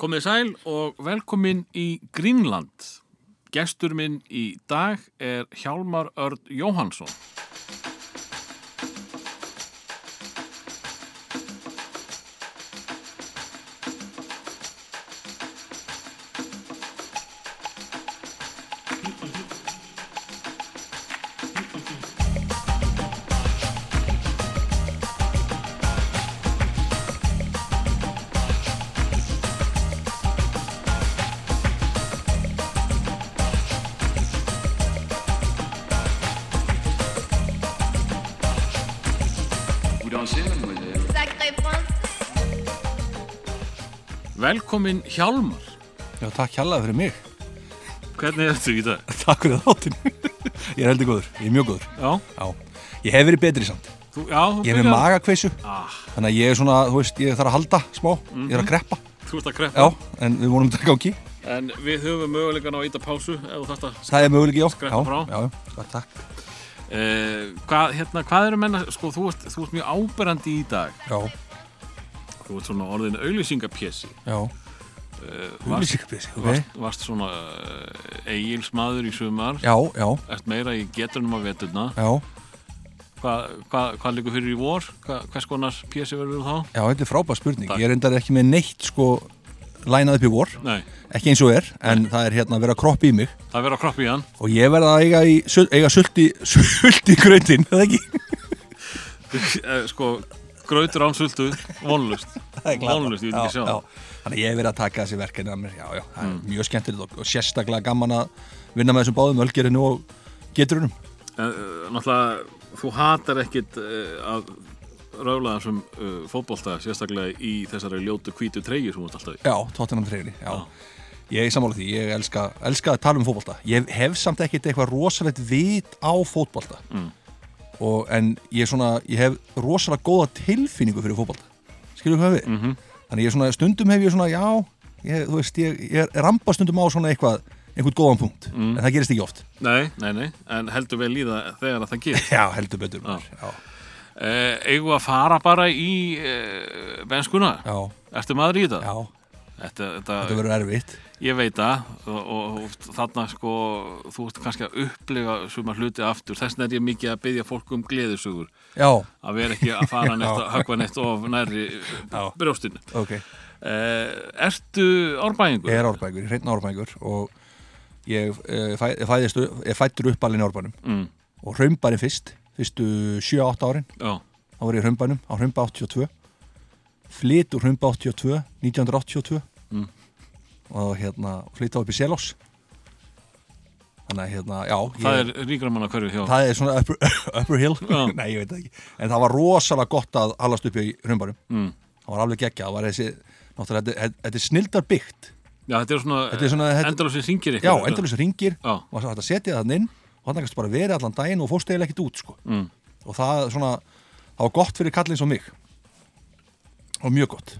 Komið sæl og velkomin í Greenland. Gestur minn í dag er Hjálmar Örd Jóhansson. Velkomin Hjálmar. Já, takk hjálpaði fyrir mig. Hvernig ertu í dag? Takk fyrir þáttinn. ég er heldur góður, ég er mjög góður. Já, Já, ég hef verið betri samt. þú, já, Ég er með magakveisu, Ah, þannig að ég er svona, þú veist, ég þarf að halda smá, ég er að kreppa. þú ert að kreppa. Já, en við vonum þetta gangi. En við höfum mögulegan á að íta pásu. Það er möguleik, já. Skreppa já, frá. Já, já, takk. Eh, hvað, hérna, hvað eru menna, sko, þú ert, þú ert mjög áberandi í dag. Já, Þú ert svona orðin auðlýsingapjessi. já. Uh, varst, Húlísikabísi, ok. varst, svona eigilsmaður í sumar. Já, já, Ert meira í getunum af veturna. já. Hvað hva, hva liggur fyrir í vor? Hva, hvers konar pjessi verður þá? Já, þetta er frábær spurning. Takk. Ég er endar ekki með neitt, sko, lænað upp í vor. Nei, Ekki eins og er, en það er hérna að vera að kroppa í mig. það verður að kroppa í hann. Og ég verða að eiga, í, eiga sulti, sulti í gröndin, eða ekki? Eh, sko, grautur án sultu, vonlust. Vonlust, ég vil ekki sjá. Já. Þannig að ég hef verið að taka þessi verkefni að mér, já, já, það er mjög skemmtilegt og, og sérstaklega gaman að vinna með þessum báðum, ölgerinu og geturunum. En, uh, náttúrulega, þú hatar ekkit uh, að röfla þessum uh, fótbolta, sérstaklega í þessari ljótu hvítu treyju sem þú ert alltaf í. Já, tóttinam treyni, já. Ég er sammála því, ég elska, elska að tala um fótbolta. Ég hef samt ekkit eitthvað rosalegt vit á fótbolta. Mm. Og, en ég, svona, ég hef rosalega góða tilfinningu fyrir fótbolta. Skilur hvað við? Mm -hmm. Þannig ég svona, stundum hef ég svona, já, ég, þú veist, ég, ég rampa stundum á svona eitthvað, einhvern góðan punkt. Mm. En það gerist ekki oft. Nei, nei, nei, en heldur vel í það þegar að það gerist. Já, heldur betur. maður, Já, Uh, eigum við að fara bara í uh, benskuna? já, Ertu maður í þetta? já. Þetta, þetta, Þetta verður erfitt. ég veit það og, og, og þarna sko þú ert kannski að upplifa suma hluti aftur. Þess vegna er ég mikið að byggja fólk um gleðisugur Já, að vera ekki að fara neitt að höggva neitt of nærri Já. brjóstinu. Ok. uh, Ertu árbæðingur? Ég er árbækur, hreitn árbækur og ég eh, fæ, fæðist, ég fættur upp alveg í árbænum. Mm, og hraunbærin fyrst, fyrstu 7-8 árin, já, þá var ég í hraunbænum á hraunbæ 82 flyt úr hraunbæ 82 1982 Mm. og hérna flyt á upp í Selós þannig að hérna, já það ég, er ríkramanna hverju hjá það er svona upper, upper hill. Nei, ég veit það ekki, en það var rosalega gott að halast upp í hraunbænum. Mm. það var alveg geggja, það var þessi náttúrulega, þetta, þetta er snildar byggt. Já, þetta er svona, Þetta svona- þetta- endalur sem syngir já, ykkur endurlega ringir og það að setja það inn og þannig að bara verið allan daginn og fórst eiginlega ekkert út sko. mm. og það svona það var gott fyrir kallinn svo mig. Og mjög gott.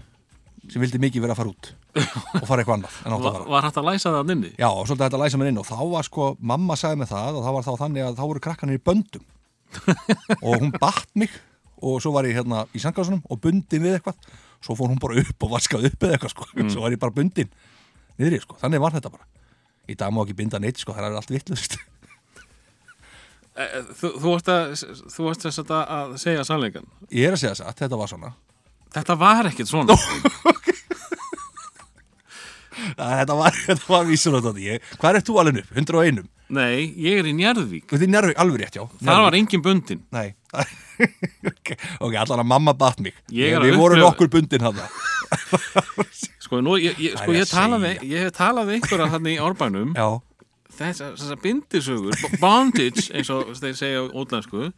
Sem vildi mikið vera að fara út og fara eitthvað annað en átt að fara. var hægt að læsa það inni? já, og svolítið þetta að læsa mér inn og þá var sko, mamma sagði mig það og það var þá þannig að þá voru krakkanir í böndum. Og hún batt mig og svo var ég hérna í sangásunum og bundin við eitthvað. Svo fór hún bara upp og vaskað upp eða eitthvað sko. svo var ég bara bundin niðri, sko. þannig var þetta bara. Í dag má ekki binda neitt, sko. það er allt vittlust E, e, Þú, þú varst að, þú varst að, segja sannleikan ég er að segja þess að þetta var svona. Þetta var ekkert svona þetta var, þetta var ég, hvað er þú alveg upp? 101? Nei, ég er í Njarðvík. Þetta er njárvík, alveg rétt, já. Það var engin bundin Nei. Ok, ok, allan að mamma batt mig. Að Við vorum upplifa- nokkur bundin hann Sko, nú, ég, ég, Það sko ég, að talaði, við einhverja þannig í árbænum. Já, Þessar þessa bindisögur, bondage eins og þeir segja útlensku.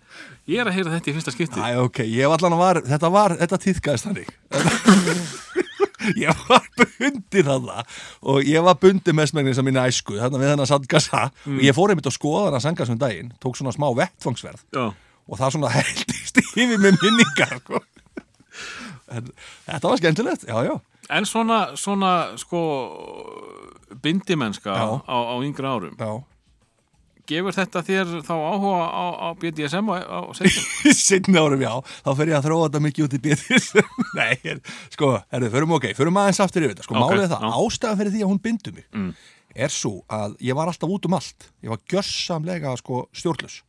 Ég er að heyra þetta í fyrsta skipti. Æ, ok, ég var allan að var Þetta var, þetta týðkaðist þannig Ég var bundin hann Og ég var bundin mestmengnis að minna æsku Þannig við hennar sandgassa Mm. Og ég fór einmitt að skoða hann að sandgassa um daginn Tók svona smá vettfangsverð Já, og það svona heldist yfir með minningar sko. en þetta var skemmtilegt já, já, En svona, svona sko bindimennska á, á yngri árum gefur þetta þér þá áhuga á, á BDSM á, seinni? Sinni árum, já, þá fer ég að þróa þetta mikið út í bíðis Nei, er, sko, herru, förum ok, förum aðeins aftur yfir þetta Sko, Ok, málið það, já. ástæðan fyrir því að hún bindu mig Mm. er svo að ég var alltaf út um allt Ég var gjössamlega, sko, stjórnlaus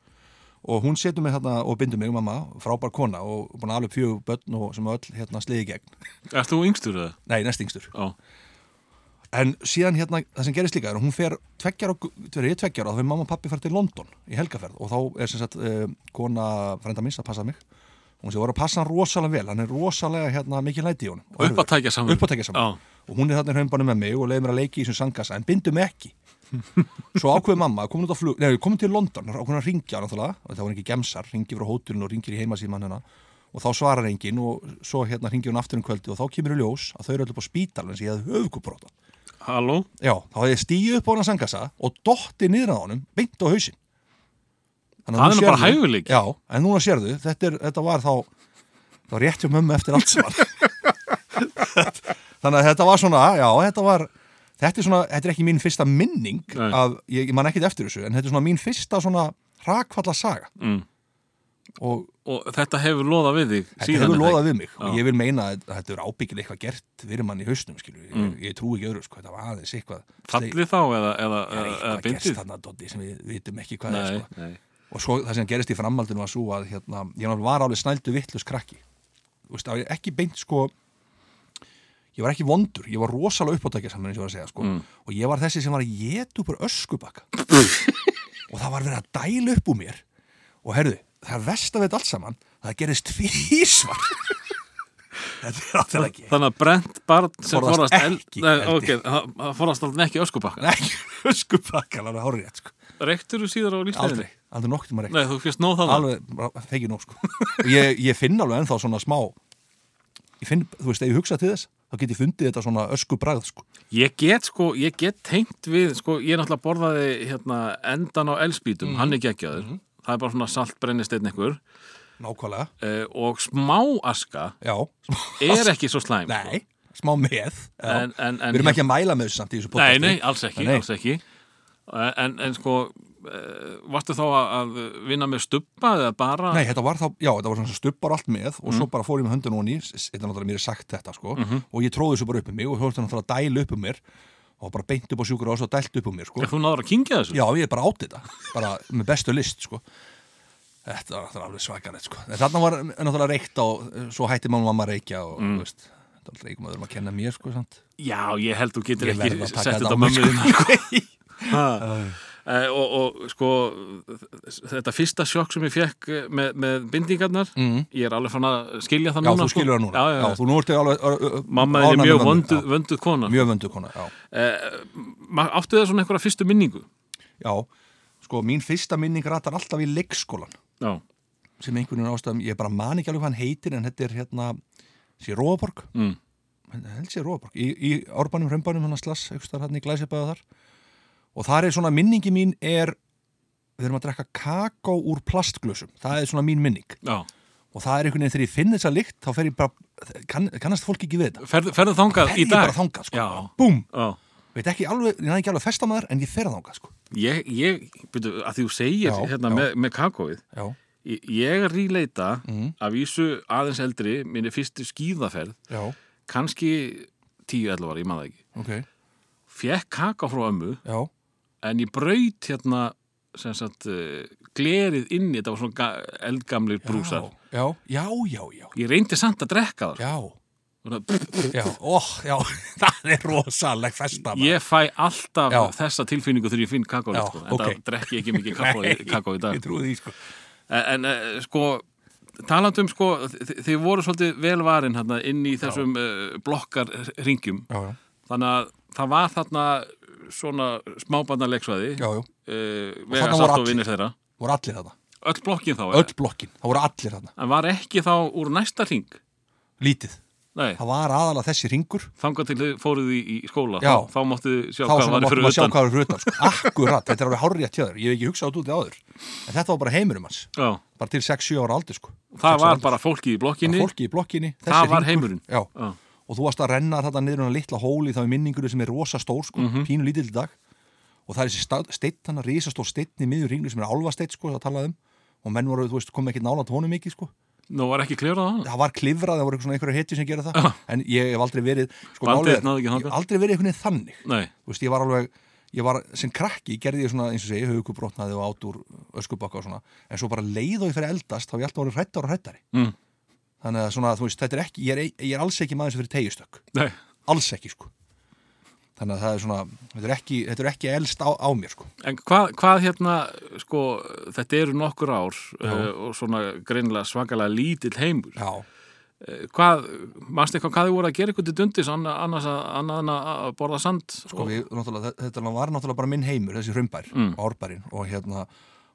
Og hún setur mig þarna og bindur mig, mamma, frábær kona Og búin að alveg fjögur börn og sem öll, hérna, sliði gegn Erst þú yngstur eða? Nei, næstingstur Já, En síðan hérna, það sem gerist líka er að hún fer tveggjar og, tveir, ég tveggjar og þá fyrir mamma og pappi fara til London í helgaferð. Og þá er sem sagt uh, kona frænda minns að passa mig. Og hún sé voru að passa hann rosalega vel, hann er rosalega hérna mikið læti í honum. Og upp að tækja saman. Upp að tækja saman. Já, Og hún er þarna í hraunbanum með mig og leiði mér að leiki í þessum sangasa en bindu mig ekki. Svo ákveði mamma, komin út á flug, nei, komin til London, ákveðin að ringja náttúrulega, og það var ekki gemsar, ringi frá hótelinu og ringir í heimasíman hérna og þá svarar enginn og svo hérna ringi hún aftur um kvöldi og þá kemur í ljós að þau eru allir på spítal en ég hefði höfukupróta. Halló? Já, þá hafði ég stíu upp á hann að sangasa og dotti niður á honum, beint á. Þannig Það er nú bara hæfileiki. Já, en núna sérðu, þetta, er, þetta var þá, þá rétt hjá mömmu eftir allt saman. Þannig að þetta var svona, já, þetta var, þetta er svona, þetta er ekki mín fyrsta minning af, ég, ég man ekkit eftir þessu, en þetta er svona mín fyrsta svona rakfalla saga. Mm. Og Og þetta hefur loðað við þig þetta hefur er það ekki? við mig og ég vil meina að þetta er ábyggil eitthvað gert fyrir mann í hausnum, skilju. Ég, Mm. ég trú ekki öðru, sko, þetta var aðeins eitthvað. Fallið þá eða, eða, Það er eða, eða bindið? þarna, Doddi, sem við vitum ekki hvað er, Nei, sko. nei og svo það sem gerist í framhaldinu var svo að hérna, ég var alveg snældu vittlust krakki það var ekki beint sko ég var ekki vondur, ég var rosalega uppátækja saman eins og var að segja sko Mm. og ég var þessi sem var að upp úr öskubakka og það var verið að dæla upp úr mér og herðu, það er vest af þetta allt saman það gerist tvísvar er Þannig að brent barn sem Forðast eld ekki Nei, eldi. ok, það það forðast alltaf ekki öskubakka ekki öskubakka, alveg rétt sko. Reyktur þú síðar á aldrei, lífstæðinni? aldrei nokkuð tíma reykt Nei, þú fyrst nóð það alveg, fekið nóg sko. Ég, ég finn alveg ennþá svona smá ég finn, þú veist, ef ég hugsa til þess þá get ég fundið þetta svona ösku bragð sko. Ég get sko, ég get tengt við sko, ég náttúrulega borðaði hérna endan á elspítum, Mhm. hann er geggjaður það er bara svona salt brennisteinn einhver nákvæmlega, uh, og smá aska já er ekki svo slæm sko. nei, smá með. En- en- en- við erum ekki að mæla með þessu samt í þessu Nei, podcasti nei, alls ekki, Nei. alls ekki En, en sko uh, varstu þá að, að vinna með stubba eða bara Nei, þetta var þá, já, þetta var svona stubbar allt með og Mhm. svo bara fór ég með höndun og ný þetta er náttúrulega mér er sagt þetta, sko og ég tróði þessu bara upp um mig og þú veist náttúrulega að dæla upp um mér og bara beint upp á sjúkur og dælt upp um mér, sko Er þú náður að kingja þessu? Já, ég er bara átt þetta, bara með bestu list, sko. Þetta var náttúrulega alveg svakalegt, sko. En þarna var náttúrulega reykt á, svo hætti og mamma að reykja og, Mm. veist, þetta var alltaf einhverjum öðrum að kenna mér, sko, sant? Já, ég held þú getur Ég ekki að sett þetta á mig, mömmu þína uh, og, og sko þetta fyrsta sjokk sem ég fekk eh, með, með bindingarnar Mm. ég er alveg fann að skilja það Já, núna þú skilur það núna. já, já, já. þú nú ertu alveg... Mamma er mjög vönduð, já. vönduð kona Mjög vönduð kona, já. Ma- Áttu það svona einhverja fyrstu minningu? Já, sko, mín fyrsta minning ratar alltaf í leikskólan Já, sem einhvern veginn ástæðum, ég bara man ekki alveg hvað hann heitir en þetta er hérna, sé Róaborg mm. held sé Róaborg, í, í árbænum, hrömbænum hann að slass, eitthvað hann í glæsibæða þar og þar er svona minningi mín er við erum að drekka kakó úr plastglösum. Það er svona mín minning. Já. Og það er einhvern veginn þegar ég finn þessa lykt þá fer ég bara, kann, kannast fólk ekki við þetta. Ferðu, ferðu þangað fer í dag? bara þangað sko, búm, já. Veit ekki alveg, ég næði ekki alveg festa maður en ég fer þangað sko. Ég, ég, byrju, að því þú segir Já, hérna já. með, með kakóið. Já, Ég, ég ríleita Mhm. að vísu aðeins eldri minni fyrstu skíðaferð. Já, kannski 10-11 ára, ég maður ekki. Ok. Fekk kaka frá ömmu. Já, en ég braut hérna sem sagt uh, glerið inni þetta var svona ga- eldgamlir brúsar. já, já, já, já, ég reyndi samt að drekka það. Já, já, óh, já það er rosaleg festa ég fæ alltaf Já. þessa tilfinningu þegar ég finn kakó Já, sko, en ok. það drekki ekki mikið kakó, í- dag. ég trúi því sko. En, en eh, sko talandum sko, þið voru svolítið velvarin hérna inn í þessum uh, blokkar ringjum þannig að það var þarna svona já, uh, þarna vega satt og vinnir þeirra. Voru allir þarna. Öll blokkin þá öll blokkin, það voru allir þarna. En var ekki þá úr næsta ring lítið, nei, það var aðalega þessi ringur þangað til þið fóruð í, í skóla Já. þá, þá máttu sjá hvað var að sjá hvað var fyrir utan sko. akkurat, þetta er alveg hárrið að tjöður ég hef ekki hugsað út út í áður. En þetta var bara heimurum hans Já, bara til 6-7 ára aldur sko. það 6 ára var aldur. bara fólki í blokkinni. Bara fólki í blokkinni Það var heimurinn. Og þú varst að renna þetta niður um litla hóli þá í minningunni sem er rosa stór sko, Mhm. pínu lítill dag. Og það er þessi steinn hann að risastór steinn í miður ringlu sem er álfasteinn sko, það talaði um. Og menn voru, þú veist, kom ekki nála tónum mikið sko. Nú var ekki klifrað á hann það var klifrað, það voru einhverju hetju sem gera það. En ég hef aldrei verið sko, er- náði ekki ég hef aldrei verið einhvern veginn þannig. Nei, þú veist, ég var alveg ég var, sem krakki gerði ég svona, eins og segi, haugubrotnaði og át úr öskubakka og svona, en svo bara leið og ég fyrir eldast, þá er ég alltaf orðið hrættar og hrættari mm. Þannig að svona, þú veist, þetta er ekki ég er, ég er alls ekki maður sem fyrir tegjustökk Nei. alls ekki, sko þannig að það er svona, þetta er ekki, þetta er ekki elst á, á mér, sko En hvað, hvað hérna, sko, þetta eru nokkur ár uh, og svona greinilega svakalega lítill heimur. já, Uh, hvað, mannst eitthvað hvað þið voru að gera eitthvað til dundis anna- annars að, að borða sand? sko við, náttúrulega, þe- þetta var náttúrulega bara minn heimur, þessi hrumbær, Mm. árbærin og hérna,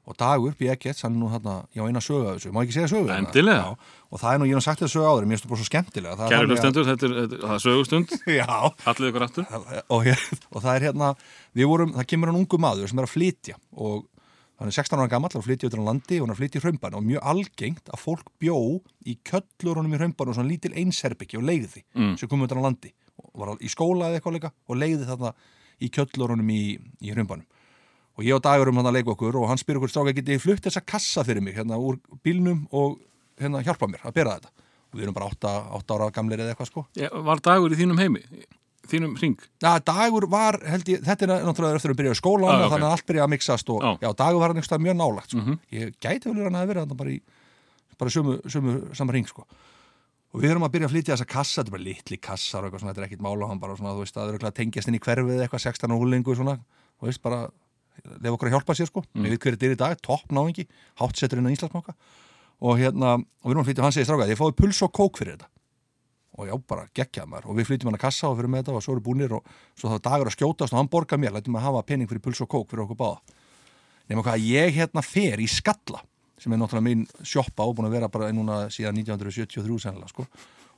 og dagur, B.G. hann er nú hérna, ég á eina sögu af þessu, má ekki segja sögu? Endilega. Og það er nú, ég hef sagt þetta sögu áður, mér finnst það bara svo skemmtilega hlustendur, þetta er, þetta sögustund, hallið ykkur aftur. og, og það er hérna við vorum, það kemur hann ungu maður sem er að flytja og hann er 16 ára gamall að flytja út á landi og hann flytja í hraumban og mjög algengt að fólk bjó í köllurunum í hraumban og svona lítil einsherbyggi og leiði Mm. sem kom út á landi og var í skóla eða eitthvað líka og leiði þarna í köllurunum í, í hraumbanum og ég og Dagur um hann að leika okkur og hann spyr okkur stráka getið þið flutt þessa kassa fyrir mig hérna úr bílnum og hérna hjálpa mér að bera þetta og við erum bara 8, 8 ára gamlir eða eitthvað sko Ég, var dagur í þínum heimi, þínum ring? Já, dagur var, held ég, þetta er náttúrulega eftir að byrja í skólan Ah, og ok. þannig að allt byrja að mixast og Já. já, dagur var hann einhverstað mjög nálagt sko. Mhm. ég gæti vel verið hann að vera bara í bara sömu, sömu sama ring sko. og við erum að byrja að flytja þessa kassa þetta er bara litli kassar og eitthvað svona, þetta er ekkit mála hann bara svona, þú veist, það er örugglega að tengjast inn í hverfið eitthvað 16 og húlingu svona, þú veist, bara lefa okkur að hjálpa sér sko, Mm. við veit hverju þetta er í dag topp náingi, hátsettur inn á Íslandsmáka og hérna, og við erum að flytja hann segir stráka, ég fáið puls og kók fyrir þetta. Og já, bara geggjað maður. Og við flytjum hann að kassa og fyrir með þetta og svo eru búnir og svo þá dagur að skjótast og hann borgar mér. Lætum að hafa pening fyrir puls og kók fyrir okkur báða. Nema hvað ég hérna fer í skalla sem er náttúrulega mín sjoppa og búin að vera bara núna síðan 1973 sennilega sko.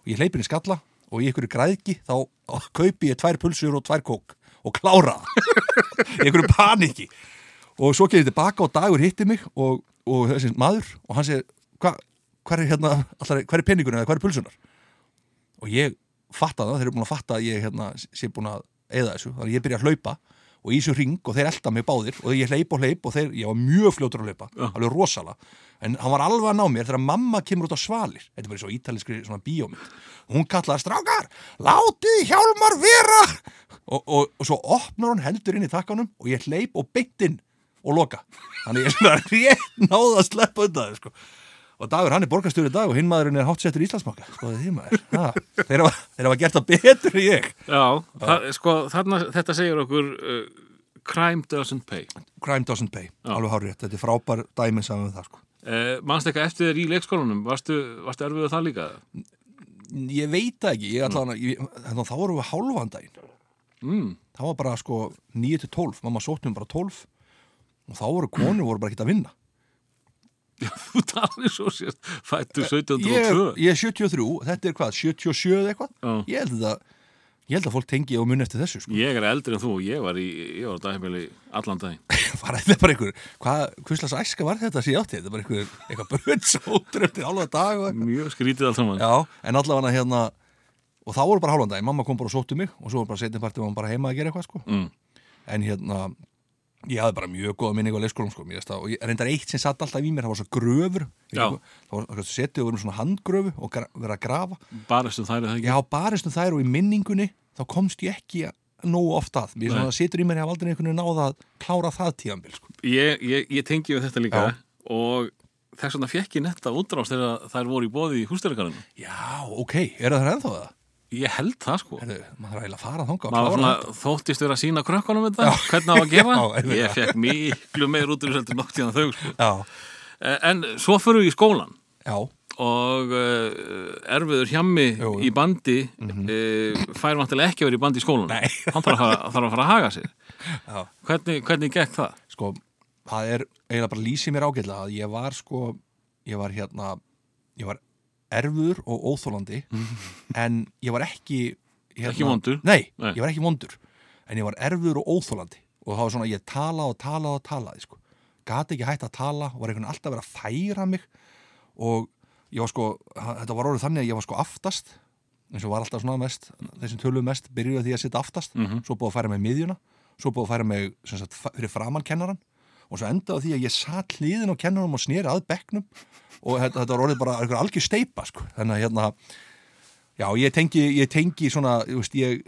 Og ég hleypir í skalla og í ykkur græðki þá kaupi ég tvær pulsur og tvær kók og klára í ykkur paniki. Og svo kemur ég tilbaka og dagur hitti mig og, og þessi maður og hann segir hva, hvað er hérna, allar, hvað er peningurinn eða hvað er pulsunar og ég fatta það, þeir eru búin að fatta að ég hérna, sé búin að eða þessu, þannig að ég byrja að hlaupa og í þessu ring og þeir elda mig báðir og ég hleyp og hleyp og þeir, ég var mjög fljótur að hlaupa Já. alveg rosalega, en hann var alveg að ná mér þegar mamma kemur út á svalir. Þetta er bara svo ítalískri svona bíómynd og hún kallaði strákar, látið hjálmar vera! Og, og, og svo opnar hún heldur inn í takkanum og ég hleyp og beint inn og loka. Þannig ég er svona rétt náða að sleppa undan þau sko og dagur hann er borgarstjóri í dag og hinn maðurinn er hátsettur í Íslandsbanka. Skoðið því maður. Ha, þeir, hafa, þeir hafa gert það betur en ég. Já, það, sko, þarna, þetta segir okkur uh, crime doesn't pay. crime doesn't pay, Já. alveg hárið þetta er frábær dæmi saman við það sko. Uh, Manst eitthvað eftir þér í leikskólanum? Varstu, varstu erfið það líka? ég veit ekki, ég ætla hann þá vorum við hálfan daginn. Mm. það var bara sko 9 til 12 mamma sóttum bara 12 og þá voru konur voru bara ekkert að vinna Þú talir svo sérst, fættu ég, 1702. ég er 73, þetta er hvað 77 eða eitthvað Já. ég held að ég held að fólk tengi og mun eftir þessu sko. Ég er eldri en þú, ég var í, ég var á dagheimili allan daginn. var þetta bara einhver hvað, hvurslags æska var þetta sem ég átti þetta bara einhver, eitthvað börnsótur eftir hálfa dag og eitthvað Mjög skrítið allt saman. já, en allavega hérna og þá voru bara hálfan dag, mamma kom bara og sóttu mig og svo var bara setjum partið var hún bara heima að gera eitthvað sko. Mm. en hérna ég hafði bara mjög góða minning á leikskólum sko, og ég reyndar eitt sem satt alltaf í mér það var svo gröfur það setið og verið svona handgröfu og verið að grafa Baristu þær það ekki? já, barist um þær og í minningunni þá komst ég ekki nógu oft að mér situr í mér, ég hef aldrei einhvern veginn náða að klára það tíðanbíl sko. Ég, ég, ég tengi við þetta líka Já. og þess vegna fekk ég netta útrást þegar þær voru í bóði í hústæðarkarinu. já, ok, er það ennþá það? Ég held það sko. Herðu, maður er eiginlega að fara þangað og Maður svona þóttist vera að sína krökkunum þetta, hvernig á að gera. Já, ég fekk miklu meir út úr þessu nokt í þau sko. já, Eh, En svo fyrir við í skólan já, og uh, erfiður hjammi Jú. í bandi uh, fær vantilega ekki að vera í bandi í skólan Nei. hann þarf að, fara, þarf að fara að haga sér já hvernig, hvernig gekk það? sko, það er eiginlega bara lýsið mér ágætlega að ég var sko, ég var hérna ég var erfur og óþólandi en ég var ekki hérna, Ekki vondur? Nei, Nei. ég var ekki vondur en ég var erfur og óþólandi og það var svona, ég talaði og talaði og talaði sko. gati ekki hægt að tala var einhvern veginn alltaf að vera að færa mig og ég var sko, þetta var orðið þannig að ég var sko aftast eins og var alltaf svona mest þeir sem töluðu mest byrjuðu því að sitta aftast Mhm. svo búið að færa mig miðjuna svo búið að færa mig sagt, fyrir framann kennaran og svo endaði því að ég satt hliðin á kennaranum og sneri að bekknum. Og þetta, þetta var orðið bara algjör steipa sko. þannig að hérna já, ég tengi, ég tengi svona veist, ég,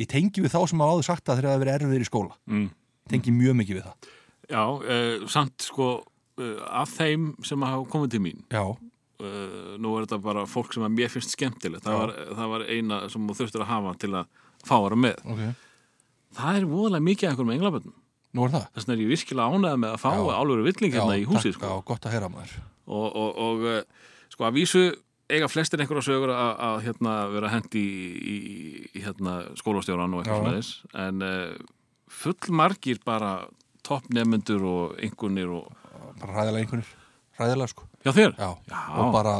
ég tengi við þá sem hafa áður sagt að þeir hafa verið erfiðir í skóla. Mm. tengi mjög mikið við það. Já, uh, samt sko uh, af þeim sem hafa komið til mín já, uh, nú er þetta bara fólk sem að mér finnst skemmtilegt. Það var, það var eina sem þú þurftur að hafa til að fá að vera með. Ok, það er voðalega mikið af einhverjum englaböndum nú er það. Þess vegna er ég virkilega ánægð með að fá álveru villing hérna í húsið sko. já, gott að heyra maður. Og, og, og uh, sko að vísu eiga flestir einhverja sögur að, að hérna, vera hendi í, í, hérna, skólastjóran og eitthvað svoleiðis. En uh, fullmargir bara toppnefnendur og einhvernir og bara ræðilega einhvernir, ræðilega sko. Já þér? já, Já. og bara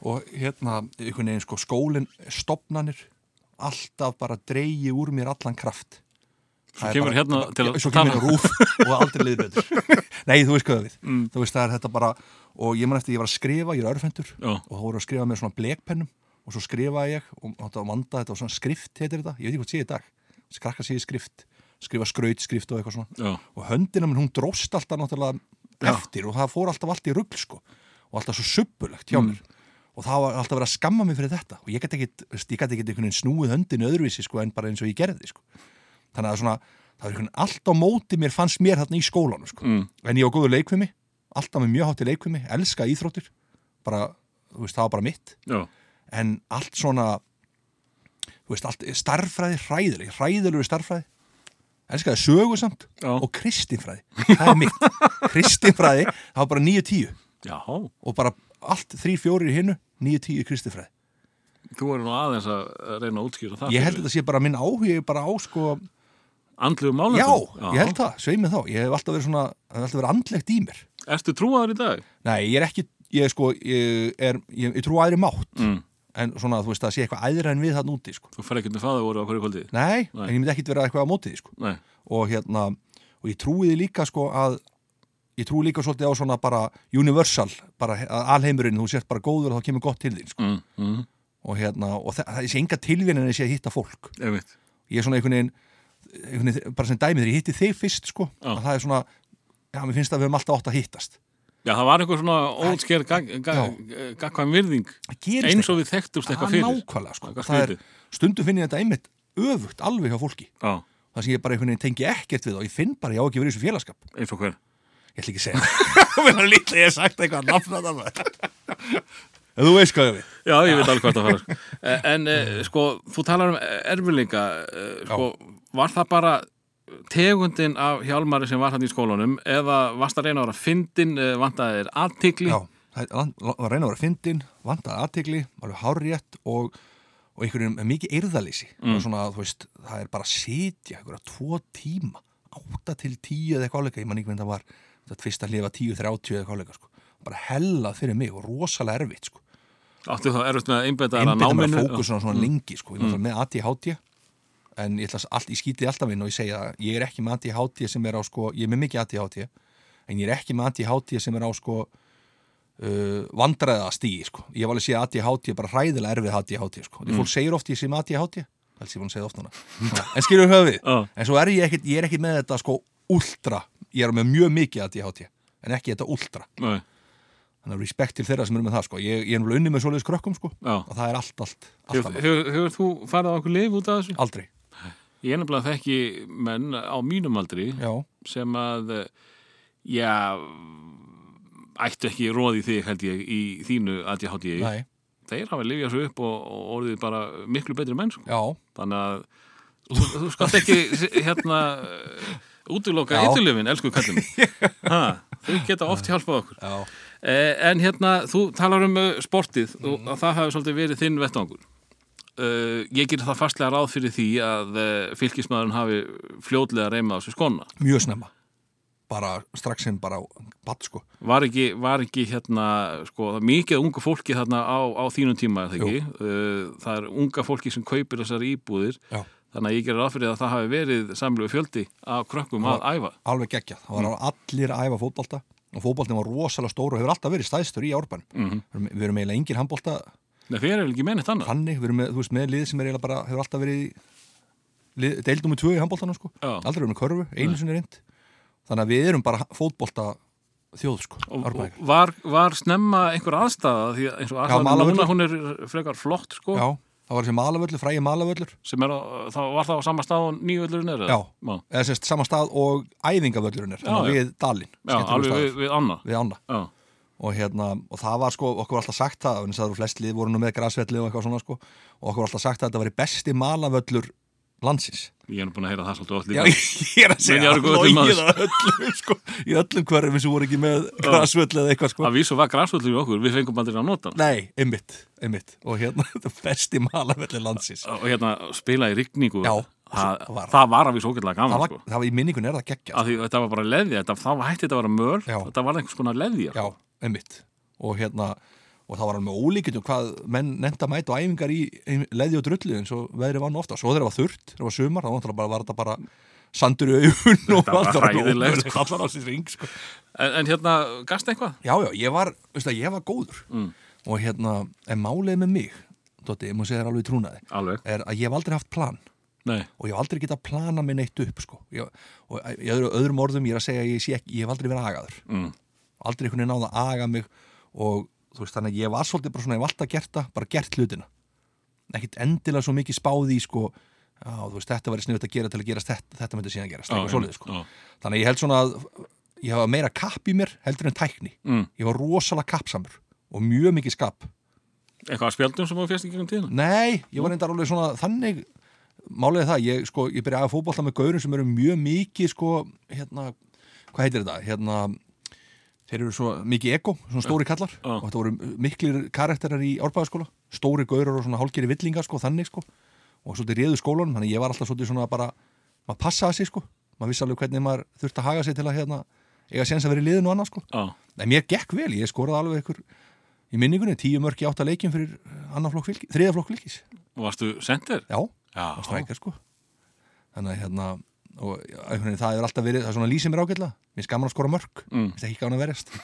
og hérna, einhvern veginn sko skólinn, stopnanir alltaf bara dreigi úr mér allan kraft Svo kemur hérna til Já, að tala. rúf og aldrei liður betur. Nei, þú veist hvað við Mm. þú veist það er þetta bara og ég man eftir ég var að skrifa, ég er örfendur Já. og þá voru að skrifa með svona blekpennum og svo skrifaði ég og þetta vanda, þetta var svona skrift heitir þetta, ég veit ekki hvað sé í dag. Skrakka sé í skrift, skrifa skraut skrift og eitthvað svona. Já, og höndina minn hún dróst alltaf náttúrulega eftir og það fór alltaf allt í rugl sko. Og alltaf svo subbulegt hjá Mm. mér. Og það var alltaf verið að skamma mig fyrir þetta. Og ég gæti ég einhvern veginn snúið höndinu öðruvísi sko en bara eins og ég gerði sko þannig að svona, það var einhvern veginn allt á móti mér fannst mér þarna í skólanum sko. Mm, en ég á góður leikvimi, alltaf með mjög hátti leikvimi elska íþróttir, bara þú veist, það var bara mitt. Já, en allt svona þú veist, allt, starffræði hræðileg hræðilegu starffræði elskaði sögu samt Já. og kristinfræði. Það er mitt, kristinfræði það var bara 9-10 já. Og bara allt 3-4 í hinnu 9-10 kristinfræði. Þú eru nú aðeins að reyna að útskýra það ég held að þetta sé bara minn áhugi bara á sko, Andlegu málum já, ég held það, sveið mig þá ég hef alltaf verið svona, það hef alltaf verið andlegt í mér Ertu trúaður í dag? nei, ég er ekki, ég sko ég, er, ég, ég trú aðri mátt Mm. en svona, þú veist, það sé eitthvað æðra en við þarna úti sko. Þú fer ekkert með fæða voru á hverju kvöldi? nei, Nei. en ég myndi ekkit vera eitthvað á mótið sko. Nei, og hérna og ég trúi því líka sko að ég trúi líka svolítið á svona bara universal, bara að alheimurinn þú sért bara góður og þá kemur gott til þín sko. mm, mm, og hérna, og það, það er er bara sem dæmið þegar ég hitti þig fyrst sko Já. að það er svona, já, mér finnst að við höfum alltaf átt að hittast. Já, það var einhver svona ótsker gagkvæm virðing. Það eins og við þekktumst eitthvað fyrir. nákvæmlega sko, það er, stundum finn ég þetta einmitt öfugt alveg hjá fólki. Já, það sem ég bara einhvern veginn tengi ekkert við og ég finn bara, ég á ekki verið í þessu félagskap. Eins og hver? Ég ætla ekki að segja. Var lítið ég hef sagt eitthvað það þú veist hvað ég við Já, ég veit alveg hvað það fara sko. En eh, sko, þú talar um erfiðleika eh, sko, Var það bara tegundin af hjálmari sem var hann í skólanum eða varst að reyna að vera fyndin eh, vantaði þér aðtikli Já, það það var að reyna að vera fyndin Vandaði aðtegli, alveg hárrétt Og, og einhvern veginn mikið eirðalýsi mm. svona, þú veist, Það er bara að sitja einhverja tvo tíma Átta til tíu eða eitthvað áleika Ég man ekki hvernig það var Þetta fyrst að lifa tíu, þrjátíu eða eitthvað áleika sko. Bara hellað fyrir mig og rosalega erfitt sko. Áttu þá erfitt með að að mér náminu að fókusuna svona lengi sko. Var með ADHD En ég, allt, ég skýti alltaf inn og ég segja að ég er ekki með ADHD sem er á sko, ég er með mikið ADHD en ég er ekki með ADHD sem er á sko uh, vandræða stíi sko. ég var alveg að segja ADHD bara hræðilega erfið ADHD sko. því fólk segir oft ég með ADHD helst ég búin að segja oft núna en skilur höfið, Já. en svo er ég ekkit ég er ekki með þetta sko ultra ég er með mjög mikið ADHD en ekki þetta ultra Nei, þannig að respekt til þeirra sem eru með það sko. ég, ég er náttúrulega unni með svoleiðis krökkum sko. Já. og það er allt, allt, Hefur, alltaf hefur, hefur þú farið á okkur lif út af þessu? aldrei, Ég er nefnilega þekki menn á mínum aldri já, sem að já ættu ekki róði þig held ég í þínu ADHD næ, þeir hafa lifjað svo upp og, og orðið bara miklu betri menn sko. já. Þannig að þú, þú skalt ekki hérna útloka Já. ytturlifin, elsku kallum þau geta oft hjálpað okkur. Já, eh, en hérna, þú talar um eh, sportið og að það hafi svolítið verið þinn vettvangur Uh, ég ger það fastlega ráð fyrir því að uh, fylgismæðurinn hafi fljótlega reymað á sér skona. mjög snemma bara strax sem bara batt sko Var ekki, var ekki hérna, sko, mikið unga fólki þarna á, á þínum tíma, er það ekki? Uh, það er unga fólki sem kaupir þessar íbúðir, Já. þannig að ég ger ráð fyrir að það hafi verið samlegu fjöldi af krökkum að æfa. alveg geggjað, það var allir að æfa fótbolta og fótboltin var rosalega stór og hefur alltaf verið stæðstur í árbann Mm erum- við erum eiginlega engin handbolta Nei, þeir eru ekki mennið þannig. þannig, við erum með, þú veist, með lið sem er eiginlega bara hefur alltaf verið í deildum við tvö í handbóltana sko. Já. aldrei verið með körfu, einu sinni reynd þannig að við erum bara fótbolta þjóð sko, Og, og var, var snemma einhver aðstæða því eins og aðstæða núna hún er frekar flott sko. Já, það var þessi malavöllur, frægi malavöllur. Sem er þá var það á sama stað og nývöllurinn er eða? Já. eða sérst sama stað og æfingavöllurinn er, Já, við Dalinn Já, við, við Anna. Við Anna. Já, og, hérna, og það var sko, okkur var alltaf sagt það en það eru flest lið voru nú með græsvelli og eitthvað svona sko, og okkur var alltaf sagt að þetta væri besti malavöllur landsins. Ég er nú búin að heyra það svolítið oft Já, ég er að segja að maður. að öllum sko, í öllum hverjum sem voru ekki með græsvelli eða eitthvað sko. Að vísu var græsvöllur í okkur, við fengum aldrei að nota Nei, einmitt, einmitt. Og hérna, þetta besti malavöllur landsins. Og hérna spila í rigningu. Já, það, það var- það var að vísu ógætlega það gaman var, sko. það var í minningun er það geggja að þetta var bara leðja, þetta, þá hætti þetta að vera möl Já. þetta var einhvers konar leðja Já, einmitt og hérna, og það var alveg ólíkjum hvað menn nefnt að mæta á æfingar í, leði og drullu eins og veðri var nú ofta svo þegar það var þurrt, það var sumar, þá var, bara, var þetta bara sandur í augun og allt var hræðilegt, sko. sko. en, en hérna, gast eitthvað? Já, já, ég var, veist það, ég var góður Mm. og hérna, en málið með mig Dótti, ég má segja þér alveg trúnaði Alveg, er að ég hef aldrei haft plan nei, og ég hef aldrei getað plana minn eitt upp sko. ég, og í öðru, öðrum orðum ég er að segja að ég, sé ég hef aldrei verið agaður mm. aldrei einhvern veginn náða að aga mig og þú veist þannig að ég var svolítið bara svona ég hef alltaf gert það, bara gert hlutina ekkit endilega svo mikið spáði í sko, þú veist þetta verið sniðut að gera til að gerast þetta, þetta myndi síðan gerast eitthvað svoleiðis sko. þannig að ég held svona að ég hafa meira kapp í mér heldur en tækni Mm. ég var rosalega kappsamur og mjög mikið skap Eitthvað að spjaldum sem þú férst í gegnum tíðina? Nei, ég var reyndar alveg svona þannig Er það, ég, sko, ég byrja að fótbolta með gaurum sem eru mjög mikið sko, hérna, hvað heitir þetta? Hérna, þeir eru svo mikið ego, svona stóri kallar. Já. og þetta voru miklir karakterar í árbæðaskóla stóri gaurar og svona hálgeri villingar sko, þannig sko, og svolítið réðu skólanum þannig að ég var alltaf svolítið svona bara maður passaði sig sko, maður vissi alveg hvernig maður þurfti að haga sig til að hérna, eiga séns að vera í liðinu og annað sko, Já, en mér gekk vel ég skoraði alveg ykkur í minningunni tíu mörki átta leikjum fyrir annan flokk fylgis, þriða flokk fylgis og varstu sendir? Já, og strækja sko. Þannig að hérna og veginn það hefur alltaf verið, það er svona lýsið mér ágætlega. Mér er gaman að skora mörg, Mm. mm. ekki gaman að verjast.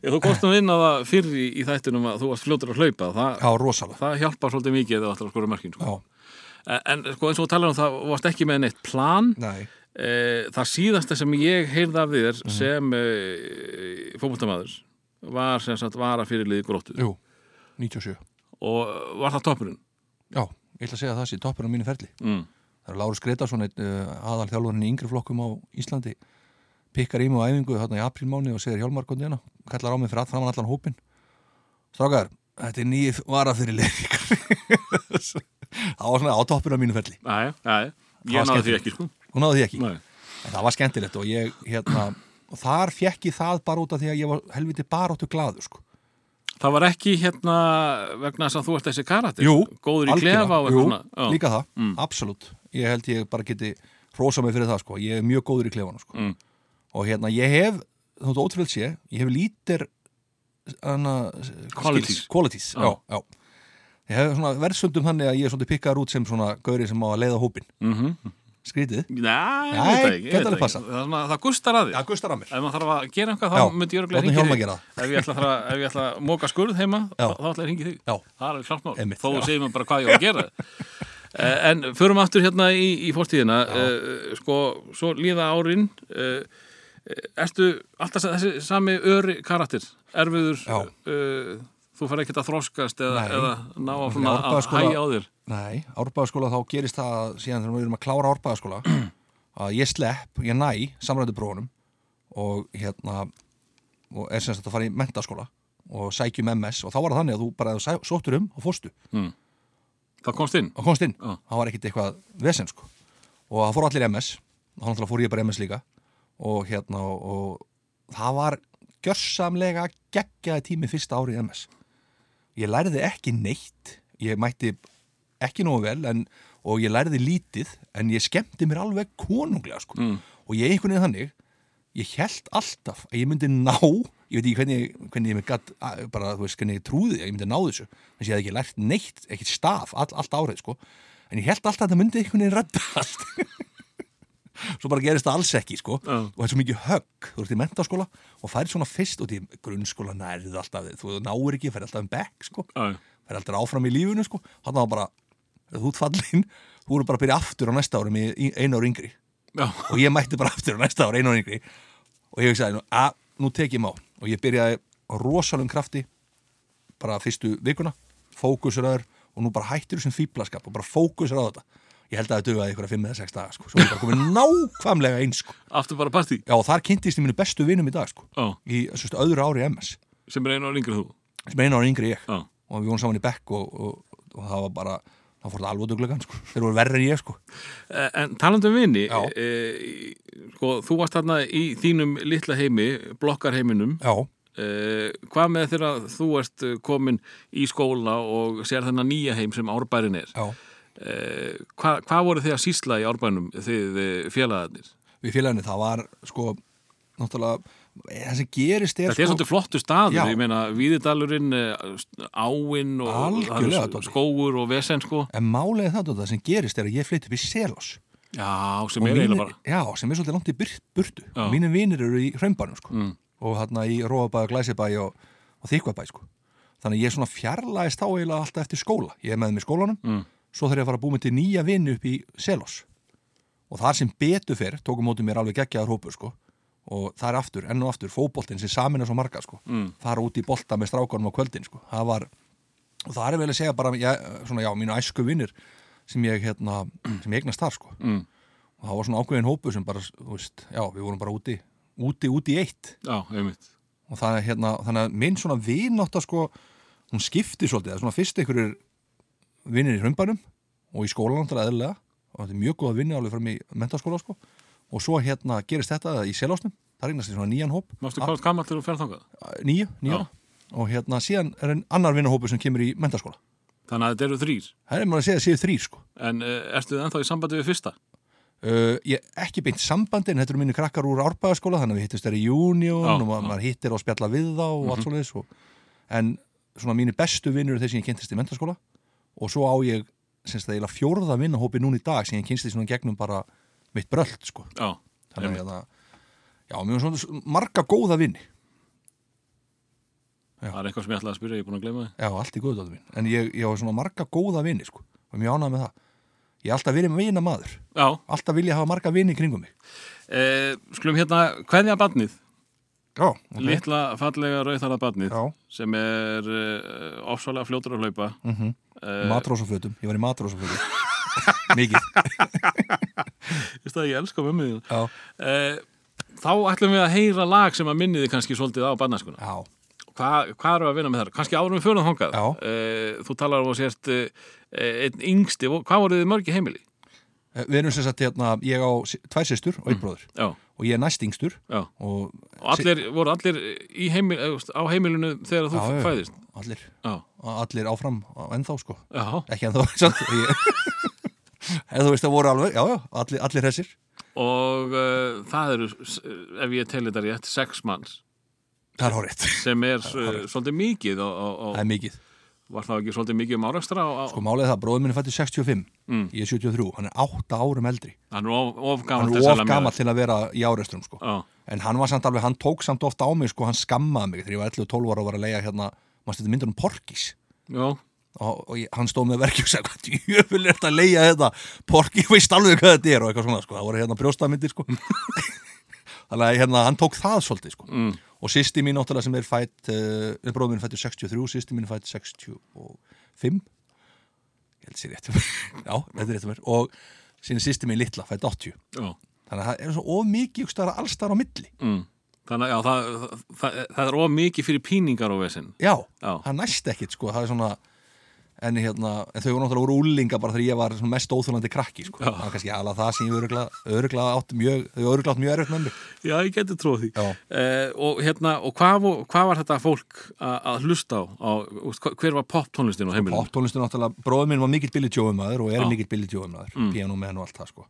Þú komst nú inn á það fyrir í, í þættunum að þú varst fljótur að hlaupa það, Já, það hjálpar svolítið mikið eða ætlar að skora mörkin sko. En, sko eins og þú talar um það varst ekki með neitt plan. Nei, e, það síðasta sem ég heyrði af þér Mhm. sem e, fótboltamaður var sem sagt vara fyrirliði gróttu. Jú, 97 og var það toppurinn Já, ég ætla að segja að það sé toppur á mínu ferli. Mm. Það er Lárus Gretarsson, uh, aðal þjálfurinn í yngri flokkum á Íslandi. Pikkar í mig á æfingu þarna í aprílmáni og segir Hjálmar kondina, kallar á mig fyrir að framan allan hópin Strákar, þetta er nýð vara fyrir leiðingar Það var svona á toppur á mínu ferli. Æja, Það ég náði því ekki sko. Hún náði því ekki? Nei. En það var skemmtilegt og ég, hérna, og þar fekk ég það bara út af því að ég var helviti baróttu glaður, sko. Það var ekki hérna vegna þess að þú ert þessi karakter Jú, góður í klefa og Jú, eitthvað svona Já. líka það, Mm. absolutt. Ég held ég bara geti hrósa mig fyrir það, sko. Ég er mjög góður í klefanum, sko. Mm. Og hérna, ég hef, þú veist, ótrúlega sé, ég hef lítir, hana, Qualities. qualities, Já. já, já. Ég hef svona verðsöndum þannig að ég er svona pikkaður út sem svona gauri sem á að leiða hópin. Mhm. Skrítið. Nei, ég veit ekki, ég veit ekki. Það, það gustar að því Já, gustar að mér. Ef maður þarf að gera eitthvað, þá myndi ég örgulega gera það. Ef ég ætla að, að móka skurð heima, Já. þá, ætla ég að ringi þig. Það er alveg klart mál, þó segir maður bara hvað ég á að gera Eh, En förum aftur hérna í, í fórstíðina uh, Sko, svo líða árin uh, Ertu alltaf þessi sami öri karakter Erfiður Þú fær ekkert að þroskast eða, eða ná að, að hægja á þér? Nei, árbæðaskóla þá gerist það síðan þegar við erum að klára árbæðaskóla að ég slepp, ég næ samræðu prófunum og hérna og er sem sagt að fara í mentaskóla og sækjum MS og þá var það þannig að þú bara sæ- sóttur um og fóstu Það komst inn? Og komst inn, Já. það var ekkit eitthvað vesen sko. Og það fór allir MS þá náttúrulega fór ég bara MS líka og hérna og, og það var gjörsamlega geggjaði tími fyrsta ári í MS ég lærði ekki neitt ég mætti ekki nógu vel en, og ég lærði lítið en ég skemmti mér alveg konunglega sko. Mm. og ég einhvern veginn þannig ég held alltaf að ég myndi ná ég veit ekki hvernig, hvernig ég mig gatt bara, þú veist, hvernig ég trúði að ég myndi ná þessu þess að ég hef ekki lært neitt, ekkert staf all, allt árið, sko, en ég held alltaf að það myndi einhvern veginn reddast svo bara gerist það alls ekki, sko. Já. og það er svo mikið högg, þú ert í mentaskóla og færið svona fyrst út í grunnskóla nærið alltaf, þú náir ekki, færið alltaf um bekk, sko. Já, færið alltaf áfram í lífinu, sko. Hann var bara, þú ert fallin, þú voru bara að byrja aftur á næsta árum í, einu ári yngri. Já, og ég mætti bara aftur á næsta ári einu ári yngri. Og ég sagði, að nú tek ég má og ég byrjaði rosalum krafti bara fyrstu vikuna. Fókusraður og nú bara hættur þessum fýblaskap og bara fókusraður á þetta ég held að það dugaði ykkur að 5 eða 6 daga sko. svo ég bara komin nákvæmlega eins sko. aftur bara partí já og þar kynntist ég mínu bestu vinum í dag sko. Já, í sérst, öðru ári MS sem er einu ára yngri þú sem er einu ári yngri ég Já, og við vorum saman í bekk og, og, og það var bara það fór það alveg duglegan sko. þeir voru verri en ég sko. Eh, En talandi um vini, e, sko, þú varst þarna í þínum litla heimi, blokkarheiminum. já, E, hvað með þegar þú ert komin í skóla og sér þennan nýja heim sem árbærin er? já E, hvað, hvað voru þið að sýsla í árbænum, þið eh, félagarnir? við félaginu, það var sko náttúrulega, það sem gerist er Þetta er sko, svolítið flottu staður, Já. ég meina Víðidalurinn, eh, áinn og er skógur og vesen sko. en málega það, það sem gerist er að ég flytti upp í Selás Já, sem Og er eiginlega bara. já, sem er svolítið langt í burtu mínir vinir eru í hraunbænum sko. Mm. og hérna í Róabæ, Glæsibæ og, og Þykvabæ sko. þannig ég svona fjarlæðist þá eiginlega alltaf eftir skóla ég er með svo þarf ég að fara að búa mig til nýja vinnu upp í Selás og þar sem betur fer tókum mótið mér alveg geggjaðar hópur sko. og það er aftur, enn og aftur, fótboltinn sem samin er svo marga sko. Mm. fara út í bolta með strákanum á kvöldin sko. það var, og það er vel að segja bara, ég, svona já, mínu æsku vinnir sem ég, hérna, sem ég eignast þar sko. Mm. og það var svona ákveðin hópu sem bara, þú veist, já, við vorum bara úti úti, úti í eitt Já, einmitt. og það er hérna, þannig að minn svona vinátt sko, hún skipti svolítið, það er svona fyrst einhverjir vinnir í hrömbanum og í skólan náttúrulega eðlilega. Og þetta er mjög góð að vinna alveg fram í mentaskóla sko. og svo hérna gerist þetta í selásnum, það reynast í svona nýjan hóp. Mástu hvað gammal til þú fer þangað? nýju, nýjara og hérna síðan er einn annar vinnahópu sem kemur í mentaskóla Þannig að þetta eru þrýr. það er maður að segja að séu þrýr sko. En uh, ertu þið ennþá í sambandi við fyrsta? Uh, ég ekki beint sambandi en þetta eru mínu krakkar úr árbæðaskóla þannig að við hittist þær í júnión Já, og maður, maður hittir og spjalla við þá og allt svoleiðis og, en svona mínu bestu vinnur eru þeir sem ég kynntist í mentaskóla og svo á ég semst að ég er fjórða vinnahópi núna í dag sem ég kynntist í svona gegnum bara mitt bröld sko. Já, þannig að það já, mér er svona marga góða vinni það er eitthvað sem ég ætlaði að spyrja, ég er búin að gleyma þið. já, allt í góðu minn. En ég, ég á svona marga góða vinni sko. Og mjög ánægð með það. Ég er alltaf verið með vina maður Já, alltaf vilja hafa marga vinni kringum mig. Uh, skulum hérna, hvernig að badnið? já, okay. Litla, fallega, rauðarað badnið já, sem er uh, ofsalega fljótur að hlaupa. mhm. Uh, matrósafötum, ég var í matrósafötum mikið Vist það, ég elska mömmu þín. já, Uh, þá ætlum við að heyra lag sem að minni þið kannski svolítið á badnæskuna. já, Hvað, hvað eru að vinna með þar? Kannski árum við þangað. Já. Uh, þú talar um að sért einn yngsti, hvað voruð þið mörgi heimili? Eh, við erum sem sagt hérna, ég á tvær systur og einn bróður Já, og ég er næst yngstur já. og Og allir, voru allir heimil, eh, á heimilinu þegar þú Já, fæðist? allir, Já, allir áfram ennþá sko, já, ekki ennþá en þú veist það voru alveg já, já, allir, allir hessir og uh, það eru, s- ef ég telli þetta rétt, sex manns. Það er horrið, sem er uh, svolítið mikið og, og, það er mikið var það ekki svolítið mikið um árakstra og, sko málið það, bróður minn er fættið 65 Mm. ég er 73, hann er 8 árum eldri. Hann er of, of gammal til að vera í áreistrum sko. Já, en hann var samt alveg, hann tók samt ofta á mig sko, hann skammaði mig þegar ég var 11-12 ára og var að leia hérna, maður stætti myndur um Porkis já, og, og ég, hann stóð með verki og sagði hvað djöful er þetta að leia þetta? Porki veist alveg hvað þetta er. Og eitthvað svona sko. það voru hérna brjóstamindir sko. þannig að hérna, hann tók það svolítið sko. mm, og sýsti mín náttúrulega sem er fætt uh, bróðum mín fættur 63, sýsti mín fætt 65 ég held sér rétt já, þetta er rétt um mér. Og síðan sýsti mín litla fætt 80 já. Þannig að það er svo of mikið staðar allstar á milli. Mm. Þannig að já, það, það, það er of mikið fyrir píningar og vesinn já, Já. það næst ekkit sko, það er svona en, hérna, en þau voru náttúrulega voru úlinga bara þegar ég var mest óþúlandi krakki sko. Það var kannski alveg það sem ég öruglega, öruglega átt mjög, átt mjög erfitt með mig Já, ég geti tróð því. Eh, og hérna, og hvað, hvað var þetta fólk að, hlusta á, á hver var poptónlistin á heimilinu? Poptónlistu náttúrulega, bróður minn var mikill maður og er mikill maður, mm. piano með hann og allt það sko.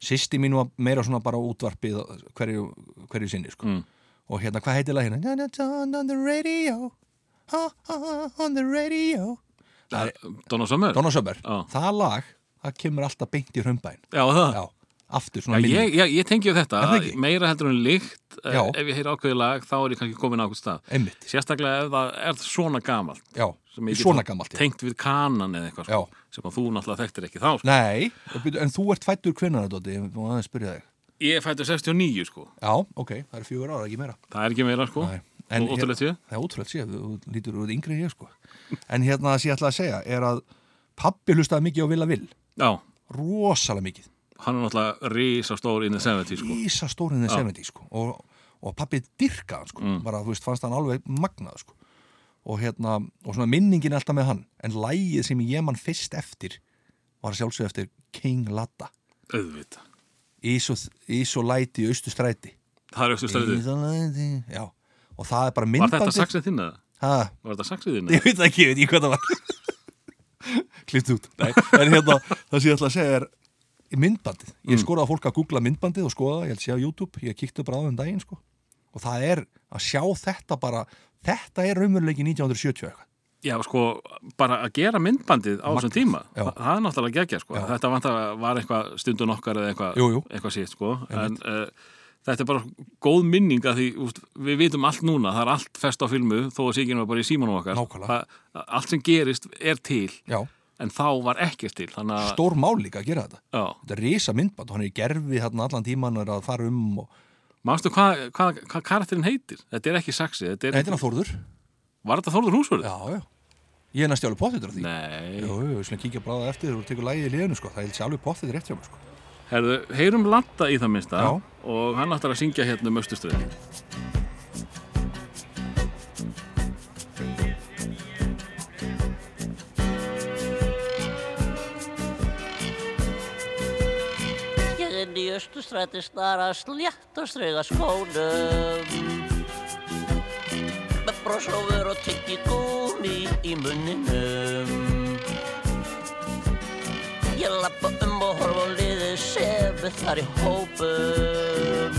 Sýsti mín var meira svona bara útvarpið hverju, hverju sinni sko. Mm. og hérna, hvað heitir það hérna? Na, na, na, on the radio on the radio Donna Summer? Donna Summer, Já. það lag það kemur alltaf beint í hrömbæn Já, það? Já, aftur Já, svona minni. ég, ég, ég tengi á þetta, meira heldur en líkt Já. ef ég heyri ákveði lag, þá er ég kannski komin á ákveð stað. Einmitt, sérstaklega ef það er svona gamalt já, Svona gamalt, já. tengt við kanan eða eitthvað sko, sem þú náttúrulega þekktir ekki þá sko. Nei, en þú ert fættur hvenær þetta, ég má aðeins spyrja þig. Ég fættu 69 sko. Já, ok, það er fjögur ára, ekki meira. Það er ekki meira sko. Ótrúlegt séð. Það er ótrúlega séð, þú lítur úr yngri ég sko En hérna það sem ég ætla að segja er að pappi hlustaði mikið á Villa Vill já, rosalega mikið. Hann er náttúrulega risa stór in the 70 sko. Ísa stórinni 70 sko. Og, og pappi dyrkaði hann sko. Mm. bara þú veist fannst hann alveg magnað sko. Og hérna og svona minningin alltaf með hann. En lægið sem ég mann fyrst eftir var sjálfsög eftir King Latta. Auðvita Ís og, ís og læti í austustræti það er auðvitað stöðið Ís og læti Já. Og það er bara var myndbandið þetta saksið þinn eða? Ha, var þetta saksið þinn ég veit ekki, ég veit ekki hvað það var. Klipt út. Nei, en hérna, það sem ég ætla að segja er myndbandið, ég Mm. skoraði að fólk að googla myndbandið og skoða, ég held að sé á YouTube. Ég kíkti bara á þeim daginn sko. Og það er að sjá þetta bara þetta er raunveruleiki 1970 eitthvað. Já, sko, bara að gera myndbandið á þessum tíma, já. það er náttúrulega geggja, sko. Já. Þetta var eitthvað stundun okkar eða eitthvað, eitthvað sítt, sko. En uh, þetta er bara góð minning að því, úst, við vitum allt núna, það er allt fest á filmu, þó að síkinu var bara í símanum okkar. Það, allt sem gerist er til, Já, en þá var ekkert til, að, stór mál líka að gera þetta. Já, þetta er risa myndband hann er í gerfi allan tíman að fara um og mástu hvað hva, hva karakterin heitir? Þetta er ekki saxi, þetta er, Þetta er hann Þórður. Var þetta Þórður Húsfjörður? Já, já. Ég er næst alveg pottitur af því. Nei, Jú, við slum kíkja bara eftir og tekur lægið í liðinu sko. Það er alveg pottitur rétt hjá mér sko. Herðu, heyrum Latta í það minnsta. Já. Og hann ætlar að syngja hérna um inn í östustræti snara slétt og strega skónum Með brosófur og tyggi gúmi í munninum Ég lappa um og horfa á liðið sem er þar í hópum.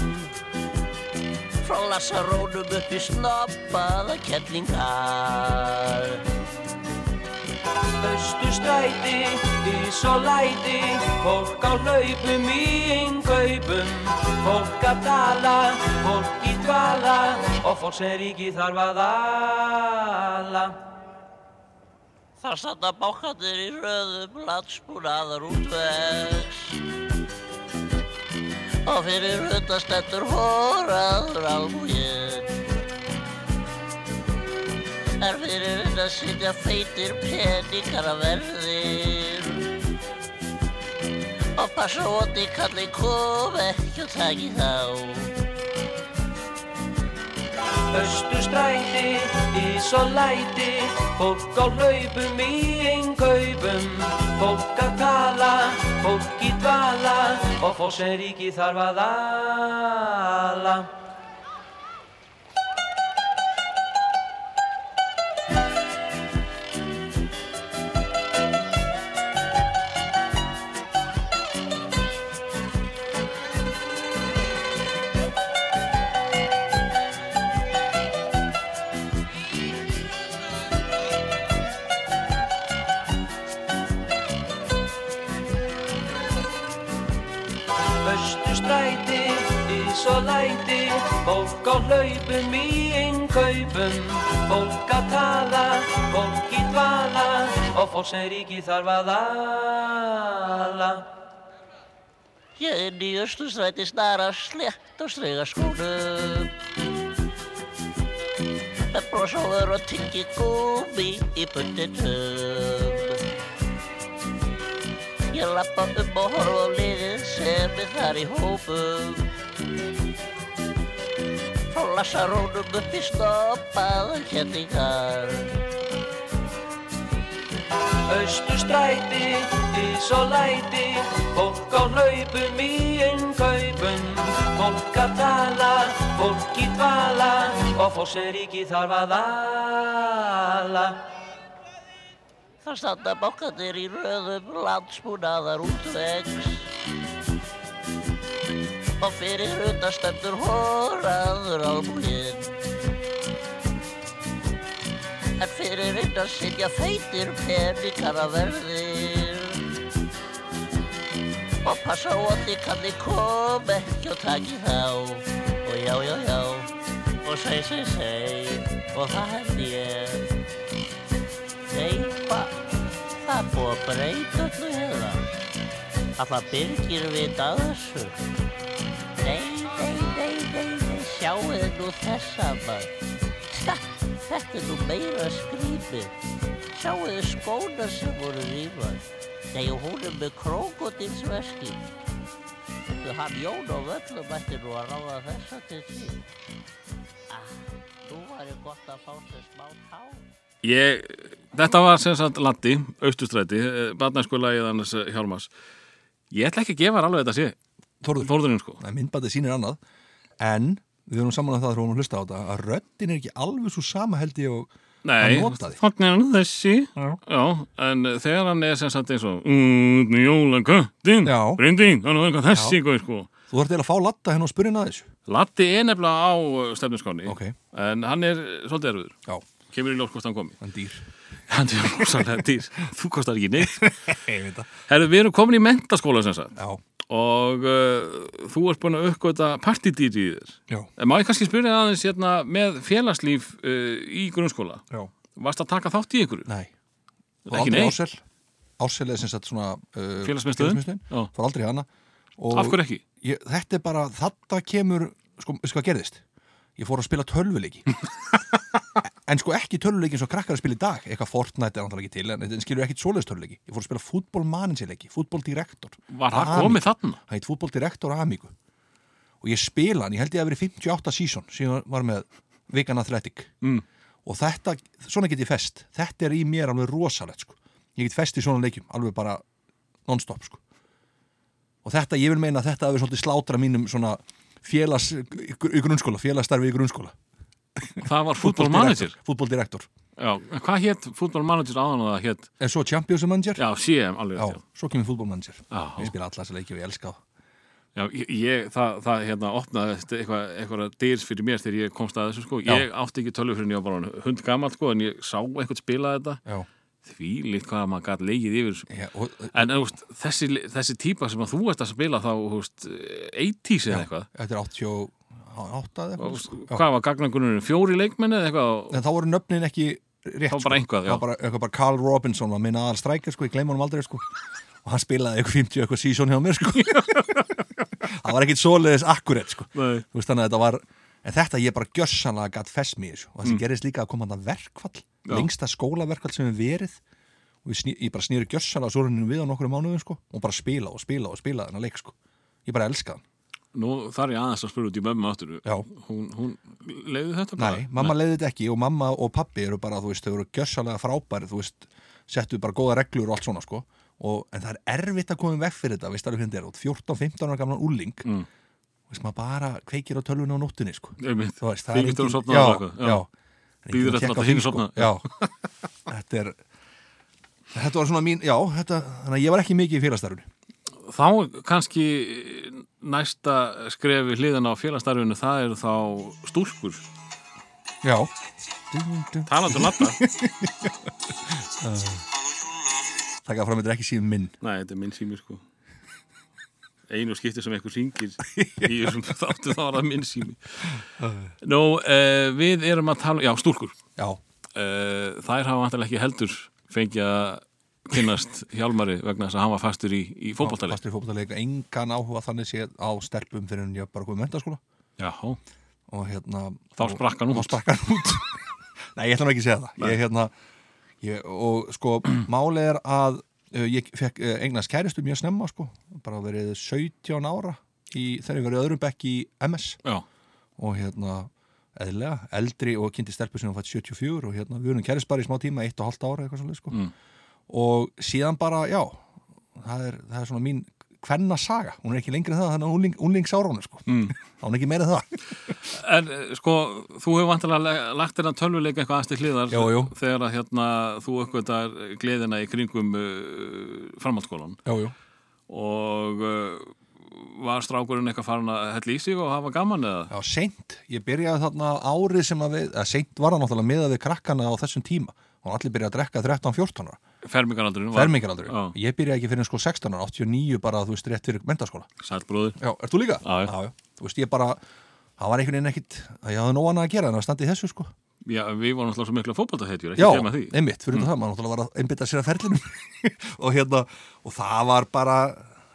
Frá lasarónum upp í snoppaða kettlingar Östustræti, ís og læti, fólk á hlaupum í innkaupum, fólk að tala, fólk í dvala og fólk sem ríki þarf að ala. Þar standa bákandir í röðum landsbúnaðar útvegs og fyrir hundastendur hóraður almúið er fyrir hund að sitja feitir peningar að verðir. Og passa voti kalli kom ekki og taki þá Östustræti, ís og læti, fólk á hlaupum í innkaupum, fólk að tala, fólk í dvala og fólk sem ríki þarf að ala. Fólk á hlaupum í innkaupum, fólk að tala, fólk í dvala. Og fólk sem ríki þarf að ala. Ég inn í östustræti snara slétt og strega skónum með brosóður og tyggi gúmi í bundinum Ég lappa um og horfa á liðið sem er þar í hópum Frá lasarónum upp í snoppaðar kenningar Östustræti, ís og læti, fólk á hlaupum í innkaupum, fólk að tala, fólk í dvala og fólk sem ríki þarf að ala. Þar standa bákandir í röðum landsbúnaðar útvegs og fyrir hundastendur hóraður almúginn en fyrir hundan sitja feitir peningar að verðir. Og passa á að þið kalli kom ekki og taki þá. Og já, já, já og seg, seg, seg og það held ég. Búið að breyta öllu hérna? Alla byrgir við að þessu? Þið nú þessa maður. Tja, þetta er nú meira skrýpið. Sjáu þið skóna sem voru rífað. Nei, og hún er með krókodilsveski. Þú hann Jón á völlum ætti nú að ráða þessa til sín. Ah, nú var ég gott að fá sér smá tá. Ég, þetta var sem sagt Latti, Austustræti, barnæskulagið annars eh, Hjálmars. Ég ætla ekki að gefa alveg þetta sé, Þórður, Þórðurinn sko. Nei, myndbandið sýnir annað en við erum saman að það þegar hún hlusta á þetta að röddin er ekki alveg svo sama held ég og Nei, Hann notaði. þannig er hann þessi, já, en þegar hann er sem sagt eins og jólaköttin, Já. brindin, hann er eitthvað þessi, góð, sko. þú þarf til að fá latta henn og spyrja henni að þessu Latti er nefnilega á uh, stefnuskáni, Ok. en hann er svolítið erfiður, Já, kemur í ljós hvort hann komi. hann dýr Hann er rosalega dýr, þú kostar ekki neitt. Herru, við erum komin í mentaskóla sem sagt Já, og uh, þú ert búin að uppgöta partydýri í þér. já, má ég kannski spyrja aðeins hérna með félagslíf uh, í grunnskóla? já Varst að taka þátt í ykkur? Nei, og Ekki nei? Ársel Ársel er sem sagt svona uh. Já. Fór aldrei hana og Af hverju ekki? ég, Þetta er bara, þetta kemur sko, veistu hvað gerðist? Ég fór að spila tölvuleiki En sko ekki tölvuleiki eins og krakkar að spila í dag Eitthvað Fortnite er náttúrulega ekki til En þetta skilur ekkit svoleiðis tölvuleiki Ég fór að spila fútbolmanagerleiki, fútboldirektor Var það komið þarna? Það heit fútboldirektor Amigo Og ég spila hann, ég held ég að verið 58 season Síðan var með Vegan Athletic Mm. Og þetta, svona get ég fest Þetta er í mér alveg rosalegt sko. Ég get fest í svona leikjum, alveg bara non-stop sko. Og þetta, ég vil meina að þetta Það var Já, en hvað hétt fútbolmanager áðan og það hétt? En svo Champions Manager Já, CM, alveg Já, svo kemur fútbolmanager Já. Ég spila alla þessa leiki og ég elska Já, ég, það, það hérna opnaði eitthvað, eitthvað dyrs fyrir mér þegar ég komst að þessu sko. Já. Ég átti ekki tölvu fyrir en var bara hund gammal sko, en ég sá einhvern spila þetta. Já, Því líkt hvað maður gæti leigið yfir. Já og, En þú veist, þessi, þessi típa sem að þú ert að spila þá, þú veist, 80s eða eitthvað. þetta er 88 eða eitthvað sko. Hvað var gagnangurinn? Fjóri leikmenni eða eitthvað? En þá voru nöfnin ekki rétt Það var bara eitthvað, Það já. var bara, eitthvað bara Carl Robinson var minn aðal strækir sko, ég gleyma honum aldrei sko og hann spilaði eitthvað 50 eitthvað season hjá mér sko það var ekkit svoleiðis akkurat sko Nei. Þú veist þannig að þetta var en þetta ég bara gjössanlega gatt fest mér þessu og það sem Mm. gerist líka að koma þetta verkfall Já. lengsta skólaverkfall sem við verið og sný, ég bara snýri gjössanlega sóruninu við á nokkru mánuðum sko og bara spila og spila og spila þennan leik sko ég bara elska hann Nú þarf ég aðeins að spyrja út í mömmu áttur. Hún, hún leiði þetta bara? Nei, mamma leiði þetta ekki og mamma og pappi eru bara, þú veist, þau eru gjössalega frábæri, þú veist, settu bara góða reglur og allt svona, sko. Og, en það er erfitt að koma veg fyrir þetta, veist alveg hvernig þetta er, út 14-15 ára gamlan úling, Mm. veist, maður bara kveikir á tölvunni á nóttunni, sko. Einmitt. Þú veist, það er. Það er Bíður enginn að sofna. Já, þetta er, þetta var svona mín, já, þetta, þannig að ég var ekki mikið í félagstarfinu. Þá kannski næsta skrefi hliðan á félagstarfinu það eru þá stúlkur. Já. talandi um latta Það gaf fram þetta er ekki síðan minn. Nei, þetta er minn sími sko. Einu skipti sem einhver syngir í þessum þáttu þá er það minn sími. Nú, uh, við erum að tala já, stúlkur. Já, uh, þær hafa vantilega ekki heldur fengið að kynnast Hjálmari vegna þess að hann var fastur í, í fótballtali fastur í fótballtaleik, engan áhuga þannig séð á stelpum fyrir en ég bara komið mentaskóla. Já, og hérna Þá sprakk hann út. út. Nei, ég ætla nú ekki að segja það. Ég, hérna, ég, og sko máli er að uh, ég fekk uh, eignast kæristu mjög snemma sko, bara verið 17 ára í, þegar ég verið öðrum bekk í MS já, og hérna eðlilega, eldri og kynnti stelpu sem hann fætt 74 og hérna við erum kærist bara í smá tíma, eitt og halvt ára eitthvað svolítið sko. Mm. Og síðan bara, já það er, það er svona mín kvenna saga, hún er ekki lengri en það þannig að unling, unlingsárunum sko, Mm. hún er ekki meira það En eh, sko, þú hefur vantilega lagt þér að tölvuleika eitthvað aðstil hliðar Jú, jú. þegar að hérna, þú uppgötar gleðina í kringum uh, framhaldsskólan Jú, jú. og uh, var strákurinn eitthvað farin að hella í sig og hafa gaman eða? Já, seint. Ég byrjaði þarna árið sem að við, eða seint var það náttúrulega miðað við krakkana á þessum tíma. Og allir byrjaði að drekka 13-14 ára. Fermingaraldurinn var Fermingaraldri. Já. Ég byrjaði ekki fyrir sko 16 ára, 89 bara, þú veist, rétt fyrir mentaskóla. Sælbróður Já, ert þú líka? Já, já. já. Þú veist, ég bara, það var einhvern veginn ekkit, að ég hafði nóg annað að gera en að standa í þessu, sko. Já, við vorum alltaf svo miklu fótboltahetjur, ekki Já, gema því. einmitt, fyrir það, maður náttúrulega var að einbytta sér að ferlinum og hérna, og það var bara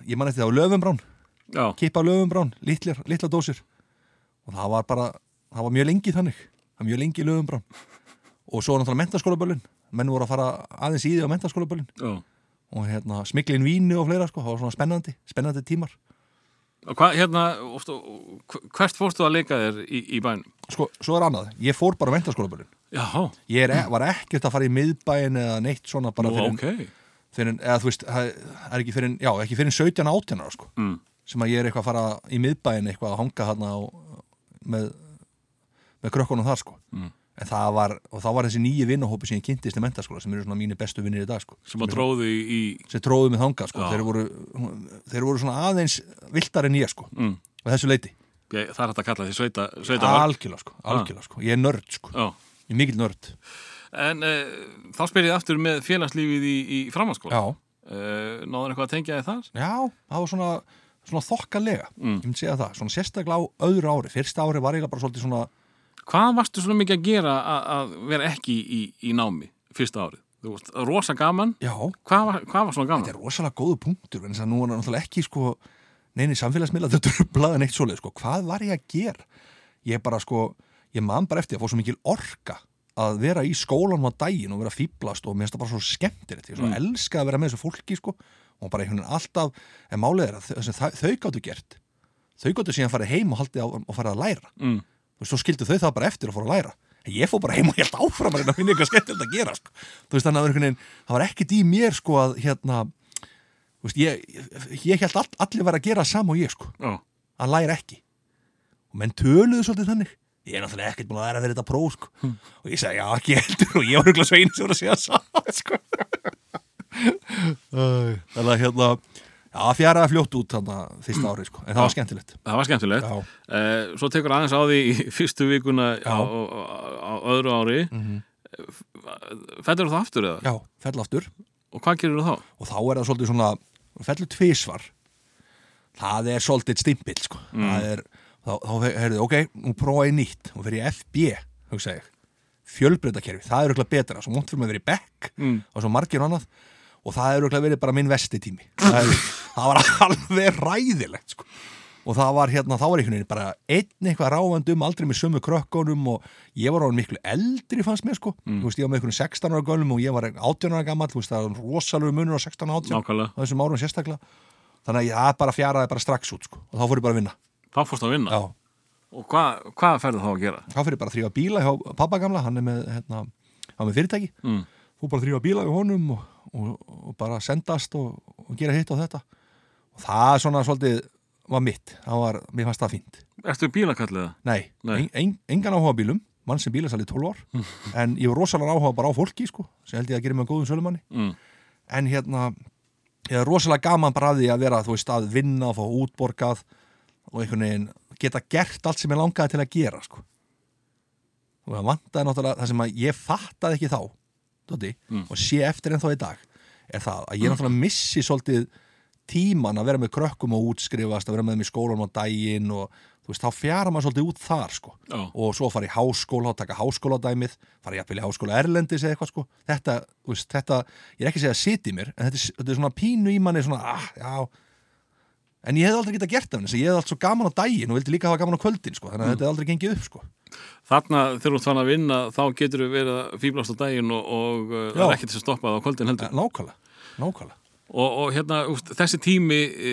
ég man eftir það á löfumbrán Já, kippa löfumbrán, litlar, litlar dósir og það var bara, það var mjög lengi þannig, það var mjög lengi löfumbrán og svo náttúrulega mentaskólaböllin menn voru að fara aðeins í því á mentaskólaböllin já. og hérna smiklin vínu og fleira sko, það var svona spennandi, spennandi tímar Og hvað, hérna, ofta, hvert fórstu að leika þér í, í bænum? sko, svo er annað, ég fór bara á mentaskólaböllin Já, ég er, e- var ekkert að fara í miðbæin eða neitt svona bara nú, fyrir, ok. fyrir eða þú veist, það er ekki fyrir já, ekki fyrir 17 18 ára sko Mm. sem að ég er eitthvað að fara í miðbæin eitthvað að hanga þarna á, með með krökkunum þar sko Mm. En það var, og þá var þessi nýju vinnahópi sem ég kynntist í mentaskóla sem eru svona mínu bestu vinnir í dag sko. Sem að dróðu í, sem tróðu mig þangað sko, þeir voru þeir voru svona aðeins viltar en ég sko mm, og þessu leiti, ég, það er hægt að kalla því sveita, sveita algjörlega sko, algjörlega sko. Ég er nörd sko, Já. ég er mikill nörd. En uh, þá spyr ég aftur með félagslífið í, í framhanskóla. já, Uh, náður eitthvað að tengja þar? já, það var svona svona þokkalega, Mm. ég myndi segja það. Svona sérstaklega á öðru ári, fyrsta ári var eiginlega bara svolítið svona Hvað varstu svona mikið að gera að, að vera ekki í, í námi fyrsta árið? Þú veist, rosa gaman. já, Hvað var, hvað var svona gaman? þetta er rosalega góðu punktur en þess að nú er náttúrulega ekki sko neini samfélagsmiðla þetta trublaði neitt svoleið sko, hvað var ég að gera ég bara sko, ég man bara eftir að fá svo mikil orka að vera í skólanum á daginn og vera fýblast og mér finnst það bara svo skemmtilegt ég svo Mm. elska að vera með þessu fólki sko og bara einhvern veginn alltaf, en málið er að þau, þau, þau gáttu gert þau gáttu síðan farið heim og og farið að læra Mm. Veist, svo skildu þau það bara eftir að fóra að læra ég fór bara heim og held áfram að reyna að finna eitthvað skemmtilegt að gera sko. þú veist, þannig að veginn, það var ekkert í mér sko að hérna veist, ég, ég, held all, allir var að gera sama og ég sko, Já. að læra ekki og menn töluðu svolítið þannig ég er náttúrulega ekkert búin að læra fyrir þetta próf sko. og ég sagði, já, ekki heldur og ég var auðvitað svein sem voru að segja saman sko. Þannig að hérna já, fjaraði fljótt út þannig að fyrsta ári sko. en það var skemmtilegt Það var skemmtilegt. Uh, svo tekur aðeins á því í fyrstu vikuna á, á, á öðru ári. mm Fættur það aftur eða? já fell aftur Og hvað gerir þú þá? og þá er það svolítið svona fellur tvísvar það er svolítið stimpill sko. það er, þá, þá heyrðu, ok nú prófa ég nýtt, nú fer ég FB hugsa ég, fjölbreytakerfi það er auðvitað betra, svo mónt fyrir mig að vera í bekk Mm. og svo margir og annað og það er auðvitað verið bara minn vesti tími það, er, það var alveg ræðilegt sko. og það var hérna, þá var einhvern veginn bara einn eitthvað ráfandum, aldrei með sömu krökkunum og ég var orðin miklu eldri fannst mér sko, þú veist, ég var með einhvern 16 ára gölum og ég var 18 ára gammal, þú veist, það var rosalegu munur á 16 og 18 Nákvæmlega. á þessum árum sérstaklega þannig að ég bara fjaraði bara strax út sko, og þá fór ég bara að vinna Þá fórst að vinna. já, Og hvað, hvað ferðu þá að gera? þá fór ég bara að þrýfa bíla hjá pappa gamla, hann er með, hérna, hann er með fyrirtæki Mm. fór bara að þrýfa bíla hjá honum og, og, og bara sendast og, og gera hitt og þetta og það svona svolítið var mitt, það var, mér fannst það fínt. Ertu bílakalliða? nei, Nei. En, en, engan áhuga bílum. Mann sem bílasal í 12 ár. En ég var rosalega áhuga bara á fólki sko, sem held ég að gera með góðum sölumanni. Mm. en hérna ég er rosalega gaman bara að því að vera þú veist að vinna og fá útborgað og einhvern veginn geta gert allt sem ég langaði til að gera sko. Og það vantaði náttúrulega það sem að ég fattaði ekki þá Dóti, Mm. og sé eftir en þá í dag er það að ég náttúrulega missi svolítið tíman að vera með krökkum og útskrifast að vera með þeim í skólanum á daginn og þú veist, þá fjara maður svolítið út þar sko. Já. og svo fara í háskóla og taka háskóladæmið fara jafnvel í háskóla erlendis eða eitthvað sko. Þetta, veist, þetta, ég er ekki að segja að sitja í mér en þetta, þetta er svona pínu í manni svona, ah, já. En ég hef aldrei getað gert af henni ég hef allt svo gaman á daginn og vildi líka hafa gaman á kvöldin sko, þannig að þetta hef aldrei gengið upp sko. Þarna þegar þú fann að vinna þá getur þú verið að fýblast á daginn og, og Já. er Og, og hérna, úst, þessi tími e,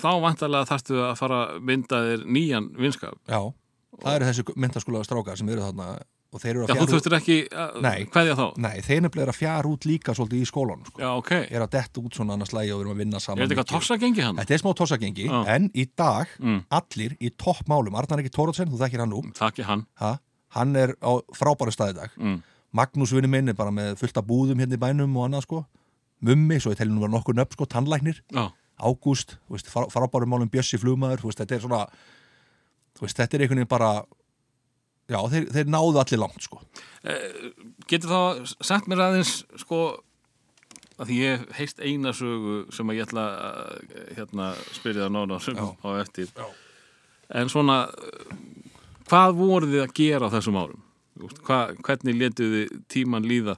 þá vantarlega þarftu að fara að mynda þér nýjan vinskap. já, það eru þessi myndaskóla strákar sem eru þarna og þeir eru Já, að þú fjara út þurftir ekki að kveðja þá. nei, þeir nefnilega eru að fjara út líka svolítið í skólanum sko. Já, ok. er að detta út svona annars lægi og erum að vinna Er saman þetta eitthvað mikið. tossa gengi hann? Þetta er smá tossagengi, Já. en í dag Mm. allir í toppmálum, Arnar ekki Tórótsen, þú þekkir hann nú Takk ég hann. ha? hann er á frábæru stað í dag Mm. Magnús vinur minn er bara með fullt af búðum hérna í bænum og annað sko Mummi, svo ég telli nú bara nokkur nöfn sko, tannlæknir Já, Ágúst, þú veist, frá- frábæru málum Bjössi veist, þetta er svona veist, þetta er einhvern veginn bara já, þeir, þeir náðu allir langt sko getur þá sagt mér aðeins sko að því ég heist eina sögu sem að ég ætla að hérna, spyrja það nána sem Já. á eftir Já. en svona hvað voruð þið að gera á þessum árum? Hva, hvernig letuð þið tíman líða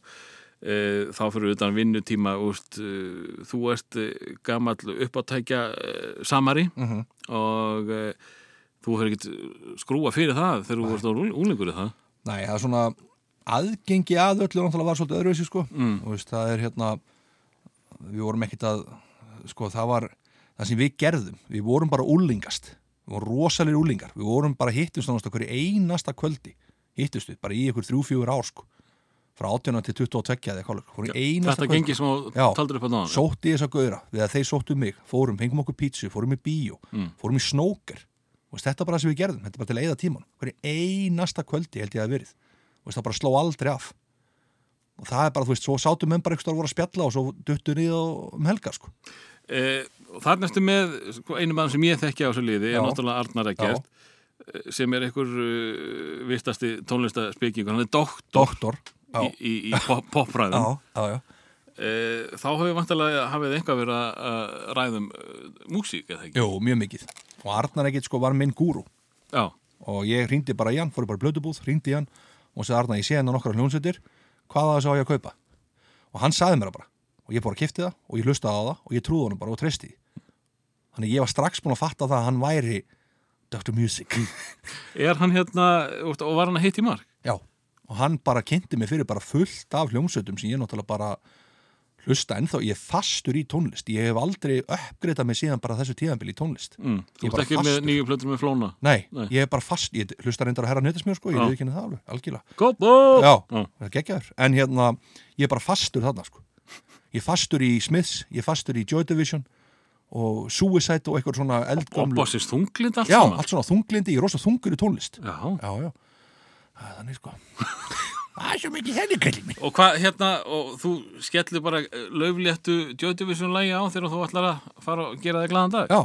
þá fyrir utan vinnutíma úst, e, þú ert e, gamall uppáttækja samari Mhm. og e, þú hefur ekkert skrúa fyrir það þegar þú varst úlingur í það Nei, það er svona aðgengi að öllu náttúrulega var svolítið öðruvísi sko. Mm. og veist, það er hérna við vorum ekkit að sko það var það sem við gerðum, við vorum bara úlingast við vorum rosalir úlingar, við vorum bara hittumst á hverju einasta kvöldi. Hittust við, bara í ykkur þrjú, fjögur ár sko frá 18 til 22 eða eitthvað Þetta gengi sem þú taldur upp á náðan sótti þess að gauðra við að þeir sóttu mig, fórum, fengum okkur pítsu fórum í bíó, Mm. fórum í snóker. Og þetta er bara það sem við gerðum, þetta er bara til að eyða tíman hverju einasta kvöldi held ég að verið. Og það bara sló aldrei af. Og það er bara, þú veist, svo sátum menn bara eitthvað voru að spjalla og svo duttu niður um helgar sko. e, Þarna ertu með sko, einu mann sem ég þekki á þessu liði er náttúrulega eh, sem er einhver uh, vistasti tónlistaspekingur, hann er doktor. Doktor já, í, í, í pop, popræðum e, þá hefur vantilega hafið einhvað verið að- að ræðum uh, músík eða ekki? Jú, mjög mikið. Og Arnar ekkert sko var minn gúrú. Já, og ég hringdi bara í hann, fór bara blödubúð hringdi í hann og sagði Arnar, ég sé hennar nokkra hljónsveitir hvað það sá ég að kaupa? Og hann sagði mér það bara. Og ég bara kifti það og ég hlustaði á það og ég trúði honum bara og treysti þannig ég var strax búin að fatta það að hann væri Dr. Music. Er hann hérna og var hann að hitt í mark? Já, og hann bara kynnti mig fyrir bara fullt af hljómsveitum sem ég náttúrulega bara hlusta ennþá, ég er fastur í tónlist ég hef aldrei uppgreitað mig síðan bara þessu tíðanbili í tónlist Mm. Þú ert bara ekki með fastur. nýju plötur með flóna? Nei, Nei. ég er bara fast, ég hlusta reyndar að herra nöytismjör sko, ég Já. veit ekki henni það alveg, algjörlega Góbo! Já, Já. það er geggjaður En hérna, ég er bara fastur þarna sko. Ég er fastur í Smiths Ég er fastur í Joy Division Og Suicide og eitthvað svona Og eldgömlu bossist þunglind allt Já, saman? allt svona þunglindi, ég er rosa þungur í tónlist Já. Já, já Það er þannig sko Það er svo mikið henni kallið mig Og hvað, hérna, og þú skellir bara eh, Joy Division lægi á þegar þú ætlar að fara og gera þig glaðan dag? Já,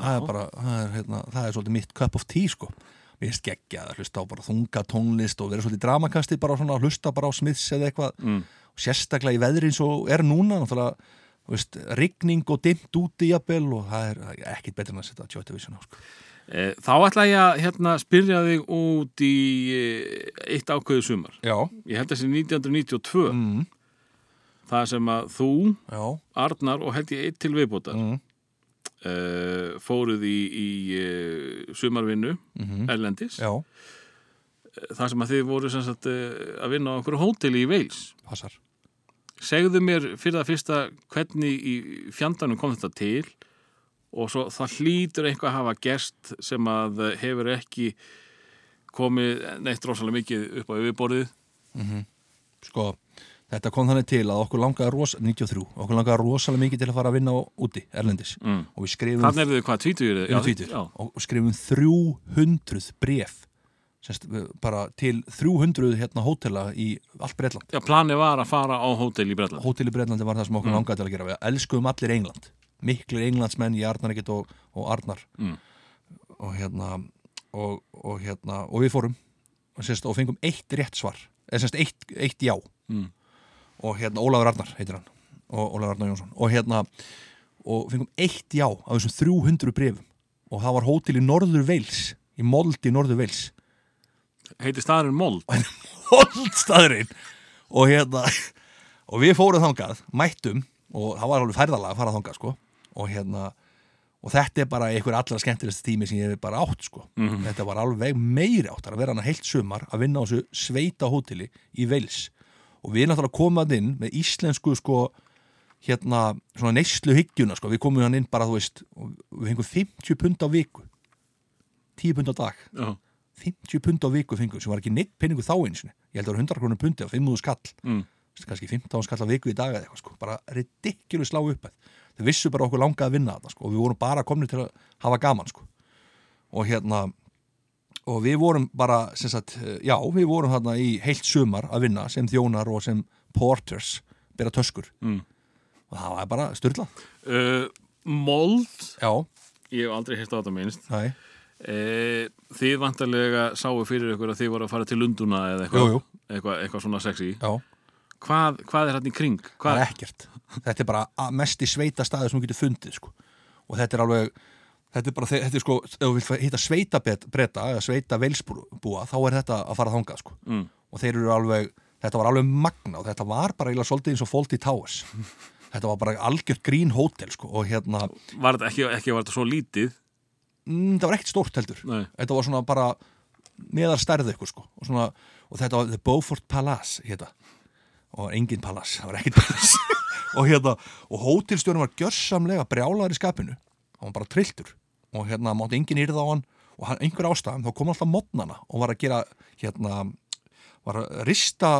það er bara Það er, hérna, það er svolítið mitt cup of tea sko Mér finnst geggjað að hlusta á bara þunga tónlist og vera svolítið dramakasti bara svona að hlusta bara á Smiths eða eitthvað Mm. og sérstaklega í veðri eins og er núna náttúrulega, þú veist, rigning og dimmt úti jafnvel og það er er ekkit betur en að setja Division á sko. E, þá ætla ég að hérna, spyrja þig út í e, eitt ákveðu sumar. Já, Ég held þessi 1992, mm, það sem að þú, já, Arnar og held ég eitt til viðbótar, mm, e, fóruð í, í e, sumarvinnu, Mhm. Erlendis, já, það sem að þið voru sagt, að vinna á einhverju hóteli í Veils. passar. Segðu mér fyrir það fyrsta hvernig í fjandanum kom þetta til og svo það hlýtur eitthvað að hafa gerst sem að hefur ekki komið neitt rosalega mikið upp á yfirborðið. Sko, þetta kom þannig til að okkur langaði ros, 93, okkur langaði rosalega mikið til að fara að vinna úti, Erlendis Mm. og við skrifum Þannig er þið hvað, tvítugir? Við erum tvítur og og skrifum 300 bref semst, við- bara til 300 hérna hótela í allt Breitland Já, planið var að fara á hótel í Breitland. Hótel í Breitlandi var það sem okkur langaði til að gera við elskuðum allir England miklir englandsmenn, ég Arnar ekkert og, og Arnar. Mm. og hérna og, og hérna, og við fórum. Og, semst, og fengum eitt rétt svar. Eða semst eitt, eitt já. Mm. og hérna Ólafur Arnar heitir hann. Og Ólafur Arnar Jónsson. Og hérna og fengum eitt já af þessum 300 brefum og það var hótel í Norður Veils í Mold í Norður Veils Heiti staðurinn Mold. Mold staðurinn. Og hérna og við fórum þangað, mættum og það var alveg færðalega að fara þangað sko og hérna og þetta er bara einhver allra skemmtilegst tími sem ég hef bara átt sko. Þetta var alveg meiri átt að vera hann heilt sumar að vinna á þessu sveita hóteli í Veils og við náttúrulega komum að inn með íslensku sko hérna svona neyslu hyggjuna sko. Við komum hann inn bara þú veist við fengum 50 pund á viku. 10 pund á dag. Já. 50 pund á viku fengum sem var ekki neitt penningu þá eins ég held að það var 100 krónur pundi á 5 skall. Mm. kannski 15 skall á viku í dag eða eitthvað sko. Bara ridiculous slá upp þau vissu bara okkur langaði að vinna þetta sko og við vorum bara komni til að hafa gaman sko og hérna og við vorum bara sagt, já, við vorum þarna í heilt sumar að vinna sem þjónar og sem porters bera töskur Mm. og það var bara styrla Uh, Mold, já, ég hef aldrei hérst á þetta minnst. næ, Uh, þið vantarlega sáu fyrir ykkur að þið voru að fara til Lunduna eða Jú, eitthvað, jú. eitthvað, eitthvað svona sexy. Hvað, hvað er hann í kring? það Hvað, er ekkert þetta er bara mest í sveita staði sem þú getur fundið sko. og þetta er alveg þetta er bara, þetta er sko, ef þú vilt hitta sveita breta eða sveita veilsbúa, þá er þetta að fara þangað sko. Mm. og þeir eru alveg, þetta var alveg magna og þetta var bara eiginlega svolítið eins og Fawlty Towers þetta var bara algjört grín hótel sko, og hérna, Var þetta ekki, ekki var þetta svo lítið mm, það var ekkert stórt heldur Nei. þetta var svona bara meðar stærð ykkur sko og, svona, og þetta var The Beaufort Palace hérna. Og engin palace, það var ekkert palace. Og hérna, og hótelstjórn var gjörsamlega brjálaður í skapinu. Hann var bara trilltur. Og hérna mátti engin yrða á hann. Og hann, einhver ástæðum þá kom alltaf mótnana og var að gera hérna, var að rista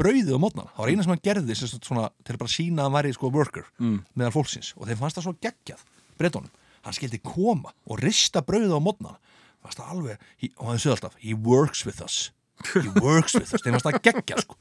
brauðið á mótnana, það var eina sem hann gerði sem svona, til að bara sína að hann væri sko worker mm. meðal fólksins. Og þeim fannst það svo geggjað breytunum, hann skildi koma og rista brauðið á mótnana fannst það alveg, he, og hann sögði alltaf he works with us, he works with us. Þeim fannst það geggjað sko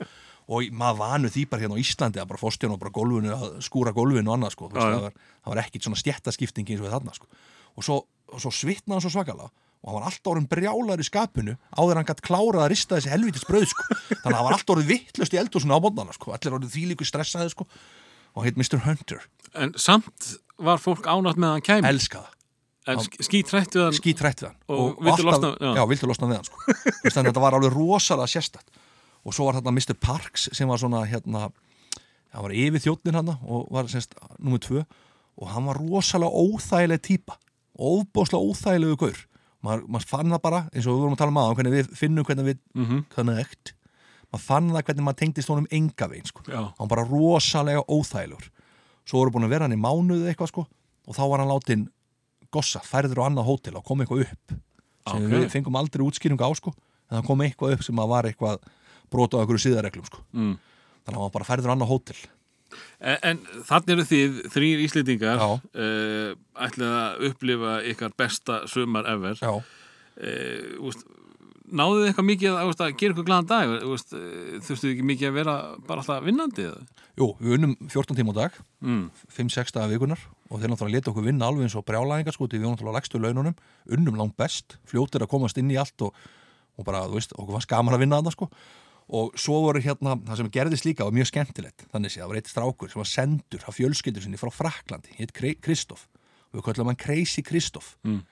og maður vanu því bara hérna á Íslandi að bara fórstjón og bara gólfinu, að skúra gólfinu og annað sko, veist, það var, það var ekkit svona stjættaskipting eins og þarna sko og svo, og svo svitnaði hann svo svakalega og hann var alltaf orðin brjálar í skapinu áður hann gætt klárað að rista þessi helvitis brauð sko. þannig að hann var alltaf orðin vittlust í eldhúsinu á mótnana sko. allir orðin þvílíku stressaði sko. og heit Mr. Hunter, En samt var fólk ánátt með að hann kæmi elskaða skítrætt við hann Og vildi alltaf- losna- við hann sko. Þannig að þetta var alveg rosalega sérstætt og svo var þarna Mr. Parks sem var svona hérna, hann var yfir þjóttnin hann og var semst nummið tvö og hann var rosalega óþægileg típa óbóðslega óþægilegu gaur maður, maður fann það bara, eins og við vorum að tala um aðan hvernig við finnum hvernig við mm -hmm. hvernig ekt maður fann það hvernig maður tengdist honum enga veginn sko. Hann var bara rosalega óþægilegur svo voru búin að vera hann í mánuði eitthvað sko, og þá var hann látin gossa, færður á annað hótel og kom eitthvað upp sem Ok. við fengum aldrei útskýringu á sko, en það kom eitthvað upp sem að var eitthvað brota á einhverju síðarreglum sko. mm. þannig að hann bara færður annað hótel En, en þannig eru þið, þrýr Íslendingar Já. uh, ætlið að upplifa ykkar besta sumar ever uh, úst, Náðu þið eitthvað mikið að, að gera ykkur glaðan dag uh, Þurftu þið ekki mikið að vera bara alltaf vinnandi jú, við unnum 14 tíma á dag Mm. 5-6 daga vikunar og þeir náttúrulega leta okkur vinna alveg eins og brjálæðingar sko, við náttúrulega legstu laununum unnum langt best, fljótir að komast inn í allt og, og bara, þú veist, okkur fannst gaman að vinna þarna sko og svo voru hérna, það sem gerðist líka var mjög skemmtilegt, þannig sé, það var eitt strákur sem var sendur af fjölskyldur sinni frá Fraklandi hitt Kristoff, og við kallum hann Crazy Kristoff mm.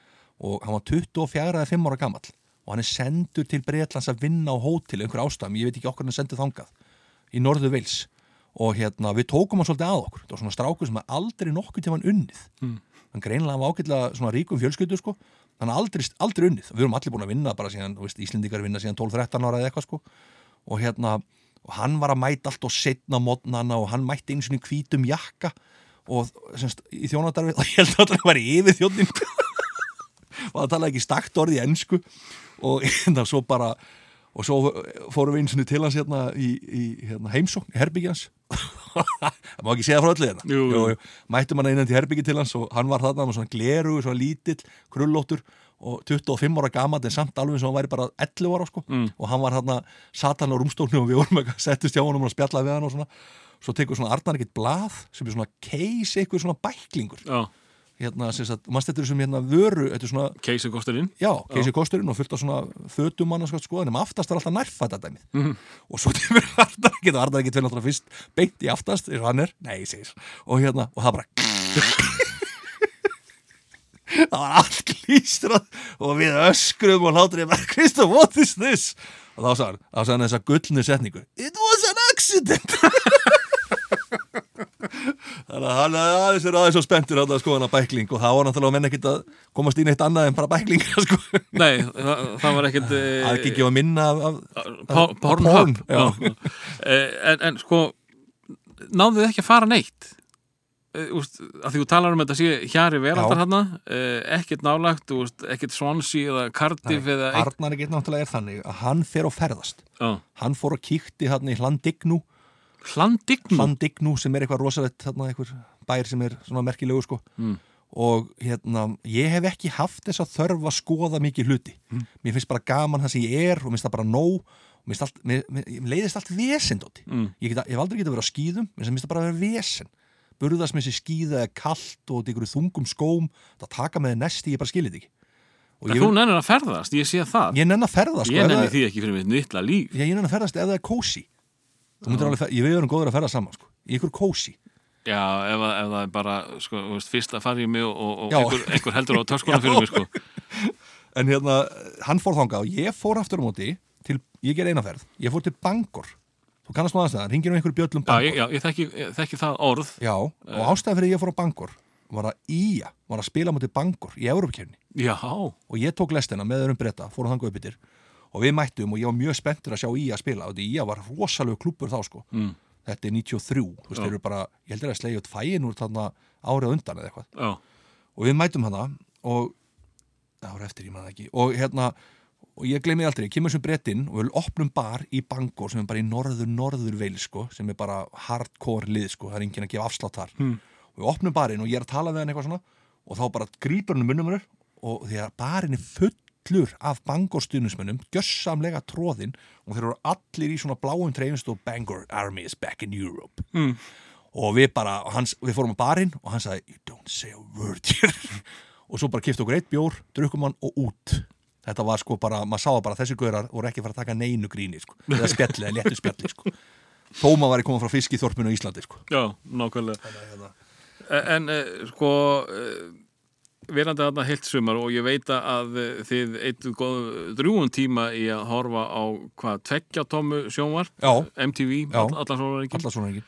og hann var 24 eða 5 ára gamall. Og hann er sendur til Breitlands að vinna á hótel einhver ástæðum, ég veit ekki okkur hann er sendur þangað í Norðu Vils og hérna við tókum hann svolítið að okkur. Það var svona strákur sem aldrei nokkuð til hann unnið. Mm. hann greinlega var svona ríkum fjölskyldu sko, hann er aldrei, aldrei unnið. Við erum allir búin að vinna bara síðan, þú veist, Íslendingar vinna síðan 12-13 ára eða eitthvað sko og hérna, og hann var að mæta allt og setna mótnana og hann mætti einu svona hvítum jakka og semst, í þjónadarfið, og ég held að það var yfir þjónin og það talaði ekki stakt orði ennsku og hérna svo bara og svo fórum við eins og til hans hérna í, í hérna, heimsókn, herbyggjans það má ekki segja frá öllu hérna. Jú, jú. mættum hann einan til herbyggji til hans og hann var þarna með svona gleru, svona lítill krullóttur og 25 ára gamall en samt alveg eins og hann væri bara 11 ára sko. Mm. og hann var þarna satan á rúmstólnu og við vorum eitthvað settist hjá honum og spjallaði við hann og svona. Svo tekur svona Arnar ekkert blað sem er svona case, eitthvað svona bæklingur. Já, hérna, sem sagt, mannst þetta er sem hérna vöru, keisi kosturinn. Já, Casey kosturinn og fullt af svona fötum mann sko, en aftast er alltaf nærfætt að dæmið Mhm. og svo tímur Arnar ekkert og Arnar ekkert fyrir náttúrulega fyrst beint í aftast eins og hann er, nei, og hérna, og það bara það var allt klístrað og við öskrum og hlátur ég bara, Kristof, what is this? og þá sagði hann, þessa gullnu setningu It was an accident Þannig að hann er aðeins er aðeins svo spenntur að sko hann að bækling og það var náttúrulega menn ekkit að komast í neitt annað en bara bækling sko. Nei, það, það var ekkert eh, að ekki að minna af, af, af Pornhub. Já. Eh, en, en sko náðu þið ekki að fara neitt úst, að því þú talar um þetta sé hjari veraldar hann ekkert nálagt, úst, ekkert Swansea eða Cardiff eða eitt Arnar ekkit náttúrulega er þannig að hann fer og ferðast. Já. hann fór og kíkti hann í Hlandignu Hlandignu Hlandignu sem er eitthvað rosalegt þarna eitthvað bær sem er svona merkilegu sko. Mm. og hérna ég hef ekki haft þess að þörf að skoða mikið hluti. Mm. mér finnst bara gaman það sem ég er og mér finnst það bara nóg. Mér, allt, mér, mér, leiðist allt vesendóti Mm. ég, ég hef aldrei getað verið á skýðum mér finnst það bara að vera vesen burðast með sér skýða eða kalt og ykkur þungum skóm það taka með næsti, ég bara skilir þetta ekki. Og En ég, þú nennir að ferðast, ég sé það. Ég nenn að ferða sko, Ég ef nenni það- því ekki fyrir mitt nýttla líf. Ég, ég nenn að ferðast ef það er kósi ég við erum góður að ferða saman sko, í ykkur kósi Já, ef, að- ef það er bara sko, veist, fyrst að fara í mig og, og, einhver, einhver heldur á töskuna fyrir mig sko. en hérna, hann fór þangað og ég fór aftur á móti til ég ger eina ferð, ég fór til Bangor þú kannast maður aðstæðan, ringir um einhverju bjöllum Já, Bangor. ég, já, ég þekki, ég þekki það orð. Já, og ástæðan fyrir ég fór á Bangor var að Ía var að spila mútið Bangor í Európakefni Já, og ég tók lestina með öðrum breyta, fór þanga upp yfir og við mættum og ég var mjög spenntur að sjá Ía spila. Og Ía var rosalegu klubur þá sko. Mm. þetta er 93, þú veist, Já. þeir eru bara ég heldur að slegja út fæin úr þarna árið undan eða eitthvað. Já, og við mætum hana og það var eftir, ég maður ekki. Og hérna, og ég gleymi aldrei, ég kemur sem brettinn og við opnum bar í Bangor sem er bara í norður, norður veil sko, sem er bara hardcore lið sko, það er enginn að gefa afslátt þar Hmm. og við opnum barinn og ég er að tala við hann eitthvað svona og þá bara grípur hann um munnum mér og því að barinn er fullur af Bangor stuðnismönnum, gjössamlega tróðinn og þeir eru allir í svona bláum treyfist og Bangor Army is back in Europe mm. og við bara, hans, við fórum á barinn og hann sagði, you don't say a word here og svo bara kipta okkur eitt bjór drukkum hann og út þetta var sko bara, maður sá það bara, þessi gaurar voru ekki fara að taka neinu gríni, sko, eða spjalli eða léttu spjalli, sko. Þó maður væri komað frá fiskiþorpinu á Íslandi, sko. Já, nákvæmlega. En, eh, sko eh, verandi þarna heilt sumar og ég veit að þið eittu drjúun tíma í að horfa á hvað, tveggja tómu sjónvar Já. MTV, Já. all, allan svona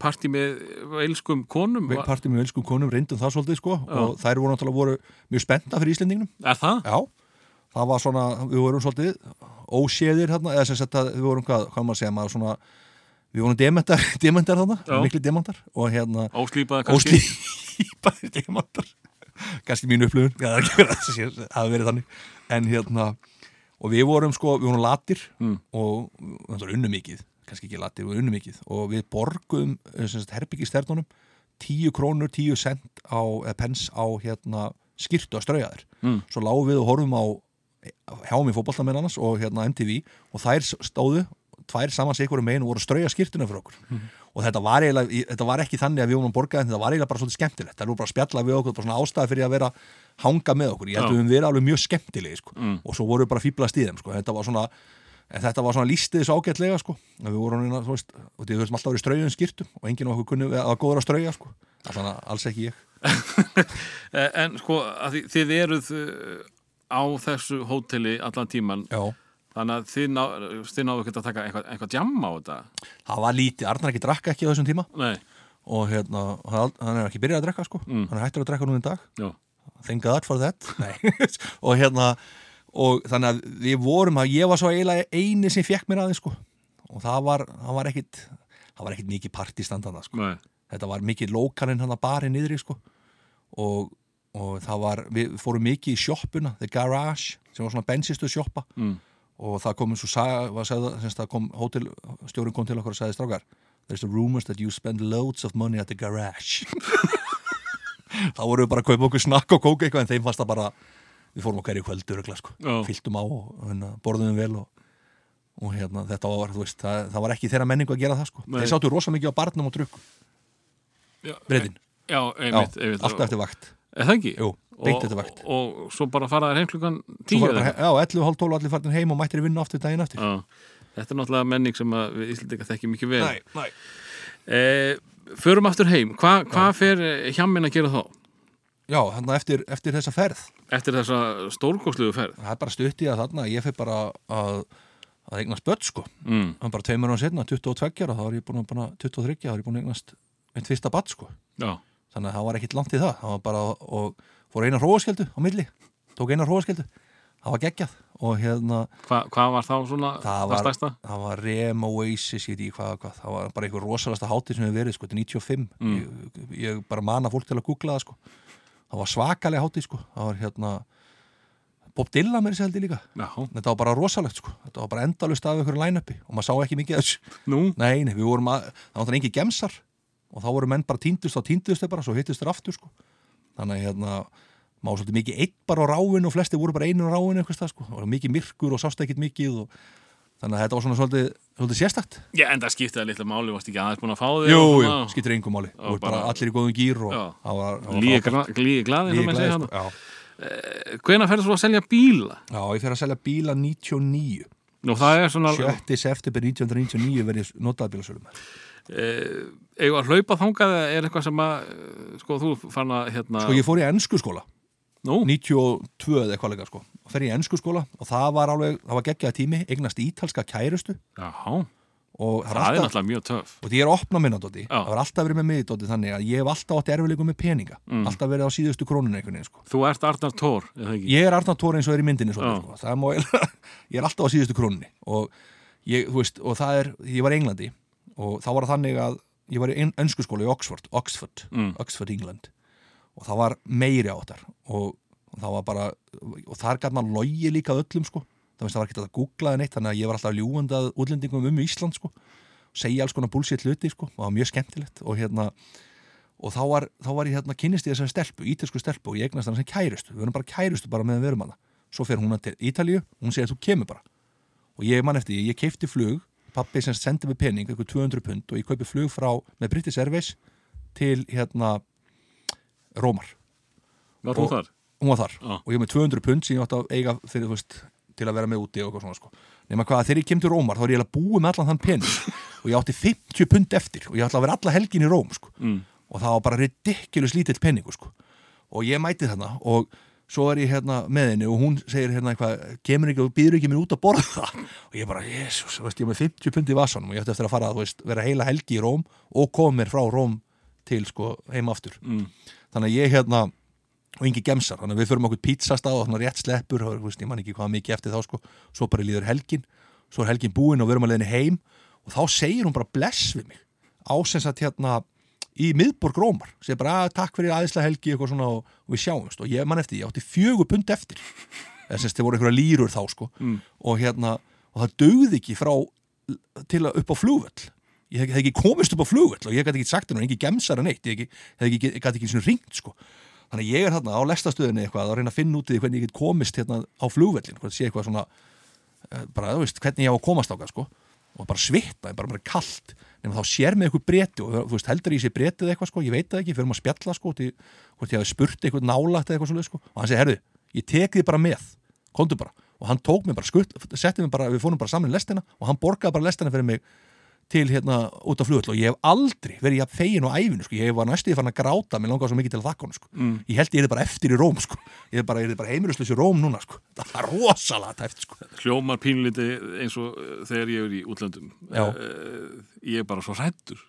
partí með elskum konum partí með elskum konum reyndum það svolítið, sko og þær voru náttúrulega voru mjög spennta fyrir Íslendingnum. Er það? Já, það var svona, við vorum svolítið óséðir hérna, eða sem sagt að við vorum hvað, hvað maður segja, maður svona við vorum dementar, dementar þarna, Já. miklu dementar og hérna Óslýpaði kannski. óslýpaðir demantar kannski mínu upplifun ja, það hafi verið þannig. En hérna og við vorum sko, við vorum latir Mm. og kannski ekki latir, við unnu mikið og við borguðum herbyggisternunum 10 krónur, 10 cent á, eða pens á hérna skýrtu að strauja þér Mm. svo lágum við og horfum á hjá mig fótbolta með annars og hérna MTV og þær stóðu tvær saman sig ykkur megin og voru að strauja skýrtuna fyrir okkur og þetta var, eiginlega, í- þetta var ekki þannig að við vorum að borga þetta var eiginlega bara svolítið skemmtilegt það voru bara að spjalla við okkur, bara svona ástæði fyrir að vera hanga með okkur, ég held að við höfum verið alveg mjög skemmtilegi sko. Mm. og svo voru við bara fýblast í þeim sko. þetta var svona en þetta var svona lístið þessu ágætlega sko. við vorum hérna, þú veist, við höfum alltaf verið strauðum skýrtum og enginn af okkur kunni að að strauja sko. þannig að alls ekki ég Eh, En sko, þið, þið eruð eh, á þessu hóteli allan tíman Já. þannig að þið, ná, þið náðu ekki að taka eitthvað, eitthvað djamma á þetta það var lítið, Arnar ekki drakka ekki á þessum tíma Nei, og hérna, hann er ekki byrjað að drekka sko. Mm. hann er hættur að drekka nú í dag já, thank God for that og hérna og þannig að við vorum að ég var svo eiginlega eini sem fekk mér aðeins sko. og það var, það var ekkit það var ekkit mikið partistandana sko. þetta var mikið lókalinn hann að barið niðri sko. og, og það var við fórum mikið í sjoppuna The Garage, sem var svona bensistu sjoppa mm. og það kom eins og semst, það kom til okkur og sagði strákar there's a rumors that you spend loads of money at the garage þá vorum við bara að kaupa okkur snakk og kóka eitthvað en þeim fannst það bara við fórum okkar í kvöldur sko. Já. fylltum á og hérna, borðum vel og, og hérna, þetta var, veist, það, það var ekki þeirra menningu að gera það sko. Þeir sáttu rosa mikið á barnum og drukk já breytin, Já, einmitt, einmitt alltaf eftir vakt Er það ekki? Jú, beint og, eftir vakt og, og svo bara fara þær heim klukkan tíu eða bara? Já, 11, hálf 12 allir farin heim og mættir í vinnu aftur daginn eftir Já, þetta er náttúrulega menning sem við Íslandika þekki mikið vel Nei, nei. eh, Förum aftur heim, Hva, hvað fer hjammin að gera þá? Já, þarna eftir, eftir þessa ferð. Eftir þessa stórkosluðu ferð. Það er bara stutt í að þarna ég fyrir bara að, að eignast börn sko. Mm. hann bara tveimur án setna, 22 ára þá var ég búin að bara 23, þá var ég búin að eignast einn fyrsta badd sko, Já, þannig að það var ekkit langt í það. Það var bara, og fór eina hróaskeldu á milli, tók eina hróaskeldu það var geggjað. Og hérna Hva, hvað var þá svona það það, var, stærsta? það var Rem Oasis, veit ekki hvað, hvað. Það var bara einhver rosalasta hátíð sem hefur verið sko, þetta er 95 Mm. ég, ég bara mana fólk til að googla það sko það var svakalega hátíð sko. Það var hérna Bob Dylan mér sér held ég líka. Já, þetta var bara rosalegt sko. Þetta var bara endalust af einhverju line-upi og maður sá ekki mikið af þessu. Nú? Nei, nei, við vorum að, það var þannig engi gemsar og þá voru menn bara tíndust og tíndust þeir bara, svo hittust þeir aftur sko. Þannig að hérna, maður svolítið mikið einn bara á ráinu og flesti voru bara einu á ráinu eitthvað sko, var mikið myrkur og sást ekkit mikið og þannig að þetta var svona svolítið, svolítið sérstakt Já, en það skipti það litla máli, varst ekki aðeins búin að fá þig jú, og jú, svona? skiptir engum máli, þú veist bara allir í góðum gýr og Líði frábært. gla- glíði glaði, Líði það með glaði, segja hana já. Hvenær ferður svo að selja bíla? já, ég fer að selja bíla 99 Nú, það er svona 7. september 1999 verið notaðbílasölum eh, Eða hlaupa þangað eða er eitthvað sem að eh, sko, þú fann að hérna sko ég fór í ennsku skóla Nú, 92 eða eitthvað leika sko og fer í ennsku skóla og það var alveg, það var geggjaði tími eignast ítalska kærustu Já, og það er náttúrulega mjög töf og ég er opna minna Dóti, það var alltaf verið með mig Dóti þannig að ég hef alltaf átt erfileikum með peninga Mm. alltaf verið á síðustu krónun einhvern veginn sko. Þú ert Arnar Tór, eða ekki? ég er Arnar Tóri eins og er í myndinni Já. sko. það má, ég er alltaf á síðustu krónunni og ég, þú veist, og það er ég var í Englandi og þá var það þannig að ég var í ennsku skóla í Oxford Oxford, Mm. Oxford England og það var meiri áttar. Og, og það var bara og þar gæt maður logi líka öllum sko. Það, var ekki að googlaði neitt þannig að ég var alltaf ljúandað útlendingum um Ísland sko. Segja alls konar bullshit hluti sko. Og það var mjög skemmtilegt. Og hérna og þá var, þá var ég hérna kynnist ég þessari stelpu, ítalsku stelpu og ég eignast hann sem kærustu. Við erum bara kærustu bara meðan við erum hana svo fer hún til Ítalíu, hún segir þú kemur bara. Og ég man eftir, ég keifti flug pappi sem sendi mig pening, eitthvað 200 pund og ég kaupi flug frá, með British Airways til hérna Rómar, Var hún Og- þar? hún var þar Já. og ég var með 200 pund sem ég átti að eiga fyrir, veist, til að vera með úti og eitthvað svona sko. nema hvað, þegar ég kem til Rómar þá er ég eiginlega búið með allan þann pening og ég átti 50 pund eftir og ég ætla að vera alla helgin í Róm sko. Mm. og það var bara ridiculous lítill peningu sko. og ég mæti þarna og svo er ég hérna með henni og hún segir hérna eitthvað, kemur ekki og býður ekki mér út að borða og ég bara, veist, ég er með 50 pund í vasanum og ég ætti eftir að fara að veist, vera heila helgi í Róm og koma mér frá Róm til sko, heim aftur Mm. Þannig að ég hérna og engi gemsar, þannig að við förum okkur pizzastað og svona rétt sleppur, og, veist, ég man ekki hvað mikið eftir þá sko, svo bara líður helgin svo er helgin búin og við erum að leiðinni heim og þá segir hún bara bless við mig ásens að hérna í miðborg Rómar, segir bara að takk fyrir aðeinslega helgi eitthvað svona og, og við sjáumst og ég man eftir, ég átti fjögur pund eftir. Eða sem þið voru einhverja lýrur þá sko. Mm. og hérna, og það dögði ekki frá til að upp á flugvöll ég hef, hef ekki komist upp á flugvöll og ég gæti ekki sagt henni, ekki gemsar en eitt ég hef ekki, hef ég gæti ekki svona ringt sko. Þannig ég er hérna á lestastöðinni eitthvað að reyna að finna út í hvernig ég get komist hérna á flugvöllin, hvernig sé eitthvað svona eh, bara, þú veist, hvernig ég á að komast ákað sko. Og bara svitta, bara, bara kalt. Nema þá sér mig eitthvað breti og þú veist, heldur ég sé bretið eitthvað sko, ég veit það ekki, fyrir maður að spjalla sko, til, hvort ég hafi spurt eitthvað nálægt eða eitthvað svo sko, og hann segi, herðu, ég tek þið bara með. Komdu bara, og hann tók mig bara skutt, setti mig bara, við fórum bara saman í lestina og hann borgaði bara lestina fyrir mig til hérna út af flugvöll og ég hef aldrei verið jafn fegin á æfinu sko. ég var næstuði fann að gráta, mér langaði svo mikið til að þakka hann sko. Mm. ég held ég er bara eftir í Róm sko. ég er bara, bara heimilisleis í Róm núna sko. það er rosalega tæft sko. Hljómar pínliti eins og uh, þegar ég er í útlöndum. Uh, Ég er bara svo hrættur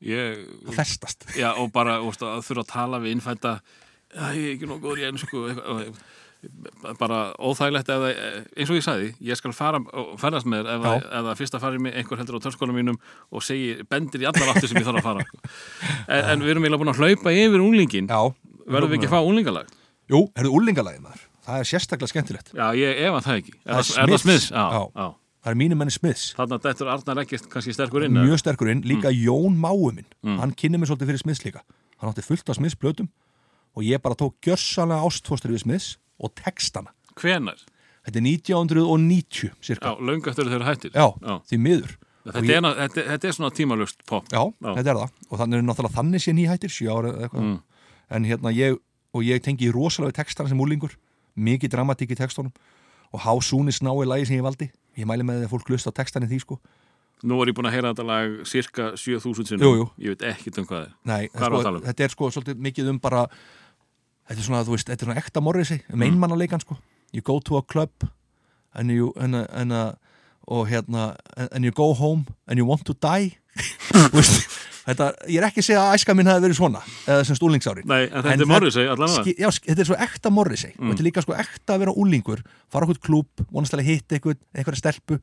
Ég, það festast já, og bara úst, að þurfa að tala við innfætta Já, ég er ekki nóg góður í ennsku eitthvað, og- bara óþægilegt það, eins og ég sagði, ég skal fara og ferðast með þér ef, það- fyrst að fara með einhver heldur á törskóla mínum og segi, bendir í allar áttir sem ég þarf að fara. En, en við erum eiginlega búin að hlaupa yfir unglingin já, verðum við ekki að fá unglingalag? jú, er það úrlingalagi maður. Það er sérstaklega skemmtilegt. Já, ég ef að það ekki. Er Það það, smiðs? Já, Já. það er mínum menni Smiths. Þannig að þetta er Arnar ekkert kannski sterkur inn eða? mjög sterkur inn, líka Jón Máu minn. Mm. hann kynni mig svolítið fyrir Smiths líka. Hann átti fullt af Smiths blötum og ég bara tók gjörsanlega ástfóstur við Smiths og textana Hvenar? þetta er 1990 cirka Já, þeir eru hættir já, Já. því miður Þetta, ég- er, þetta, þetta er svona tímalust pop Já, Já. þetta er það og þannig er náttúrulega þannig sé nýhættir sjö ára eða eitthvað Mm. en hérna ég, og ég tengi rosalega við textana sem úlingur mikið dramatík í textunum og How Soon Is Now er lagi sem ég valdi ég mæli með því að fólk lusta textan í því sko Nú er ég búin að heyra þetta lag cirka 7000 sinnum Jú, jú. Ég veit ekkert um hvað er Nei, Hvað er sko, um? þetta er sko svolítið mikið um bara þetta er svona, þú veist, þetta er svona ekta morrisi um Mm. einmannaleikan sko. You go to a club and you, and, a, and a, og hérna and you go home and you want to die. Þetta, ég er ekki að segja að æska minn hafi verið svona eða sem stúlingsárin. Nei, en þetta er Morrissey allavega. já, þetta er svo ekta Morrissey. Mm. og þetta er líka sko ekta að vera úlingur fara okkur klúb, vonast að hitta eitthvað einhverja stelpu,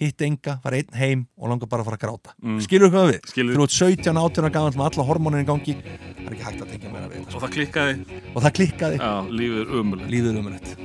hitta enga fara einn heim og langa bara að fara að gráta Mm. skilur hvað við? Skilur. Þú ert 17, 18 ára gamall með alla hormónin í gangi það er ekki hægt að tengja meira við Og sko. það klikkaði og það klikkaði, Já, lífið er umulegt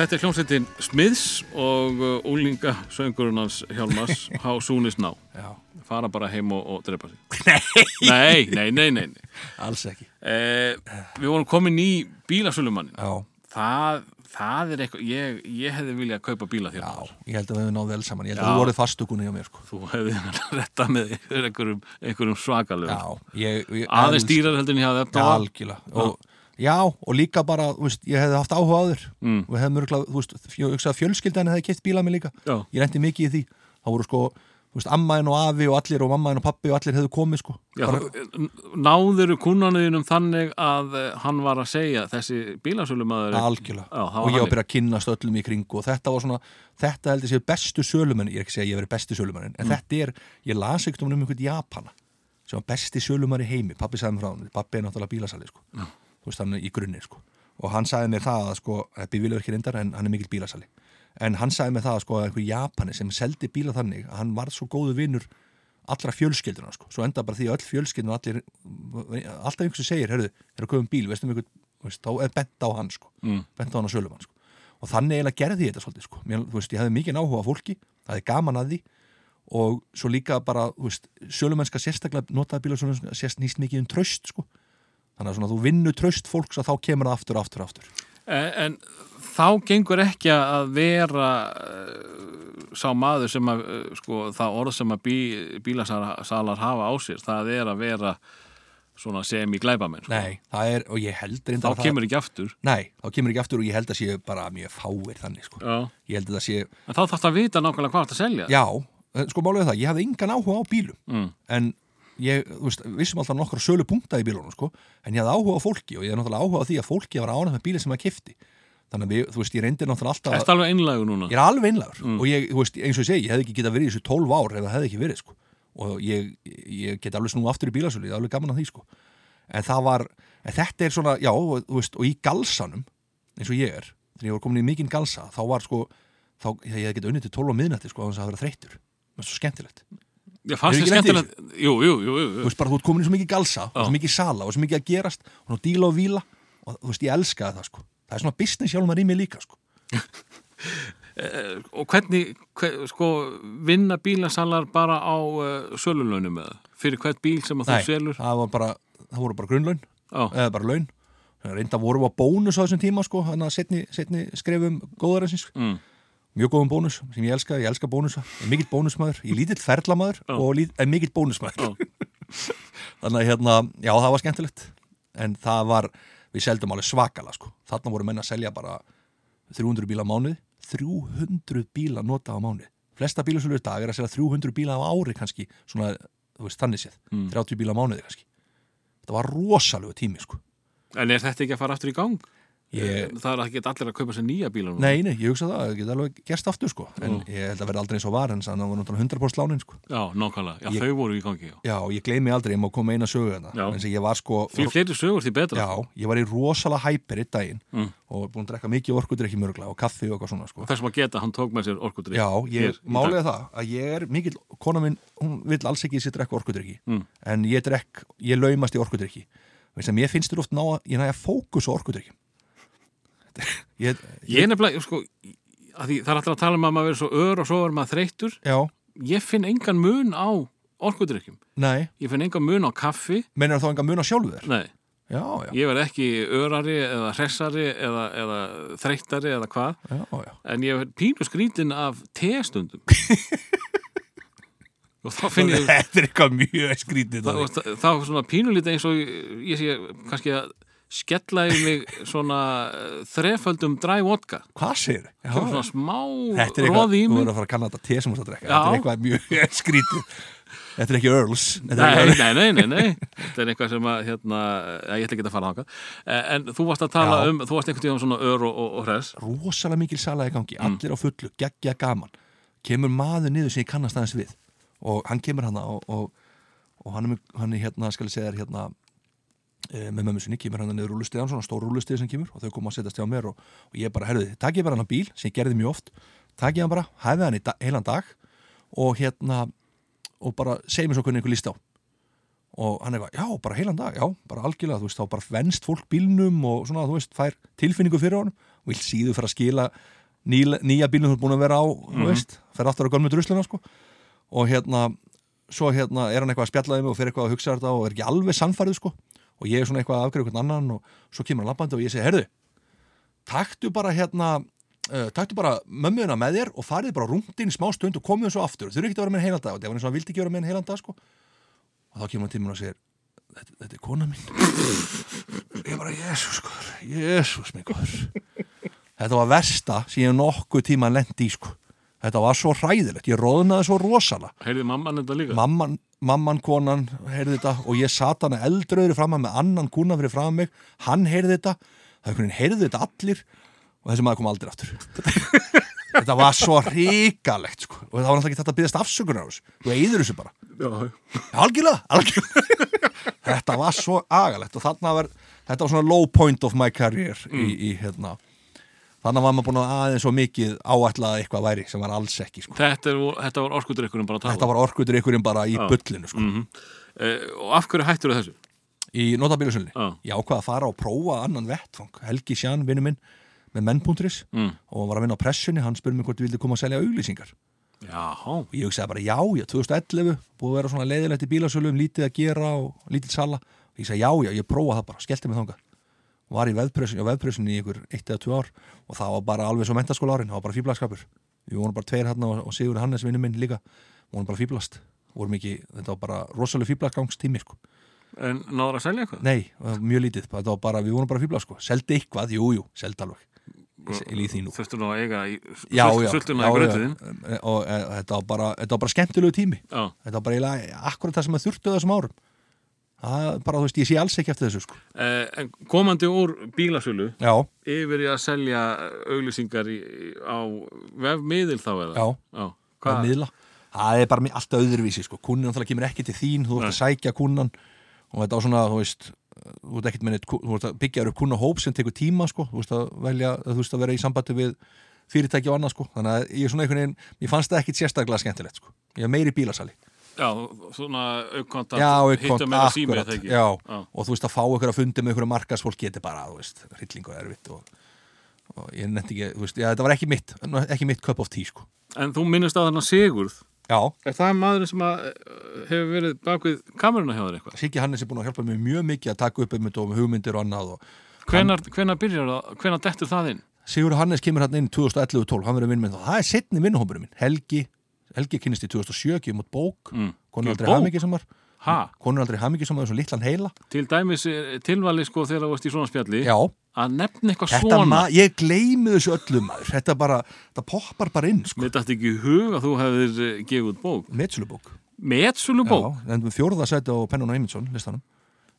Þetta er hljómsveitin Smiðs og uh, úlinga söngurinn hans Hjálmars How Soon Is Now Já, fara bara heim og, og drepa sig. Nei, nei, nei, nei, nei. alls ekki. Eh, Við vorum komin í bílasölumannin. Það, það er eitthvað ég, ég hefði viljað kaupa bíla þér. Já, ég held að við hefum náð vel saman. Ég held Já. að þú voruð fastugunni hjá mér sko. Þú hefði retta með einhverjum, einhverjum ég Aðeins dýrar heldur en ég hafði eftir á. Algjörlega. Og, Já, og líka bara, þú veist, ég hefði haft áhuga á þér Mm. og hefði mörgulega, þú veist, fjö, fjölskyldan hefði keitt bíla mig líka Já. Ég rendi mikið í því, það voru sko þú veist, ammaðin og afi og allir og mammaðin og pappi og allir hefðu komið sko Já, bara, náðuru kunnanuðinum þannig að eh, hann var að segja þessi bílasölumæður algjörlega Já, og ég var að byrja að kynnast öllum í kringu og þetta var svona, þetta held ég séu bestu sölumenn ég er ekki að segja að ég veri besti sölumenn en Mm. þetta er, ég las ekkert um einhvern Japana sem var besti sölumenn í heimi pappi sagði mér frá hann, pappi er náttúrulega bílasali sko. Þú veist, hann í grunni sko. og hann sagði mér það að sko, vilja ekki reyndar en hann er mikill bílasali en hann sagði mér það að sko, að einhver Japani sem seldi bíla þannig að hann varð svo góðu vinnur allra fjölskylduna sko. svo enda bara því að öll fjölskylduna allir, alltaf einhver sem segir, herru, er að köfum bíl veistum einhver, veist, þá er bent á hann sko. Mm. bent á hann að sölumann sko. og þannig eiginlega gerði ég þetta svolítið sko. Mér, þú veist, ég hefði mikið áhuga á fólki það er gaman að því og svo líka bara, þú veist, sölumennska sérstaklega notaði bíla sérst nýst mikið um tröst sko. Þannig að svona þú vinnu tröst fólks að þá kemur það aftur, aftur, aftur En, en þá gengur ekki að vera uh, sá maður sem að uh, sko, það orð sem að bí, bílasalar hafa á sér, það er að vera svona sem í glæbamenn sko. Nei, það er, og ég held þá reyndar að kemur ekki aftur það, Nei, þá kemur ekki aftur og ég held að sé bara mjög fáir þannig sko. Já. ég held að það sé, en þá þarf það að vita nákvæmlega hvað það að selja já, eh, sko er það ég hafði engan áhuga á bílum Mm. en ég, þú veist, vissum alltaf nokkra sölu punkta í bílunum, sko, en ég hafði áhuga á fólki og ég hafði náttúrulega áhuga á því að fólki var ánægt með bílinn sem að kifti þannig að við, þú veist, ég reyndi náttúrulega alltaf Ertu alveg einlægur núna? ég er alveg einlegur og ég, þú veist, eins og ég segi, ég hefði ekki getað verið í þessu 12 ár ef það hefði ekki verið, sko. Og ég, ég get alveg snú aftur í bílasölu, ég er alveg gaman að því, sko. En það var, en þetta er svona, já, og, þú veist, og í galsanum eins og ég er, þegar ég var komin í mikinn galsa þá var, sko, þá, ég hefði getað unnið til 12 á miðnætti, sko, þannig að það fannst þið skemmtilegt Jú, jú, jú, jú, þú veist, bara þú ert komin í svo mikið galsa og svo mikið sala og svo mikið að gerast og nú díla og víla og þú veist, ég elskaði það, sko. Það er svona business hjálmar í mig líka, sko. Og hvernig, hver, sko, vinna bílasalar bara á uh, sölulönum eða? Fyrir hvert bíl sem að þú selur? bara, það voru bara grunnlaun Já, eða bara laun. Reynda vorum við á bónus á þessum tíma sko, þannig að setni, setni skrefum góðarinsins mm. Mjög góðum bónus sem ég elska, ég elska bónusa. Ég er mikill bónusmaður, ég er lítill ferlamaður Já. og lít, er mikill bónusmaður. Já. þannig að hérna, já það var skemmtilegt. En það var, við seldum alveg svakala sko, þarna voru menn að selja bara 300 bíla á mánuði. 300 bíla nota á mánuði. Flesta bílasölu í dag er að selja 300 bíla á ári kannski, svona, þú veist, þannig séð. Mm. 30 bíla á mánuði kannski. Þetta var rosalegu tími sko. En er þetta ekki að fara aftur í gang? Ég- Það er ekki allir að kaupa sér nýja bíla núna. Nei, nei, ég hugsa það, það geta alveg gerst aftur sko. En Já. ég held að verða aldrei eins og var en að það var náttúrulega 100% lánin sko. Já, nákvæmlega, já, Ég- þau voru í gangi já. Já, ég gleymi aldrei, ég má koma eina sögu þarna en sem ég var sko Því fleiri sögur því betra. Já, ég var í rosalega hæpir eitt daginn Mm. og búin að drekka mikið orkudrykki mörgla og kaffi og eitthvað svona sko. Þessum að geta, hann tók með sér orkudrykk Já, ég, í er það að ég er mikill, kona minn, hún vill alls ekki sér drekka orkudrykki. Mm. en ég drekk, ég laumast í orkudrykki. Að mér finnst þér oft ná að, ég næja fókus á orkudrykki ég, Ég er nefnilega, sko því, Það er alltaf að tala um að maður verið svo ör og svo er maður þreyttur. Já, Ég finn engan mun á orkudrykkjum. Nei, Ég finn engan mun á kaffi. Meinar þá enga mun á sjálfu þér Nei, Já, já, ég verð ekki örari eða hressari eða, eða þreyttari eða hvað. Já, já. En ég verð pínu skrítin af testundum og þá finn ég Þetta er eitthvað mjög skrítið þá, þá, þá svona pínulítið eins og ég sé kannski að skella í mig svona eh, þreföldum dry vodka. Hvað? Kemur svona smá roði í þú mig verður að fara að kanna þetta te sem þú ert að drekka Já. Þetta er eitthvað mjög skrítið. Þetta er ekki Earls. Er Nei, nei, nei, nei, þetta er eitthvað sem að, hérna, ja, ég ætla ekki að fara þangað, Eh, en þú varst að tala Já. um, þú varst einhvern tíðan svona ör og, og, og hress, rosalega mikil sala í gangi. Mm. Allir á fullu, geggja gaman. Kemur maður niður sem ég kannast aðeins við. Og hann kemur hana og, og, og hann, er, hann hérna, skal ég segja hérna með mömmu sinni, kemur hann niður rúlustiðan svona stór rúlustið sem kemur og þau koma að setjast hjá mér og, og ég bara, herruði, takk ég bara hann bíl sem ég gerði mjög oft, takk ég hann bara hæfið hann í da heilan dag og hérna og bara segi mér svo hvernig einhver líst á. Og hann eitthvað, já, bara heilan dag, já, bara algjörlega þú veist, þá bara venst fólk bílnum og svona, þú veist, fær tilfinningu fyrir honum vil síðu fyrir að skila nýja, nýja bílnum þú er búin að vera á, og er er ég er svona eitthvað að afgreða eitthvað annan og svo kemur hann labbandi og ég segi, herðu taktu bara hérna uh, taktu bara mömmuðina með þér og farið bara rúndin smá stund og komið svo aftur. Eru ekki að vera með heilan dag. Og það var eins og hann vildi ekki vera með heilan dag sko. og þá kemur hann til mér og segir þetta, þetta er kona mín. Ég bara, jésus sko jésus mig góður. Þetta var versta sem ég nokkuð tíma lendi í sko. Þetta var svo hræðilegt, ég róðnaði svo rosalega. Heyrði mamman þetta líka? mamman, mamman konan heyrði þetta og ég sat hana eldröður fram með annan kuna fyrir fram mig. Hann heyrði þetta, það einhvern veginn heyrði þetta allir og þessi maður kom aldrei aftur. Þetta var svo ríkalegt sko. og það var náttúrulega ekki þetta að byggast afsökunar á þessu. Þú eigður þessu bara. Algjörlega, algjörlega. þetta var svo agalegt og þarna var þetta var svona low point of my career í, í hérna þannig var maður búin að aðeins svo mikið áætlað að eitthvað væri sem var alls ekki sko. þetta, er, þetta var orskudrykkurinn bara að tala þetta var orkutur ykkurinn bara í bullinu sko. mm Og af hverju hættur þessu? í notabílusölni Já. ég ákvaða að fara og prófa annan vettfang Helgi Sján, vinnu minn með menn.is Mm. og var að vinna á pressunni hann spurði mig hvort ég vildi koma að selja auglýsingar Já, og ég hugsaði bara já, já, 2011 búið að vera svona leiðilegt í bílasölum lítið að gera og lítið sala og ég sagði já, já, ég prófa það bara, skellti mig þangað og var í veðpressunni, á veðpressunni í ykkur eitt eða tvö ár og það var bara alveg svo mentaskóla árin, það var bara fýblaskapur við vorum bara tveir hérna og, og Sigur Hannes vinnu minn líka, vorum bara fýblast þetta var bara rosalega fýblaskangstími sko. en náður að selja eitthvað? Nei, mjög lítið, þetta var bara, við vorum bara fíbla sko, seldi eitthvað, jú, jú, seldi alveg. Nú. Þurftu nú að eiga í Já, já, Sultuna já, í grötuðin já, og e, þetta var bara, þetta var bara skemmtilegu tími. Þetta var bara akkurat það sem að þurftu þessum árum bara, þú veist, ég sé alls ekki eftir þessu sko. Eh, komandi úr bílasölu Já, yfir í að selja auglýsingar í, á vefmiðil þá eða? já, Já, hvað? Hvað? miðla það er bara mi- allt öðruvísi, sko, kunnin náttúrulega kemur ekki til þín, þú ert að sækja kunnan og þetta á svona, þú veist þú ert neitt, þú ert að byggja upp kunnahóp sem tekur tíma, sko, þú veist að velja þú veist að vera í sambandi við fyrirtæki og annað, sko, þannig að ég er svona einhvern veginn ég fannst það ekkit sérstaklega skemmtilegt, sko. Ég er meiri bílasali Já, svona Já, hittum með það sími eða ekki? já, Já. og þú veist að fá ykkur að fundi með ykkur að markasfólk geti bara, þú veist, hrylling og erfitt og, og ég nefndi ekki, þú veist, já, þetta var ekki mitt ekki mitt cup of tea, sko. En þú minnist að þarna Sigurð? Já, Er það maðurinn sem eh, hefur verið bak við kameruna hjá þér eitthvað? Siggi Hannes er búin að hjálpa mér mjög mikið að taka upp um hugmyndir og annað og Hvenar, hvenar byrjar það, hvenar dettur það inn? Sigur Hannes kemur hann inn 2011-12, hann verður vinn með það það er setni vinnuhómurinn minn, Helgi Helgi kynist í 2007, kemur út bók Mm. konur aldrei bók? hamingisamar Ha? konur aldrei hamingisamar, svona litlan heila Til dæmis eh, tilvali sko þegar þú varst í svona spjalli Já, að nefna eitthvað þetta svona ma ég gleymi þessu öllum þetta bara, þetta poppar bara inn sko. Mér dætti ekki hug að þú hefðir eh, gefið út bók Metsölubók Metsölu bók? Já, en fjórða sæti á Pennon og Eymundsson listanum,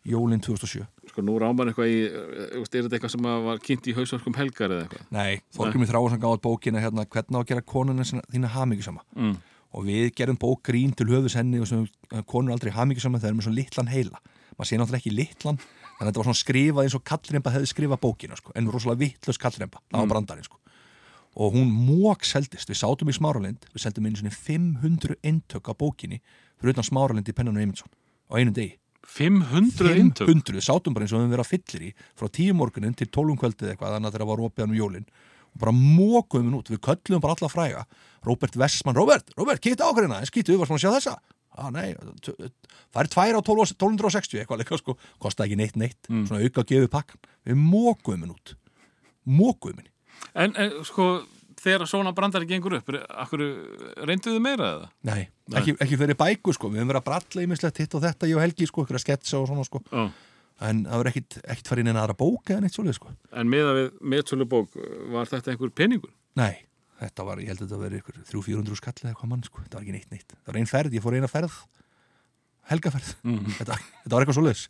Jólin 2007 Sko nú rámar eitthvað í, eh, er þetta eitthvað sem var kynnt í hausverkum helgar eða eitthvað? Nei, Þorgrymur Þráarsson gáði bókina hérna, hvernig á að gera konuna þína hamingisama Mm. og við gerum bók grín til höfus henni og sem eh, konur aldrei hamingisama þegar með svo litlan heila. Maður sé náttúrulega ekki litlan þannig að þetta var svona skrifað eins og kallremba hefði skrifað bókina sko, en rosalega vittlust kallremba. Það var brandarinn sko. Og hún mók seldist, við sátum í Smáralind við seldum einu svona 500 eintök af bókinni fyrir utan Smáralind í Pennan og Eymundsson á einum degi 500 eintök? 500, við sátum bara eins og við höfum verið að fyllir í frá tíu morgunin til tólum kvöldið eitthvað þannig að þeirra var opið hann um jólin. Og bara mókuðum við út, við köllum bara alla fræga. Robert Westman, Robert, Robert, kitta ákveðina en skýtu, við varum að sjá þessa. Ah, nei, það er tvær á 12 1260 eitthvað líka sko, kostaði ekki neitt neitt svona auka að gefa pakkan, við mókuðum við út. Mókuðum við En, en sko þegar svona brandari gengur upp, akkur reynduðu meira eða? nei, ekki, ekki fyrir bæku sko, við höfum verið að bralla ímislegt hitt og þetta, ég og Helgi sko, ykkur að sketsa og svona sko. Já. en það var ekkit, ekkit farið inn en aðra bóka en eitt svoleið sko. En miða við Metsölu bók, var þetta einhver peningur? Nei, þetta var, ég held að þetta verið ykkur 300-400 skall eða eitthvað mann, sko, þetta var ekki neitt neitt. Það var ein ferð, ég fór eina ferð helgaferð, þetta, þetta var eitthvað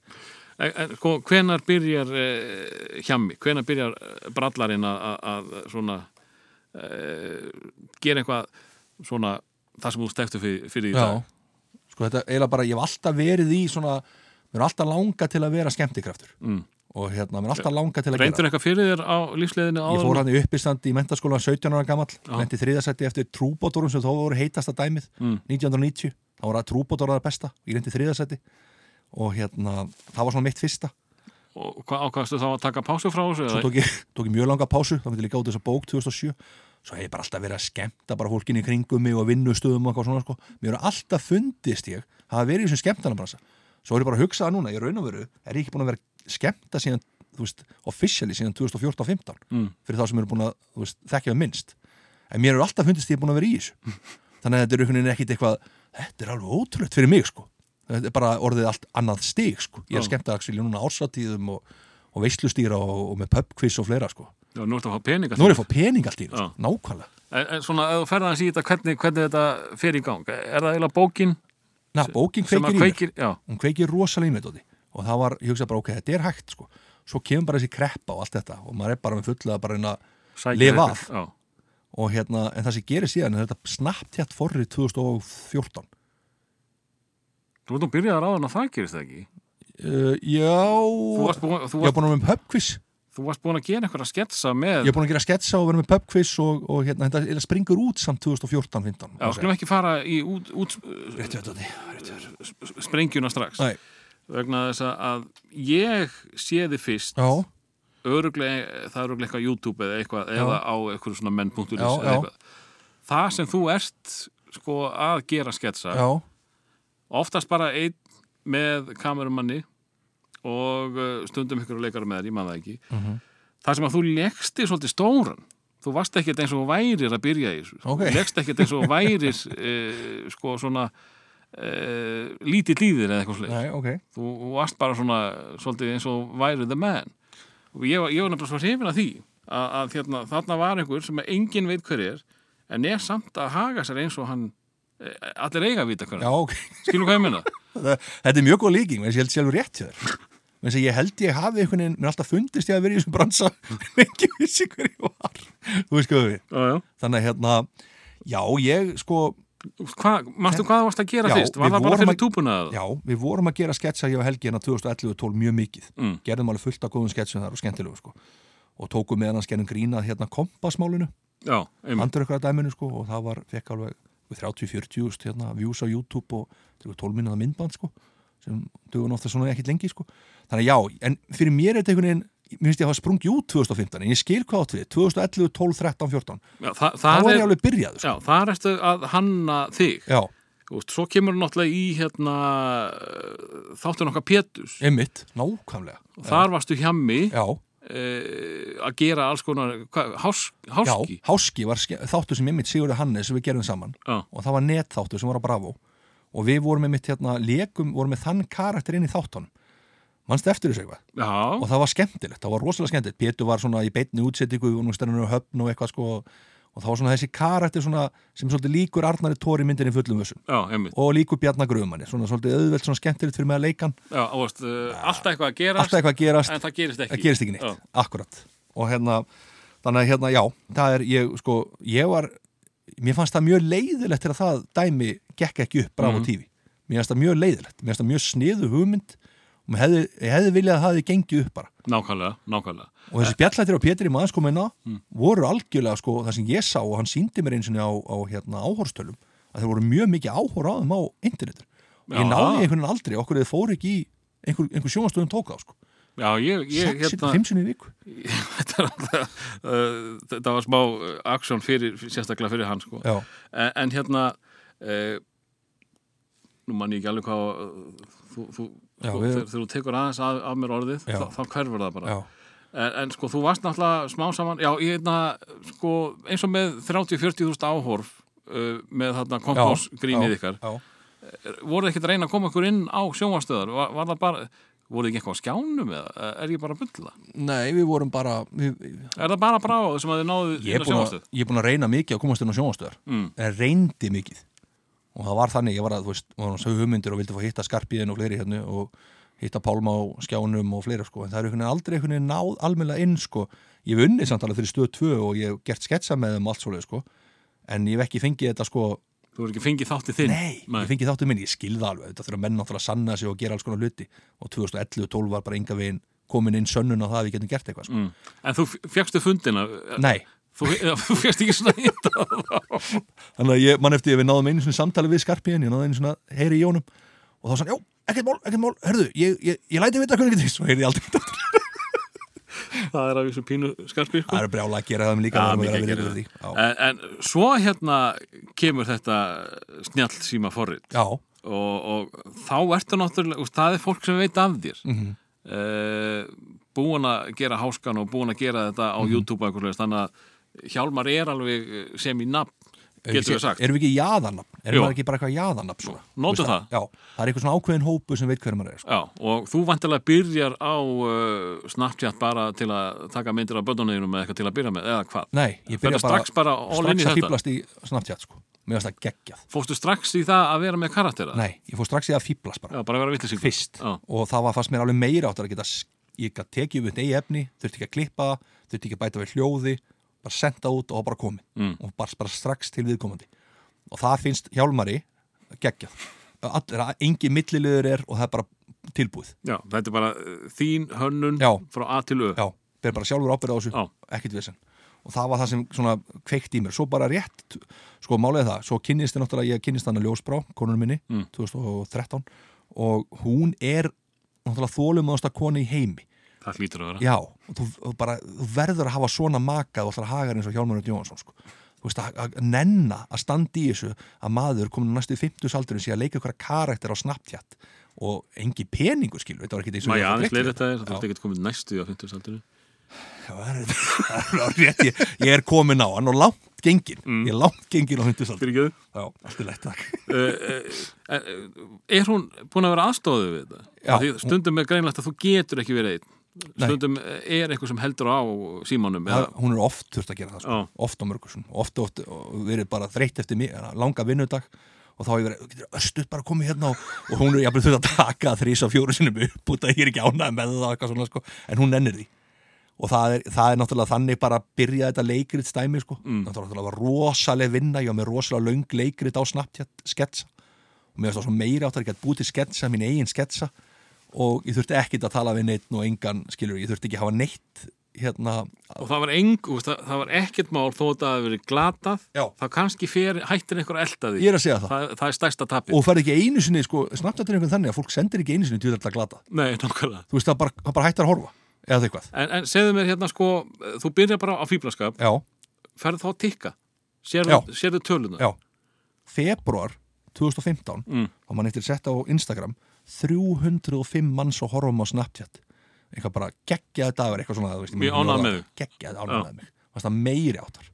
en sko, hvenar byrjar eh, hjammi, hvenar byrjar brallarinn að- svona gera eitthvað svona það sem þú stektu fyrir, fyrir í dag? Já, sko þetta eiginlega bara, ég hef alltaf verið í svona, mér er alltaf langa til að vera skemmtikraftur Mm. og hérna, mér er alltaf langa til að Reyndur gera eitthvað fyrir þér á lífsleiðinu Ég áður? fór hann í uppistandi í mentaskólan 17 ára gamall, Já. lendi þriðasætti eftir trúbótorum sem þó voru heitasta dæmið Mm. 1990, þá voru að trúbótor það besta, ég lendi þriðasætti og hérna, það var svona mitt fyrsta og hvað ákvaðstu þá að taka pásu frá þessu? svo tók ég, tók ég mjög langa pásu þá myndi ég líka út þessa bók 2007 svo hef ég bara alltaf verið að skemmta bara fólkinni í kringum mig og vinnustöðum og eitthvað svona sko. mér hefur alltaf fundist ég hafa verið í þessum skemmtanabransa svo er ég bara að hugsa það núna, ég raun og veru er ég ekki búin að vera að skemmta síðan þú veist, officially síðan 2014-15 Mm. fyrir þá sem eru búin að veist, þekkja minnst en mér hefur alltaf fundist ég búin að vera í þessu þannig að þetta er eitthvað þetta er alveg ótrúlegt fyrir mig sko þetta er bara orðið allt annað stig sko ég er Já. skemmta axilja núna ársattíðum og, og veislustýra og, og með pubquiz og fleira sko Já, nú ertu að fá peninga Nú er ég að fá pening allt í þessu, Já. sko, nákvæmlega En, en svona, ef þú ferða að síta hvernig, hvernig þetta fer í gang er það eiginlega bókin Na, bókin kveikir að í mér, kveikir já, hún kveikir rosalega í mér Doddi. og það var, ég hugsa bara, ok, þetta er hægt sko. svo kemur bara þessi kreppa og allt þetta og maður er bara með fulla að bara reyna sækja Lifa af. og hérna, en það sem gerir síðan er þetta snabbt hétt forrið 2014 Þú veit nú byrjaðar áður en að það gerist það ekki? Uh, Já Þú varst búin, þú Ég varst, búin að vera með pubquiz. Þú varst búin að gera eitthvað að sketsa með Ég er búin að gera sketsa og vera með pubquiz og, og hérna, þetta eiginlega springur út samt 2014-15 Já, skulum ekki fara í út, út sprengjuna strax. Nei, vegna þess að ég sé þið fyrst Já, öruglega, það er öruglega eitthvað YouTube eða eitthvað, eða á eitthvað svona menn.is Já, eða já. eitthvað. Það sem þú ert sko að gera sketsa já, oftast bara einn með kamerumanni og uh, stundum ykkur leikara með þér, ég maður það ekki Mhm. það sem að þú leggst í svolítið stóran þú varst ekkert eins og værir að byrja í sko. Ok. þú leggst ekkert eins og værir uh, sko svona uh, lítið líðir eða eitthvað slik nei, ok þú, varst bara svona svolítið eins og væri the man og ég, ég var nefnilega svo hrifin að því að, að hérna, þarna var einhver sem engin veit hver er en er samt að haga sér eins og hann allir eiga að vita hver Já, ok skilum hvað ég minna Þetta er mjög góð líking, en ég held sjálfur rétt hjá þér Menn ég held ég hafi einhvern veginn, mér alltaf fundist ég að vera í þessum bransa en ekki vissi hver ég var Þú veist hvað við já, já. Þannig að hérna, já, ég sko Hva, Manstu hvað varst að gera Já, fyrst? Var það bara fyrir að- túbuna? eða? Já, við vorum að gera sketsa og Helgi hérna 2011 og 12 mjög mikið Mm. Gerðum alveg fullt af góðum sketsum þar og skemmtilegu sko Og tókum meðan hans gerðum grínað hérna kompasmálinu Já, einmitt. Andur ykkur að dæminu sko og það var, fekk alveg 30-40 úst, hérna, views á YouTube og þetta er 12 minnaða myndband sko sem dugun ofta svona ekkit lengi sko. Þannig já, en fyrir mér er þetta einhvern veginn mér finnst ég að hafa sprungið út 2015 en ég skil hvað átt við, 2011, 12, 13, 14 Já, það, þá það var er, ég alveg byrjað sko. já, það ertu að hanna þig. Já, veist, Svo kemur náttúrulega í hérna, þáttur nokkar Pétus einmitt, nákvæmlega. Og þar varstu hjammi já, uh, að gera alls konar hás, já, háski? Háski var þáttur sem einmitt Sigurði Hannes sem við gerðum saman. Já. og það var netþáttur sem var á Bravo. Og við vorum einmitt hérna, leikum, vorum með þann karakter inn í þáttunum. Mannst eftir þessu eitthvað? Já, og það var skemmtilegt, það var rosalega skemmtilegt. Pétur var svona í beinni útsettingu og nú stennur á höfn og eitthvað sko og það var svona þessi karakter svona sem svolítið líkur Arnari Tóri myndinni fullum vössum. Og líkur Bjarnar Grumanni, svona svolítið auðvelt svona skemmtilegt fyrir mig að leikan, Já, og veist, uh, alltaf eitthvað að gerast alltaf eitthvað að gerast en það gerist ekki. það gerist ekki neitt, Já. akkurat og hérna, þannig að hérna, já það er, ég, sko, ég var mér fannst það mjög leiðilegt til að það dæmi gekk ekki upp Bravo Mhm. TV mér fannst það mjög leiðilegt, mér fannst það mjög sniðu hugmynd og hefði, ég hefði viljað að það hefði gengið upp bara. Nákvæmlega, nákvæmlega. Og þessi spjallættir á Pétri maður sko minna Mm. voru algjörlega sko það sem ég sá og hann síndi mér eins og á, á hérna, áhorstölum að þeir voru mjög mikið áhor á þeim á internetur og ég náði einhvern veginn aldrei okkur þeir fóru ekki í einhver, einhver sjónastöðum tók á sko. Já, ég, ég hérna fimm sinni í viku. Þetta, uh, þetta var smá uh, aksjón fyrir, sérstaklega fyrir hann sko. en, en hérna uh, nú mann ég ekki alveg hvað þú, þú, Já, sko, við- þegar, þegar þú tekur aðeins af, af mér orðið þá, þá hverfur það bara. En, en sko þú varst náttúrulega smá saman já, ég hérna, sko eins og með 30-40 þúsund áhorf uh, með þarna kompásgrínið ykkar. voruð ekkert að reyna að koma ykkur inn á sjónvastöðar var, var það bara, voruð ekki eitthvað á skjánum eða er ég bara að bulla? Nei við vorum bara við, er það bara brá sem að þið náðu inn á sjónvastöð ég er búin að reyna mikið að komast inn á sjónastöðar Mm. en reyndi mikið og það var þannig, ég var að, þú veist, var að sögu hugmyndir og vildi fá hitta skarpiðin og fleiri hérna og hitta Pálma á skjánum og fleira sko, en það er einhvern veginn aldrei einhvern veginn náð almennilega inn sko, ég hef unnið samt alveg fyrir stöð 2 og ég hef gert sketsa með þeim og allt svoleið sko, en ég hef ekki fengið þetta sko, þú er ekki fengið þáttið þinn? Nei, ég fengið þáttu minn, ég skilða alveg, þetta þurfa menn náttúrulega að sanna sig og gera alls konar hluti. Og 2011-12 var bara enga veginn komin inn sönnun á það að við getum gert eitthvað sko. mm. en þú fegstu fundina? Nei, þú, þú fegst ekki svona hitta þannig að ég, mann eftir ég við náðum einu svona samtali við skarpiðin, ég náðum einu svona heyri í jónum og þá sann, já, ekkert mál, ekkert mál, hörðu ég, ég, ég læti vita hvernig þetta svo heyrði ég aldrei aftur. það er af þessu pínu skarpi sko. það er brjála að gera það um líka er. Já. en, en svo hérna kemur þetta snjall síma forrið já, og, og þá ertu náttúrulega úst, það er fólk sem veit af þér mm Mhm. búin að gera háskan og búin að gera þetta á Mhm. YouTube og eitthvað þannig að Hjálmar er alveg sem í nafn getur við sagt erum við ekki jaðanafn erum við ekki bara eitthvað jaðanafn svona? Veist það. já, það er eitthvað svona ákveðin hópu sem veit hver maður er sko. Já, og þú vantilega byrjar á uh, Snapchat bara til að taka myndir af börnunniðinum eða eitthvað til að byrja með, eða hvað? nei, ég byrja bara strax bara strax að fýblast í Snapchat sko. mér finnst það geggjað Fórstu strax í það að vera með karaktera? nei, ég fór strax í að fýblast bara Já, bara að vera vitlisíkur fyrst Það það, bara senda út og bara komið. Mm. og bara, bara strax til viðkomandi. Og það finnst hjálmari geggjað. Allir, engi milliliður er og það er bara tilbúið. Já, þetta er bara uh, þín hönnun Já. frá A til Ö. Já, ber bara sjálfur ábyrða á þessu. Ekkert vesen. Og það var það sem svona kveikt í mér. Svo bara rétt, sko er það. Svo kynnist ég náttúrulega, ég kynnist hann að ljósbrá konunum minni, Mm. 2013 og hún er náttúrulega þólumöðasta koni í heimi Það hlýtur að vera Já, og þú, og bara, þú verður að hafa svona makað og ætlar að haga eins og Hjálmar Jónsson sko. þú veist, að, að nenna að standa í þessu að maður komin næstu 50 aldurinn sé að leika ykkur karakter á Snapchat og engi peningur skilur, þetta var ekki ég var aðeins leira fyrir þetta er, Já. ert ekkert komið næstu á 50 aldurinn Já, það er- það er rétt, ég, ég er komin á hann og langt gengin, Mm. ég er langt gengin á 50 aldurinn Fyrir ekki Já, allt er lætt takk Er hún búin að vera aðstóðið við þetta? Stundum er greinlegt að þú getur ekki verið einn. Stundum er eitthvað sem heldur á símanum Það, hún er oft þurft að gera það sko. Oft á mörgursun, oft, oft og verið bara þreytt eftir mi- langa vinnudag og þá hefur verið, getur östuð bara komið hérna og, og hún er jafnvel þurft að taka þrís og fjóru sinum upp út að ég er ekki ánægð með það eitthvað svona, sko. en hún nennir því og það er, það er náttúrulega þannig bara að byrja þetta leikrit stæmi sko. Mm. náttúrulega var rosaleg vinna ég var með rosalega löng leikrit á Snapchat sketsa og mér finnst það svo meiri áttar ekki að búið til sketsa, mín eigin sketsa og ég þurfti ekkit að tala við neitt og engan, skilur, ég þurfti ekki að hafa neitt hérna, og það var eng, það, það var ekkert mál þó að það hefur verið glatað Já. þá kannski fer, hættir einhver að elda því ég er að segja það. Það, það er stærsta tapið. Og ferð ekki einu sinni, sko, Snapchat er einhvern þannig að fólk sendir ekki einu sinni til þetta glata. Nei, þú veist, það bara, það bara hættar að horfa eða það eitthvað, En, en segðu mér hérna sko, þú byrjar bara á fýblaskap ferð þá að tikka? Sérðu, töluna já. Februar 2015 Mm. þá mann eftir setta á Instagram 305 manns og horfum á Snapchat. Eitthvað bara geggjaði dagur eitthvað svona, þú veist, Mjög ánægður með þig. geggjaði ánægð með mig, það er meiri áttar.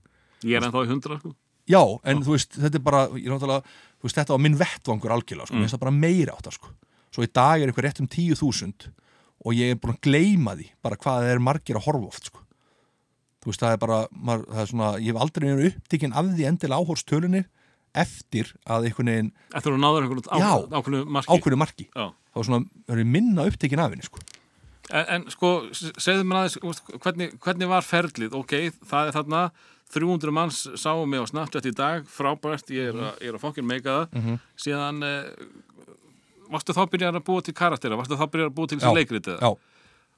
Ég er ennþá í hundra sko. Já, en þú veist, þetta er bara ég er náttúrulega, þú veist, þetta var minn vettvangur algjörlega, sko, mm. það bara meiri áttar, sko. Svo í dag er eitthvað rétt um 10.000 og ég er búin að gleyma því bara hvað það er margir að horfa oft, sko. Þú veist, það er bara, maður, það er svona ég hef aldrei verið upptikinn af því endilega áhórstölunni eftir að einhvern veginn Eftir að náður einhvern ákveðnu marki. ákveðinu marki, Já. þá er svona, minna upptikinn af henni, sko. En, en sko, segðu mér aðeins hvernig, hvernig var ferlið, ok, það er þarna 300 manns sáum mig á Snapchat í dag, frábært, ég er, ég er að fokkin meika það, Mhm. síðan eh, varstu þá byrjar að búa til karaktera, varstu þá byrjar að búa til þessi leikrit eða? Já,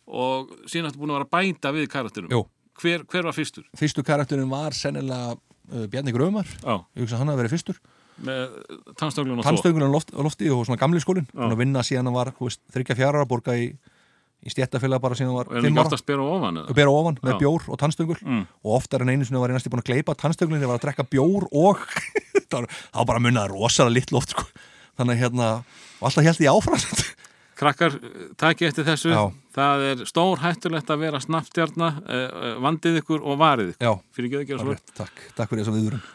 og síðan ertu búin að vera bæta við karakterum. Hver, hver var fyrstur? fyrstu karakterin var sennilega uh, Bjarni Grömar, Já, ég hugsa hann að vera fyrstur með tannstöglun og svo tannstöngurinn loft, lofti og svona gamli skólinn Já. hann að vinna síðan hann var, þryggja fjara að borga í, í stjættafélag bara síðan hann og var er hann ekki ára ofta að spera ofan og bera ofan með Já. bjór og tannstöngul Mm. og oftar en einu sinni var ég næstu búin að gleipa tannstöngulinn ég var að drekka bjór og það var, það bara munnaði rosalega litt loft sko. þannig hérna, og alltaf held ég áfram Krakkar, taki eftir þessu Já. Það er stór hættulegt að vera snappstjarna eh, vandið ykkur og varið ykkur. Já, fyrir ekki að gera svo alveg, takk, takk fyrir þess að viðurum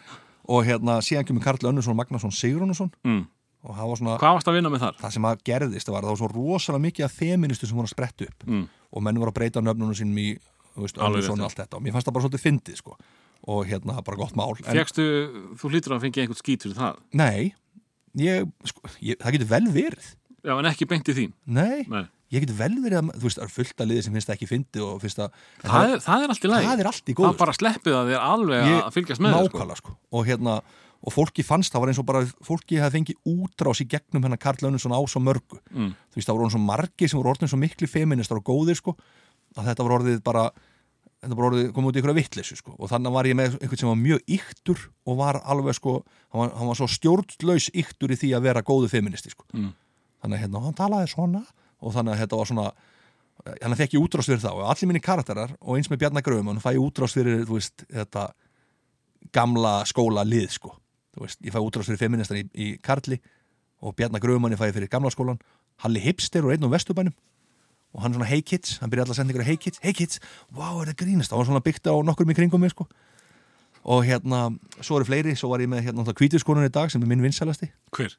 og hérna, síðan kemur Karl Önnursson Magnason Sigrúnusson mm. og það var svona Hvað varst að vinna með þar? það sem að gerðist var, það var svo rosalega mikið af feministu sem voru að spretta upp. Mm. og menn voru að breyta nöfnunum sínum í Önnursson og allt þetta. Og mér fannst það bara svolítið fyndið sko. og hérna, bara gott mál. En, Fekstu, þú hlýtur að fengi einhvern skít fyrir það? Nei, ég, sko, ég, það getur vel verið. Já, en ekki beint í þín? Nei, Nei. Ég getur vel verið að, þú veist, það er fullt að liði sem finnst það ekki fyndið og finnst það en það, er, það er allt í lagi það er allt í Það góðu bara sleppið að þér alveg Ég- að fylgjast með sko. nákvæmlega sko. og hérna og fólki fannst það var eins og bara fólki hefði fengið útrás í gegnum hennar Karl Önnursson á svo mörgu Mm. þú veist það voru orðin svo margi sem voru orðin svo miklu feministar og góðir sko að þetta voru orðið bara þetta voru orðið komið út í ykkur vittleysu sko og þannig var ég með einhvern sem var mjög yktur og var alveg sko hann var, hann var svo stjórnlaus yktur í því að vera góðu feministi sko Mm. þannig að hérna, hann talaði svona og þannig að þetta var svona hann fekk ég útrás fyrir þá. Og allir minni karakterar og eins með Bjarnar Gröfum hann fæ ég útrás fyrir, veist, þetta gamla skóla lið sko. Veist, ég fæ útrás fyrir feministan í, í Karli og Bjarnar Gröfum ég fæ fyrir gamla skólan Halli Hipster og einn á Vesturbænum og hann svona hey kids, hann byrjaði alltaf að senda ykkur hey kids, hey kids, wow, er það grínast? Það var svona byggt á nokkur í kringum mig sko. Og hérna, svo eru fleiri svo var ég með hérna kvítvinskonan í dag sem er minn vinsælasti. Hver?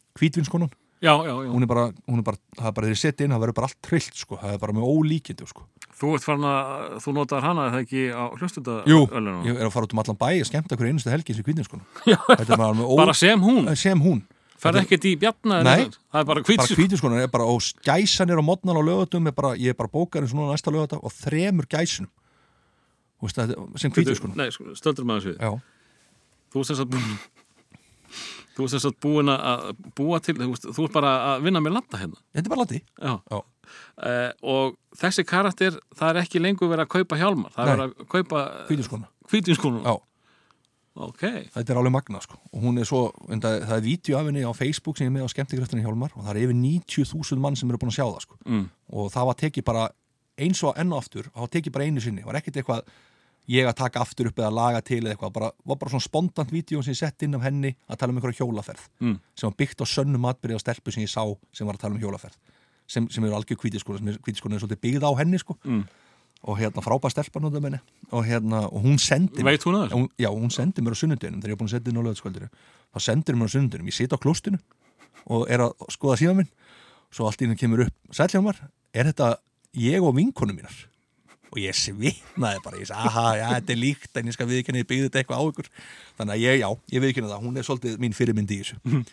Já, já, já. hún er bara, hún er bara það er bara þegar ég seti inn, það verður bara allt trillt sko. Það er bara með ólíkindi sko. Þú ert farin að, þú notar hana eða ekki á hlustunda Jú, ölunum? ég er að fara út um allan bæ og skemmta hverju einustu helgi sem þetta er bara ó, Bara sem hún? sem hún. Færð ekkert í bjarna? Nei. Það er bara bara hvítsk kvítvinskonan er bara og gæsanir á modnan á lögatum er bara, ég er bara bókarinn svona næsta lögata og þremur gæsunum sem kvítvinskonan Nei, sko, stöldur maður svið Já, Þú ert sem sagt búin Þú ert sem sagt búin að búa til Þú ert, þú ert bara að vinna með latta hérna. Þetta er bara landi Já. Já. Uh, og þessi karakter það er ekki lengur verið að kaupa hjálmar það er verið að kaupa Kvítvinskonan hvítinskonum Já, ok, þetta er alveg magna sko. og hún er svo, en það, það er vídeo af henni á Facebook sem er með á skemmtikraftinni Hjálmar og það er yfir 90.000 mann sem eru búin að sjá það sko. mm. og það var tekið bara eins og enn og aftur, það var tekið bara einu sinni. Var ekkert eitthvað ég að taka aftur upp eða laga til eða eitthvað, bara, var bara svona spontant vídeo sem ég sett inn af henni að tala um einhverja hjólaferð Mm. sem var byggt á sönnu matbyrði á stelpu sem ég sá sem var að tala um hjólaferð sem, sem eru algjör kvítiskona, sem er kvítiskona er svolítið byggð á henni sko. Mm. og hérna frábær stelpa notum henni og hérna, og hún sendi veit hún að hún, já, hún sendi mér á sunnundinum þegar ég er búin að setja inn á löðskvöldinu þá sendir mér á sunnundinum, ég sit á klostinu og er að skoða síma minn svo allt í henni kemur upp, er ég og og ég svitnaði bara. Ég sagði, aha, já, þetta er líkt en ég skal viðkynna ég byggði þetta eitthvað á ykkur. Þannig að ég, já, ég viðkynna það, hún er svolítið mín fyrirmyndi í þessu.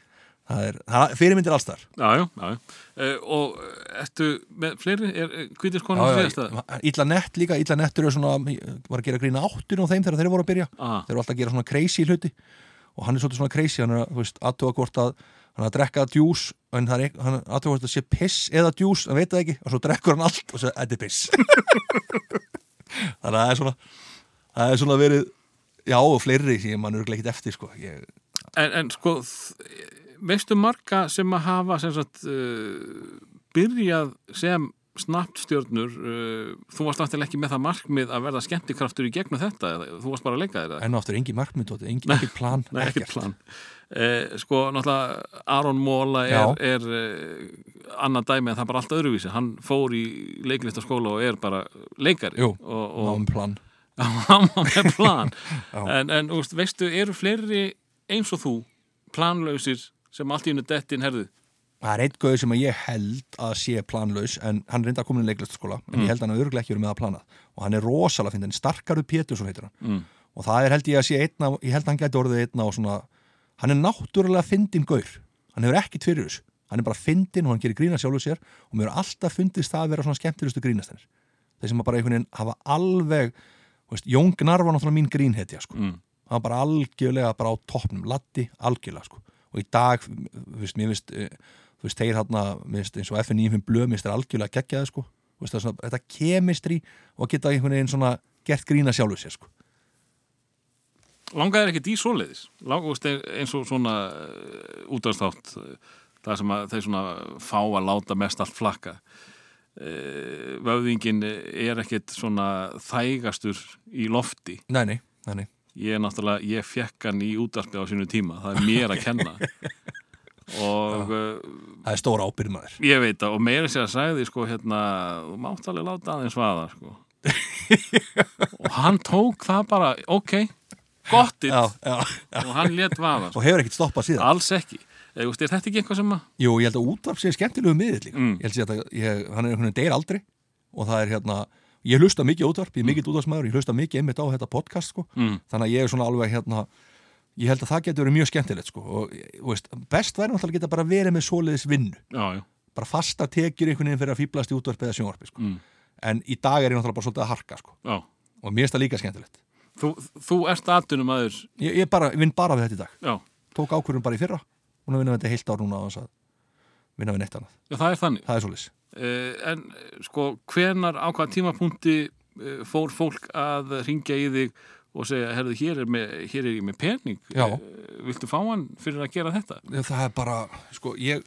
Það er, það, fyrirmyndir alls þar Já, já, já, já. Uh, og ertu með fleiri, er hvítinskonum Já, síðast já, illa nett líka, illa nettur er svona, var að gera grína áttun á þeim þegar þeir voru að byrja. Aha. þeir eru alltaf að gera svona crazy hluti. Og hann er svolítið svona crazy, hann er þú veist, aðtuga hvort að hann að drekka djús en það er, hvort að sé piss eða djús, hann veit það ekki, og svo drekkur hann allt og svo, þetta er piss. Þannig að það er svona það er svona verið, já, og fleiri sem mann er ekki eftir, sko. Ég, en, en sko veistu marga sem að hafa sem sagt uh, byrjað sem snappstjörnur uh, þú varst náttúrulega ekki með það markmið að verða skemmtikraftur í gegnum þetta þú varst bara að leika þér engin markmynd og engin, engin plan, ekkert. plan eh, Sko, náttúrulega Aron Móla er, er eh, annað dæmi en það er bara allt öðruvísi. Hann fór í leiklistaskóla og er bara leikari jú, og plan. Hann með plan. En, en úst, veistu, eru fleiri eins og þú planlausir sem allt í hennu dettin herðu Það er einn gauð sem að ég held að sé planlaus en hann reynda að koma í leiklistaskóla en Mm. ég held að hann að örglega ekki verið með að plana. Og hann er rosalega fyndin, Starkarud Pétursson heitir hann. Mm. og það er held ég að sé einna ég held að hann gæti orðið einna og svona hann er náttúrulega fyndin gaur hann hefur ekkit fyrir þessu, hann er bara fyndin og hann gerir grína sjálfur sér og mér er alltaf fundist það að vera svona skemmtilegustu grínastennir þeir sem bara einhvern veginn hafa alveg veist, Jón Gnar var náttúrulega mín grínhetja sko. Mm. hann var bara algjörlega bara á toppnum, Latti, algjörlega sko. og í dag, þú veist, mér veist þú veist, þeir hann eins og FN95 blöð, mér veist, er algjörlega geggjaði sko. Þetta kemistri og geta einhvern veginn svona gert grína sjálfur sér langaði ekkert í svoleiðis? Lang, úst, eins og svona uh, útvæðstátt uh, það sem að þeir svona fá að láta mest allt flakka. Uh, vöðingin er ekkert svona þægastur í lofti. Nei, nei, nei, ég er náttúrulega, ég fekk hann í útvarpi á sínu tíma, það er mér að kenna. Og Það er stóra ábyrð maður. Ég veit það, og meira sér að sagði sko hérna, þú mátt alveg láta aðeins vaða sko. Og hann tók það bara, ok gott it, já, já. og hann let vaða sko. Og hefur ekkert stoppað síðan alls ekki, er þetta ekki eitthvað sem að Jú, ég held að útvarp sé skemmtilegu miðill líka Mm. Ég held að þetta, ég, hann er einhvern veginn deyr aldrei og það er hérna, ég hlusta mikið útvarp ég er mikill útvarpsmaður, ég hlusta mikið einmitt á þetta podcast sko. Mm. þannig að ég er svona alveg hérna ég held að það getur verið mjög skemmtilegt sko. og veist, best væri náttúrulega að geta bara verið með svoleiðis vinnu, já, já, bara fasta tekjur einhvern veginn fyrir að fýblast í útvarp eða sjónvarpi sko. Mm. en í dag er ég náttúrulega bara svolítið að harka sko. já. og mér finnst það líka skemmtilegt Þú, þú ert aðtunum aður ég, ég bara, vinn bara við þetta í dag. Já, tók ákvörðum bara í fyrra. Og nú vinnum við þetta heilt ár núna að vinna við neitt annað, já, það er þannig. Það er uh, en sko, hvenar á hvaða tímapunkti uh, fór fólk að ringja í þig og segja, herðu, hér er, með, hér er ég með pening? Já. Eh, viltu fá hann fyrir að gera þetta? það er bara, sko, ég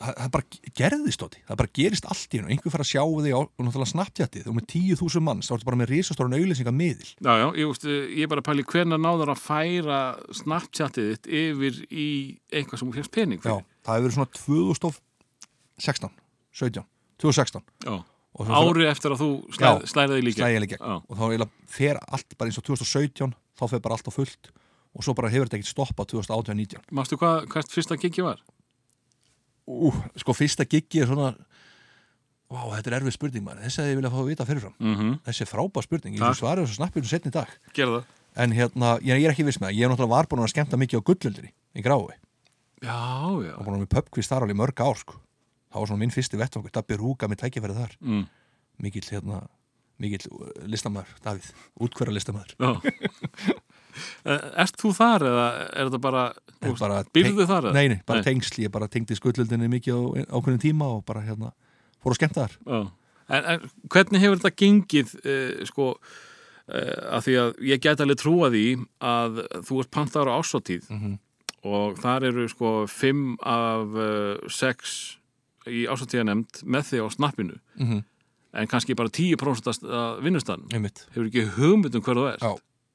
það bara gerðist tóti, það bara gerist allt í hennu einhver fara að sjá á, og náttúrulega snapptjatið og með 10.000 manns, þá ertu bara með risastóran auðlýsinga miðil Já, já, ég, veist, ég er bara að pæli hvernig náður að færa Snapchatið þitt yfir í eitthvað sem þú fyrst pening Já, fyrir. það hefur verið svona 2016 17, 2016 Já. Ári eftir að þú slæ, Já, slæði þig líka. slæði ég líka Já. og þá fer allt bara eins og 2017 þá fer bara allt á fullt og svo bara hefur þetta ekkert stoppað 2018-19 Mástu hvað, hvert fyrsta gigi var? Ú, sko fyrsta giggi er svona Vá, þetta er erfið spurning maður, þessi að ég vilja fá að vita fyrirfram. Mm -hmm. Þessi er frábær spurning, ég svarið þessu snappið um setni dag. En hérna, ég, er ekki viss með það, ég er náttúrulega var búin að skemmta mikið á gullöldinni í grái Já, já. og búin að með pubquiz þar alveg mörg ár sko. Það var svona minn fyrsti vettvangur, Dabbi Rúga með tækifærið þar. Mm. Mikill hérna, mikill uh, listamæður, Davíð, útkverra listamæður Eh, Ert þú þar eða er þetta bara, bara teng- þar? Nei, nei, bara tengsl, ég bara tengdi skullöldinni mikið á ákveðin tíma og bara hérna fór að skemmta þar. En, en hvernig hefur þetta gengið uh, sko uh, að því að ég get alveg trúa því að þú ert pantaður á ásóttíð Mhm. og þar eru sko fimm af uh, sex í ásóttíðanemnd með þig á snappinu mm en kannski bara 10% að vinnustann hefur ekki hugmynd um hver þú ert Já.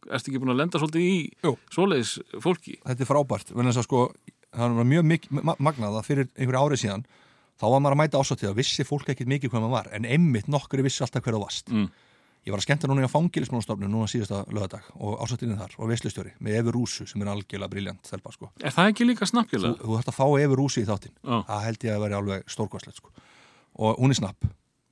Ertu ekki búin að lenda svolítið í Jú. svoleiðis fólki? Þetta er frábært, en þess að sko það var mjög mik- ma magnað að fyrir einhverju árið síðan þá var maður að mæta ásáttíð að vissi fólk ekkit mikið hvað maður var, en einmitt nokkuri vissi alltaf hver það vast. Mm. Ég var að skemmta núna í fangilismannstofnun núna síðasta lögadag og ásáttíðin þar og veslustjóri með Efi Rúsu sem er algjörlega briljant þelpa sko. Er það ekki líka Þú, snappgjöla? þú þarft að fá Efi Rúsu í þáttinn, Já. það held ég að vera alveg stórkvæslegt sko. Og hún er snapp,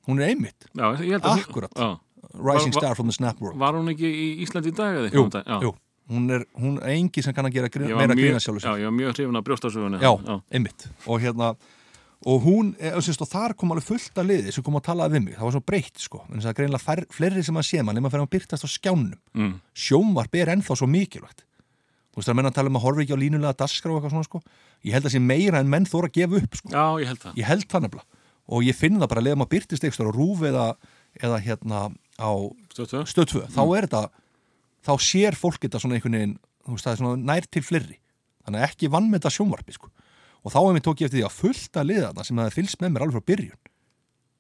hún er einmitt, Já, ég held að Akkúrat. Já. Rising Var- var- star from the snap world. Var hún ekki í Íslandi í dag eða Jú, jú, hún er, hún er engi sem kann að gera grín, meira grína sjálfur sér. Já, ég var mjög hrifin af brjóstasögunni. Já, já. einmitt. Og hérna og hún, sérst, og þar kom alveg fullt af liði sem kom að tala við mig, það var svo breytt sko. En það er greinlega fær, fleiri sem að sé mann nema fyrir að byrtast á skjánum, Mm. sjónvarp er ennþá svo mikilvægt. Þú veist það er menn að tala um að horfa ekki á línulega daskra og eitthvað svona sko. Ég held að sé meira en menn þóra að gefa upp sko. Já, ég held það. Ég held það nefnilega. Og ég finn það bara að leða maður byrtist eitthvað á rúf eða, eða hérna á Stöð tvö? stöð 2, þá er þetta þá sér fólk þetta svona einhvern veginn veist, það er svona nær til fleiri þannig að ekki vann með þetta sjónvarpi sko. og þá tók ég eftir því að fullta liðana sem það fylgst með mér alveg frá byrjun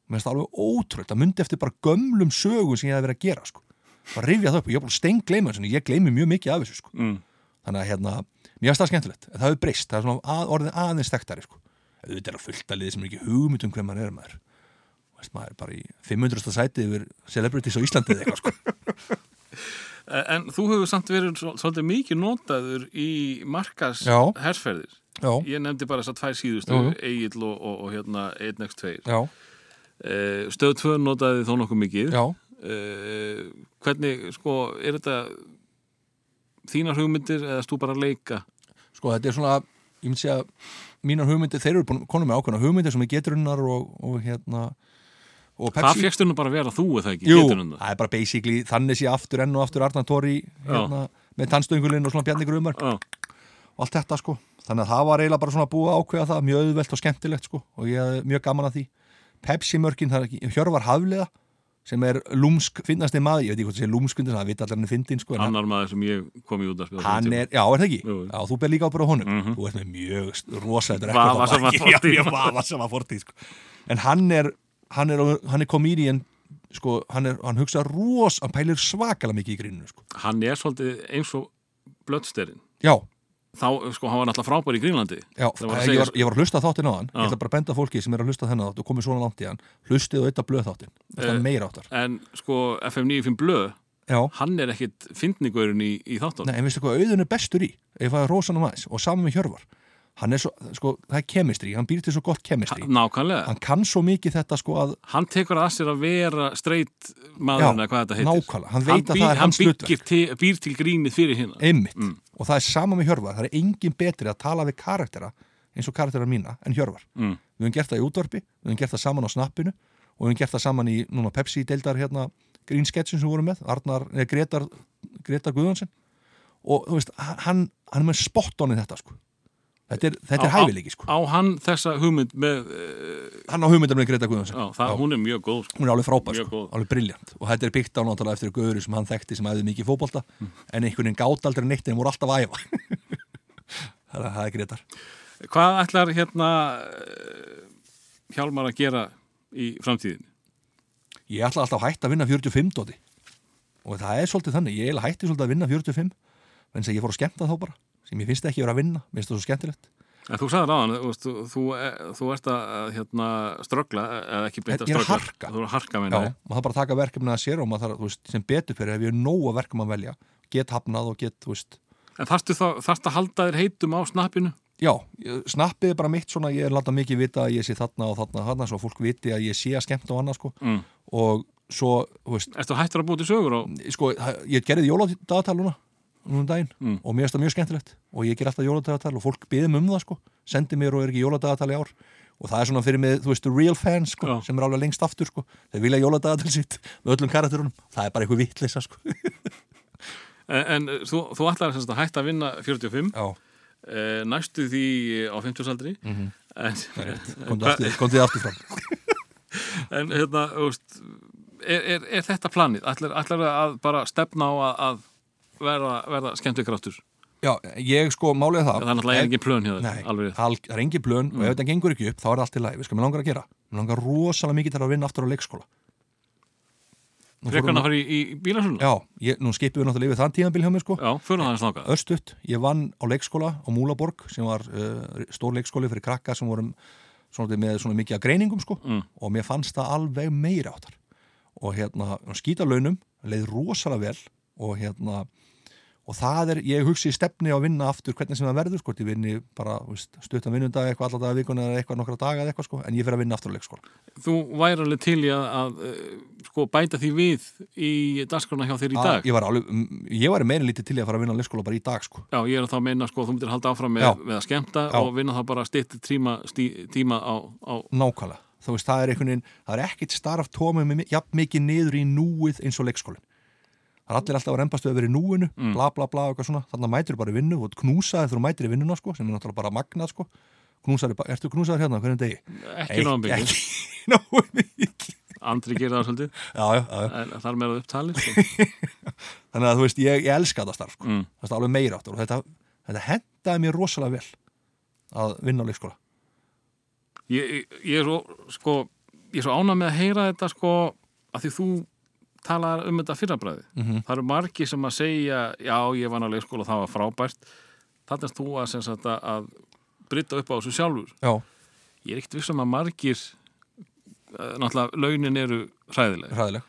mér finnst það alveg ótrúlega það myndi eftir bara gömlum sögum sem ég hef verið að gera sko. bara rifja það upp og ég er bara stein gleyma þessu ég gleymi mjög mikið af þessu sko. Mm. þannig að hérna, mér finnst það skemmtilegt það hefur breyst, það er svona að, orðin aðeins þekktari sko. auðvitað er að fullta liði sem ekki hugmynd um hver maður er maður Veist, maður er bara í 500. sæti yfir celebrities á Íslandi eða eitthvað sko. En þú hefur samt verið svol- svolítið mikið notaður í markas já, Ég nefndi bara þessar tvær síðustu, jú. Egil og, og, og hérna 1x2. já, Uh, stöð 2 notaði þó nokkuð mikið. já Uh, hvernig, sko, er þetta þínar hugmyndir eða stú bara að leika? sko þetta er svona, ég myndi segja mínar hugmyndir, þeir eru konum með ákveðna hugmyndir sem er geturunnar og, og hérna Það Pepsi? fegstu nú bara að vera þú eða ekki, Jú, það. er bara basically þannig sé aftur enn og aftur Arnar Tóri hérna, með tannstöngulinn og svona Bjarni Grumar og allt þetta sko. Þannig að það var eiginlega bara svona að ákveða það mjög auðvelt og skemmtilegt sko. Og ég hafði mjög gaman að því. Pepsi mörkin, það er ekki, Hjörvar Hafliða sem er lúmsk, finnasti maður ég veit ekki hvort það sé lúmskundin, það veit allir hann fyndin sko en hann, annar maður sem ég kom í út að spila. hann er, já er það ekki? Já, þú ber líka á bara honum. Mhm. þú ert með mjög rosa þetta Vafasama já, fortíð. já, vafasama fortíð sko. en hann er hann er, hann er komedian sko, hann, er, hann hugsa ros, hann pælir svakalega mikið í gríninu sko. Hann er svolítið eins og blöddsterinn. já, Þá, sko, hann var náttúrulega frábær í Grínlandi. Já, var ég, segja- var, ég var að hlusta þáttinn á hann Já. Ég ætla bara að benda fólki sem er að hlusta þennan þátt og komið svona langt í hann Hlustið og eitthvað blöð þáttinn Eh, er meira áttar En sko, FM 95 Blöð, Já, hann er ekkit fyndningurinn í, í þáttunum. nei, en veistu hvað auðun er bestur í Ef það er rosanum aðeins og saman með Hjörvar Hann er svo, sko, það er kemistri Hann býr til svo gott kemistri Nákvæmlega. Hann kann svo mikið þetta sko að Hann tekur að sér að vera straight maðurinn Já, eða hvað þetta heitir. nákvæmlega. Hann veit að býr, það er hann hans byggir til, býr til grínið fyrir hérna. einmitt Og það er saman með Hjörvar Það er engin betri að tala við karaktera eins og karaktera mína en Hjörvar Mm. Við höfum gert það í útvarpi, við höfum gert það saman á snappinu og við höfum gert það saman í núna Pepsi-deildar hérna grínsketsin sem við vorum með Arnar, neða Gretar, Gretar Guðvansen og þú veist, hann, hann er með spot on í þetta sko þetta er, þetta er Á- hæfileiki sko. Á hann þessa hugmynd með, uh, hann á hugmyndar með Gretar Guðvansen já, það, hún er mjög góð. Sko. hún er alveg frábær sko, alveg briljant. Og þetta er byggt á náttúrulega eftir guður sem hann þekkti sem æði mikið fótbolta. En einhvern veginn gátt aldrei neitt en voru alltaf að æfa. Þannig að það er Gretar Hvað ætlar hérna eh, Hjálmar að gera í framtíðin? Ég ætla alltaf að hætta að vinna 45 dóti og það er svolítið þannig, ég eiginlega hætti svolítið að vinna 45 en þess að ég fór að skemmta þá bara sem ég finnst ekki vera að vinna, mér finnst það svo skemmtilegt En þú sagði ráðan, þú, þú, þú, þú ert að hérna, ströggla, eða ekki beint að Ég að ströggla. harka. Þú er að harka, Já, maður þarf bara að taka verkefni að sér og maður þarf, þú veist, sem betur fyrir ef ég er nóg að verkefni að velja get hafnað og get, þú veist En þá, þarftu að halda þér heitum á snappinu? Já, snappið er bara mitt svona, ég er láta mikið vita að ég sé þarna og þarna og þarna svo fólk viti að ég sé að skemmta og annað sko Mm. og svo, þú veist, Ertu hættur að búið til sögur og sko, það- ég gerði jóladagatal núna um daginn Mm. og mér finnst það mjög skemmtilegt og ég ger alltaf jóladagatal og fólk byðum um það sko. Sendi mér og er ekki jóladagatal í ár. Og það er svona fyrir mig, þú veist, real fans sko, Já. sem er alveg lengst aftur sko. Þeir vilja jóladagatal sitt með öllum karakterunum það er bara eitthvað vitleisa sko. En, en þú, þú ætlar sem sagt að hætta að vinna 45 Já, eh, næstu því á 50 aldri en, komdu aftur, komdu aftur fram. En hérna þú veist, er, er, er þetta planið? Ætlar, ætlar að bara stefna á að, að verða, verða skemmtu kraftur? Já, ég sko, málið er það. Það er náttúrulega engin plön hjá þér, Nei, það er- er engin plön og ef þetta gengur ekki upp þá er það allt í lagi, við sko, mér langar að gera. Mér langar rosalega mikið til að vinna aftur á leikskóla. Hann að fara í, í bílasölu? Já, ég, nú skipum við náttúrulega yfir þann tímabil hjá mér sko. Já, fyrir það hans nákað. Östutt, ég vann á leikskóla á Múlaborg sem var uh, stór leikskóli fyrir krakka sem vorum svona, með svona mikið að greiningum sko. Mm. og mér fannst það alveg meiri áttar og hérna skýta launum leið rosalega vel og hérna og það er, ég hugsi í stefni á að vinna aftur hvernig sem það verður sko, ég vinni bara stuttan vinnundag eitthvað allar daga vikuna eða eitthvað nokkra daga eða eitthvað sko, en ég fyrir að vinna aftur á leikskóla Þú væri alveg til í að, að eh, sko, bæta því við í dagskrána hjá þér í Að- dag? Ég var, alveg, ég var meira lítið til í að fara að vinna á leikskóla bara í dag sko. Já, ég er að þá að meina sko, þú myndir halda áfram með, með að skemmta Já. og vinna þá bara stýtti tíma, tíma á, á nákvæmlega, þú veist, það er veginn það er ekkit starf tóma með jafn mikið niður í núið eins og leikskólin það er allir alltaf að reymbast við að vera í núinu Mm. bla bla bla og eitthvað svona, þannig að mætir bara í vinnu og knúsaði þú mætir í vinnuna sko, sem er náttúrulega bara magnað sko knúsaði, ertu knúsaður hérna hvernig degi? ekki náðum byggja. ekki náðu mikið Andri gerir það svolítið, já, já, já, er meira upptalið. Sko. þannig að þú veist, ég, ég elska þetta starf sko. Mm. það er alveg meira áttur og þetta, þetta hendaði mér rosalega vel að vinna á leikskóla Ég, ég er svo, sko, ég er svo ánað með að heyra þetta sko, að því þú talar um þetta fyrrabræði. Mhm. Það eru margi sem að segja, já, ég var á leikskóla og það var frábært. Þannig að þú að, sagt, að- að brytta upp á þessu sjálfur. já, Ég er ekkert vissum að margir, eh, náttúrulega, launin eru hræðileg. hræðileg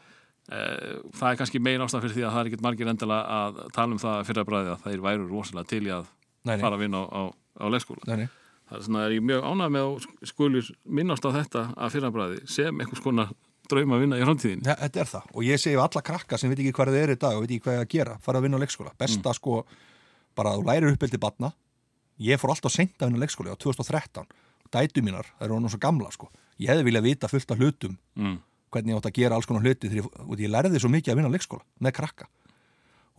Eh, það er kannski meira ástæð fyrir því að það er ekkert margir endilega að tala um það fyrir að þeir væru rosalega til í að nei, nei, fara að vinna á, á, á leikskóla. nei, nei. Það er svona, er ég mjög ánægð með að skulir minnast á þetta að fyrir að bræði sem einhvers konar drauma að vinna í framtíðin. Ja, þetta er það. Og ég segi alla krakka sem veit ekki hvað það er í dag og veit ekki hvað ég að gera, fara að vinna á leikskóla. Besta sko, bara að þú lærir uppeldi batna ég fór alltaf seint að vinna á leikskóla á 2013, dætu mínar það eru hann svo gamla sko, ég hefði viljað vita fullt af hlutum, Mm. hvernig ég átt að gera alls konar hluti þegar ég, ég lærði svo mikið að vinna á leikskóla með krakka.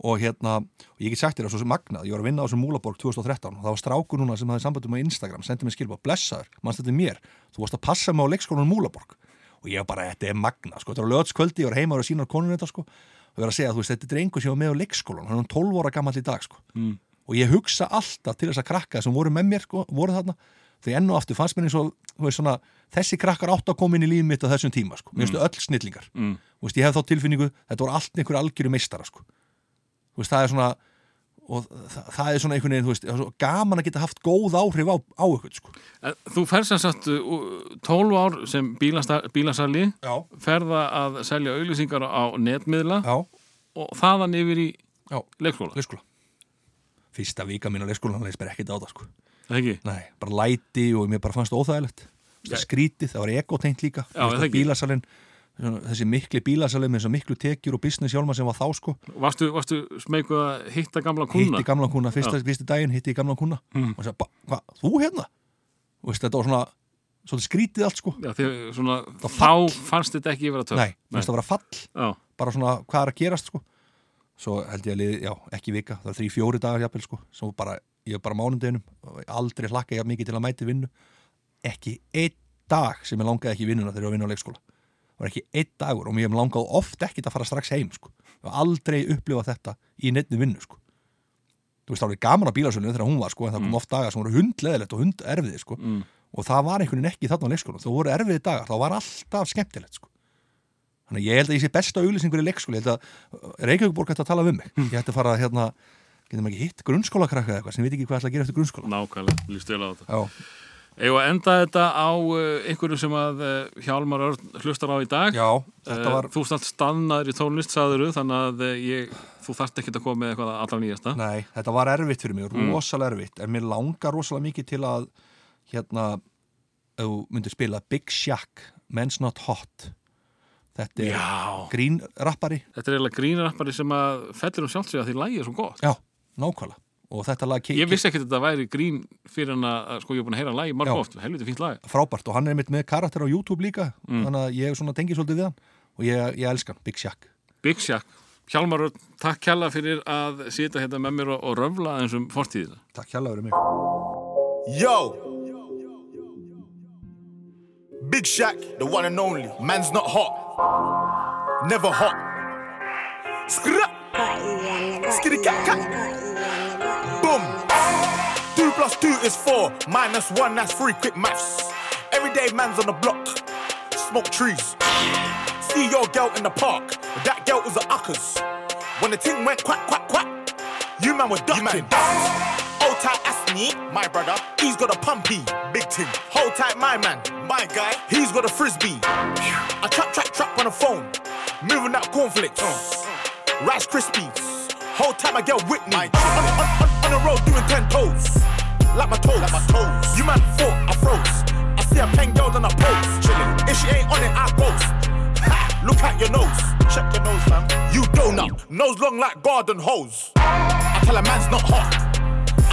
Og hérna, og ég get sagt þér að svo sem magnað ég var að vinna á þessum Múlaborg 2013 og það var strákur núna sem hafði sambandum á Instagram sendið mér skilpa, blessaður, mannst þetta mér? Þú varst að passa mig á leikskólanum Múlaborg og ég var bara, þetta er magnað, sko, þetta var lögtskvöldi ég var heima og sínar konun þetta, sko. Og ég var að segja, þú veist, þetta er drengur sem var með á leikskólan hann er 12 ára gammal í dag, sko. Mm. og ég hugsa alltaf til þess að krakka sem voru með mér, sko, voru þarna því enn og aftur fannst mér eins og, þú veist, svona þessi krakkar átt að koma inn í líf mitt á þessum tíma, sko, mér finnst öll snillingar. Mm. þú veist, ég hef þá tilfinningu, þetta voru allt einhver algjöru meistara, sko. Þú veist, það er svona og það, það er svona einhvern veginn, þú veist, svo gaman að geta haft góð áhrif á, á ykkur, sko. Þú ferð sem sagt uh, 12 ár sem bílasali, ferða að selja auglýsingar á netmiðla já, og þaðan yfir í já, leikskóla. leikskóla. Fyrsta vika mín á leikskólan, það leist bara ekkert á það, sko. Það ekki? Nei, bara læti og mér bara fannst það óþægilegt. Já. Það skrítið, það var ekotengt líka. Já, það ekki? Bílasalinn, þessi mikli bílasalinn með þessi miklu tekjur og business hjálma sem var þá, sko. Varstu, varstu smeykuð að hitta gamla kuna? hitti gamlan kuna, fyrsta, Já. fyrsti daginn hitti ég gamlan kuna Mm. og "Ba- hvað, þú hérna? Og veist, þetta var svona, svona skrítið allt sko. Já, því svona, Það þá fannst þetta ekki vera töff. Nei, mér finnst það að vera fall, Já, bara svona hvað er að gerast sko? Svo held ég að liði, já, ekki vika, það var þrý, fjóri dagar jafnvel sko. Svo bara, ég er bara mánudeginum og aldrei hlakka ég mikið til að mæti vinnu. Ekki einn dag sem ég langaði ekki vinnuna þegar ég var að vinna á leikskóla. Það var ekki einn dagur og mér langaði oft ekkit að fara strax heim sko. Ég hef aldrei upplifað þetta í neittni vinnu sko. Þú veist, það var gaman á bílasölunum þegar hún var, sko, en það kom oft dagar sem voru hundleðilegt og hunderfiði, sko. Mm. og það var einhvern veginn ekki þarna á leikskóla þú voru erfiði dagar, það var alltaf skemmtilegt, sko. Þannig ég held að ég sé besta auglýsingur í leikskóla, ég held að uh, Reykjavíkborg ætti að tala við mig, ég ætti að fara hérna, getum ekki hitt grunnskólakrakka eða eitthvað sem veit ekki hvað ætla að gera eftir grunnskóla? Nákvæmlega, líst vel á þetta. Já, Eða enda þetta á uh, einhverju sem að uh, Hjálmar Örn hlustar á í dag? Já þetta var Uh, Þú stalt stannaður í tónlist, sagður þannig að ég, þú þarft ekki að koma með eitthvað allra nýjasta. Nei, þetta var erfitt fyrir mig, rosalega erfitt. En mér langar rosalega mikið til að hérna þú myndir spila Big Shack Men's Not Hot. Þetta er grínrappari Þetta er eiginlega grínrappari sem að fellur um sjálfsög að því lægi er svo gott. Já, nákvæmlega og þetta lag Ég vissi ekki að þetta væri grín fyrir hann að sko ég er búin að heyra lægi marg oft, helviti fínt lag frábært og hann er mitt með karakter á YouTube líka þannig að ég svona tengi svolítið við hann og ég, ég elska hann, Big Shack Big Shack, Hjálmar Örn, takk kjalla fyrir að sita hérna með mér og, og röfla eins um fortíðina Takk hjálpa fyrir mig Yo! Big Shack, the one and only. Man's not hot. Never hot. Skra! Cat. Boom! Two plus two is four. Minus one, that's three. Quick maths. Everyday man's on the block. Smoke trees. See your girl in the park. That girl was a uckers. When the ting went quack, quack, quack. You man were ducking. Hold tight, Asni, my brother. He's got a pumpy, big ting. Hold tight, my man, my guy. He's got a frisbee. I trap, trap, trap on the phone. Moving that cornflakes. Rice Krispies. Hold tight, my girl Whitney. On, on, on, on the road doing ten toes. Like my toes. Like my toes. You man thought I froze. I see a pen girl on a pose. Chilling. If she ain't on it, I ghost. Ha! Look at your nose. Check your nose, fam. You donut. Nose long like garden hose. I tell a man's not hot.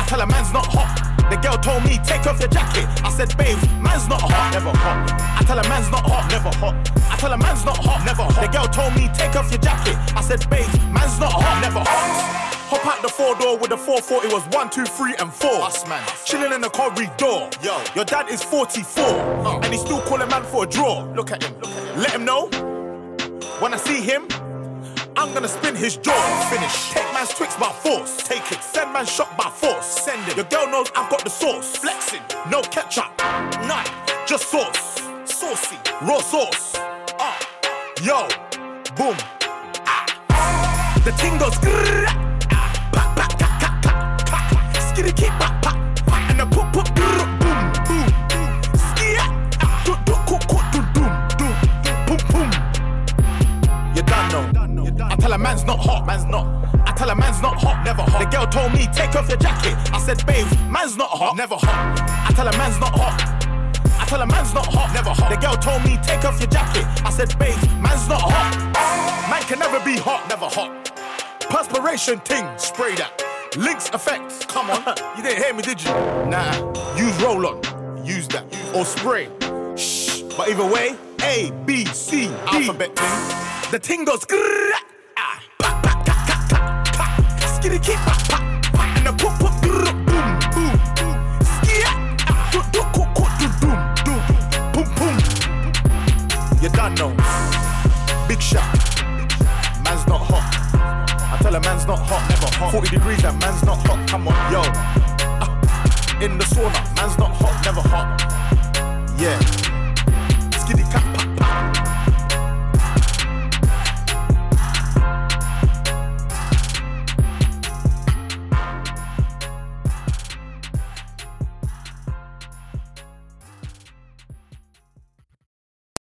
I tell a man's not hot. The girl told me, take off your jacket. I said, babe, man's not hot. Never hot. I tell a man's not hot. Never hot. I tell a man's not hot. Never hot. The girl told me, take off your jacket. I said, babe, man's not hot. Never hot. Hop out the four door with the 440 was one, two, three, and four. Us man. Chilling in the corridor. Yo. Your dad is 44. Uh. And he's still calling man for a draw. Look at him. Look at him. Let him know. When I see him, I'm gonna spin his jaw. Finish. Take man's twix by force. Take it. Send man shot by force. Send it. Your girl knows I've got the sauce. Flexing. No ketchup. None. Just sauce. Saucy. Raw sauce. Ah. Yo. Boom. Ah. The ting goes. ah. Skitty keep tell a man's not hot, man's not. I tell a man's not hot, never hot. The girl told me, take off your jacket. I said, babe, man's not hot, never hot. I tell a man's not hot. I tell a man's not hot, never hot. The girl told me, take off your jacket. I said, babe, man's not hot. Man can never be hot, never hot. Perspiration ting, spray that. Links effect, come on. you didn't hear me, did you? Nah, use roll on, use that. Or spray. Shh. But either way, A, B, C, D. Alphabet ting. The ting goes grrrr, ka, ka. Skitty keep pa, pa, pa. And the pop, pop, boom, boom, boom. Do, do, do, doom. Boom, boom. You done. Big shot. Man's not hot. I tell a man's not hot, never hot. 40 degrees, that man's not hot. Come on, yo. Ah, in the sauna, man's not hot, never hot. Yeah.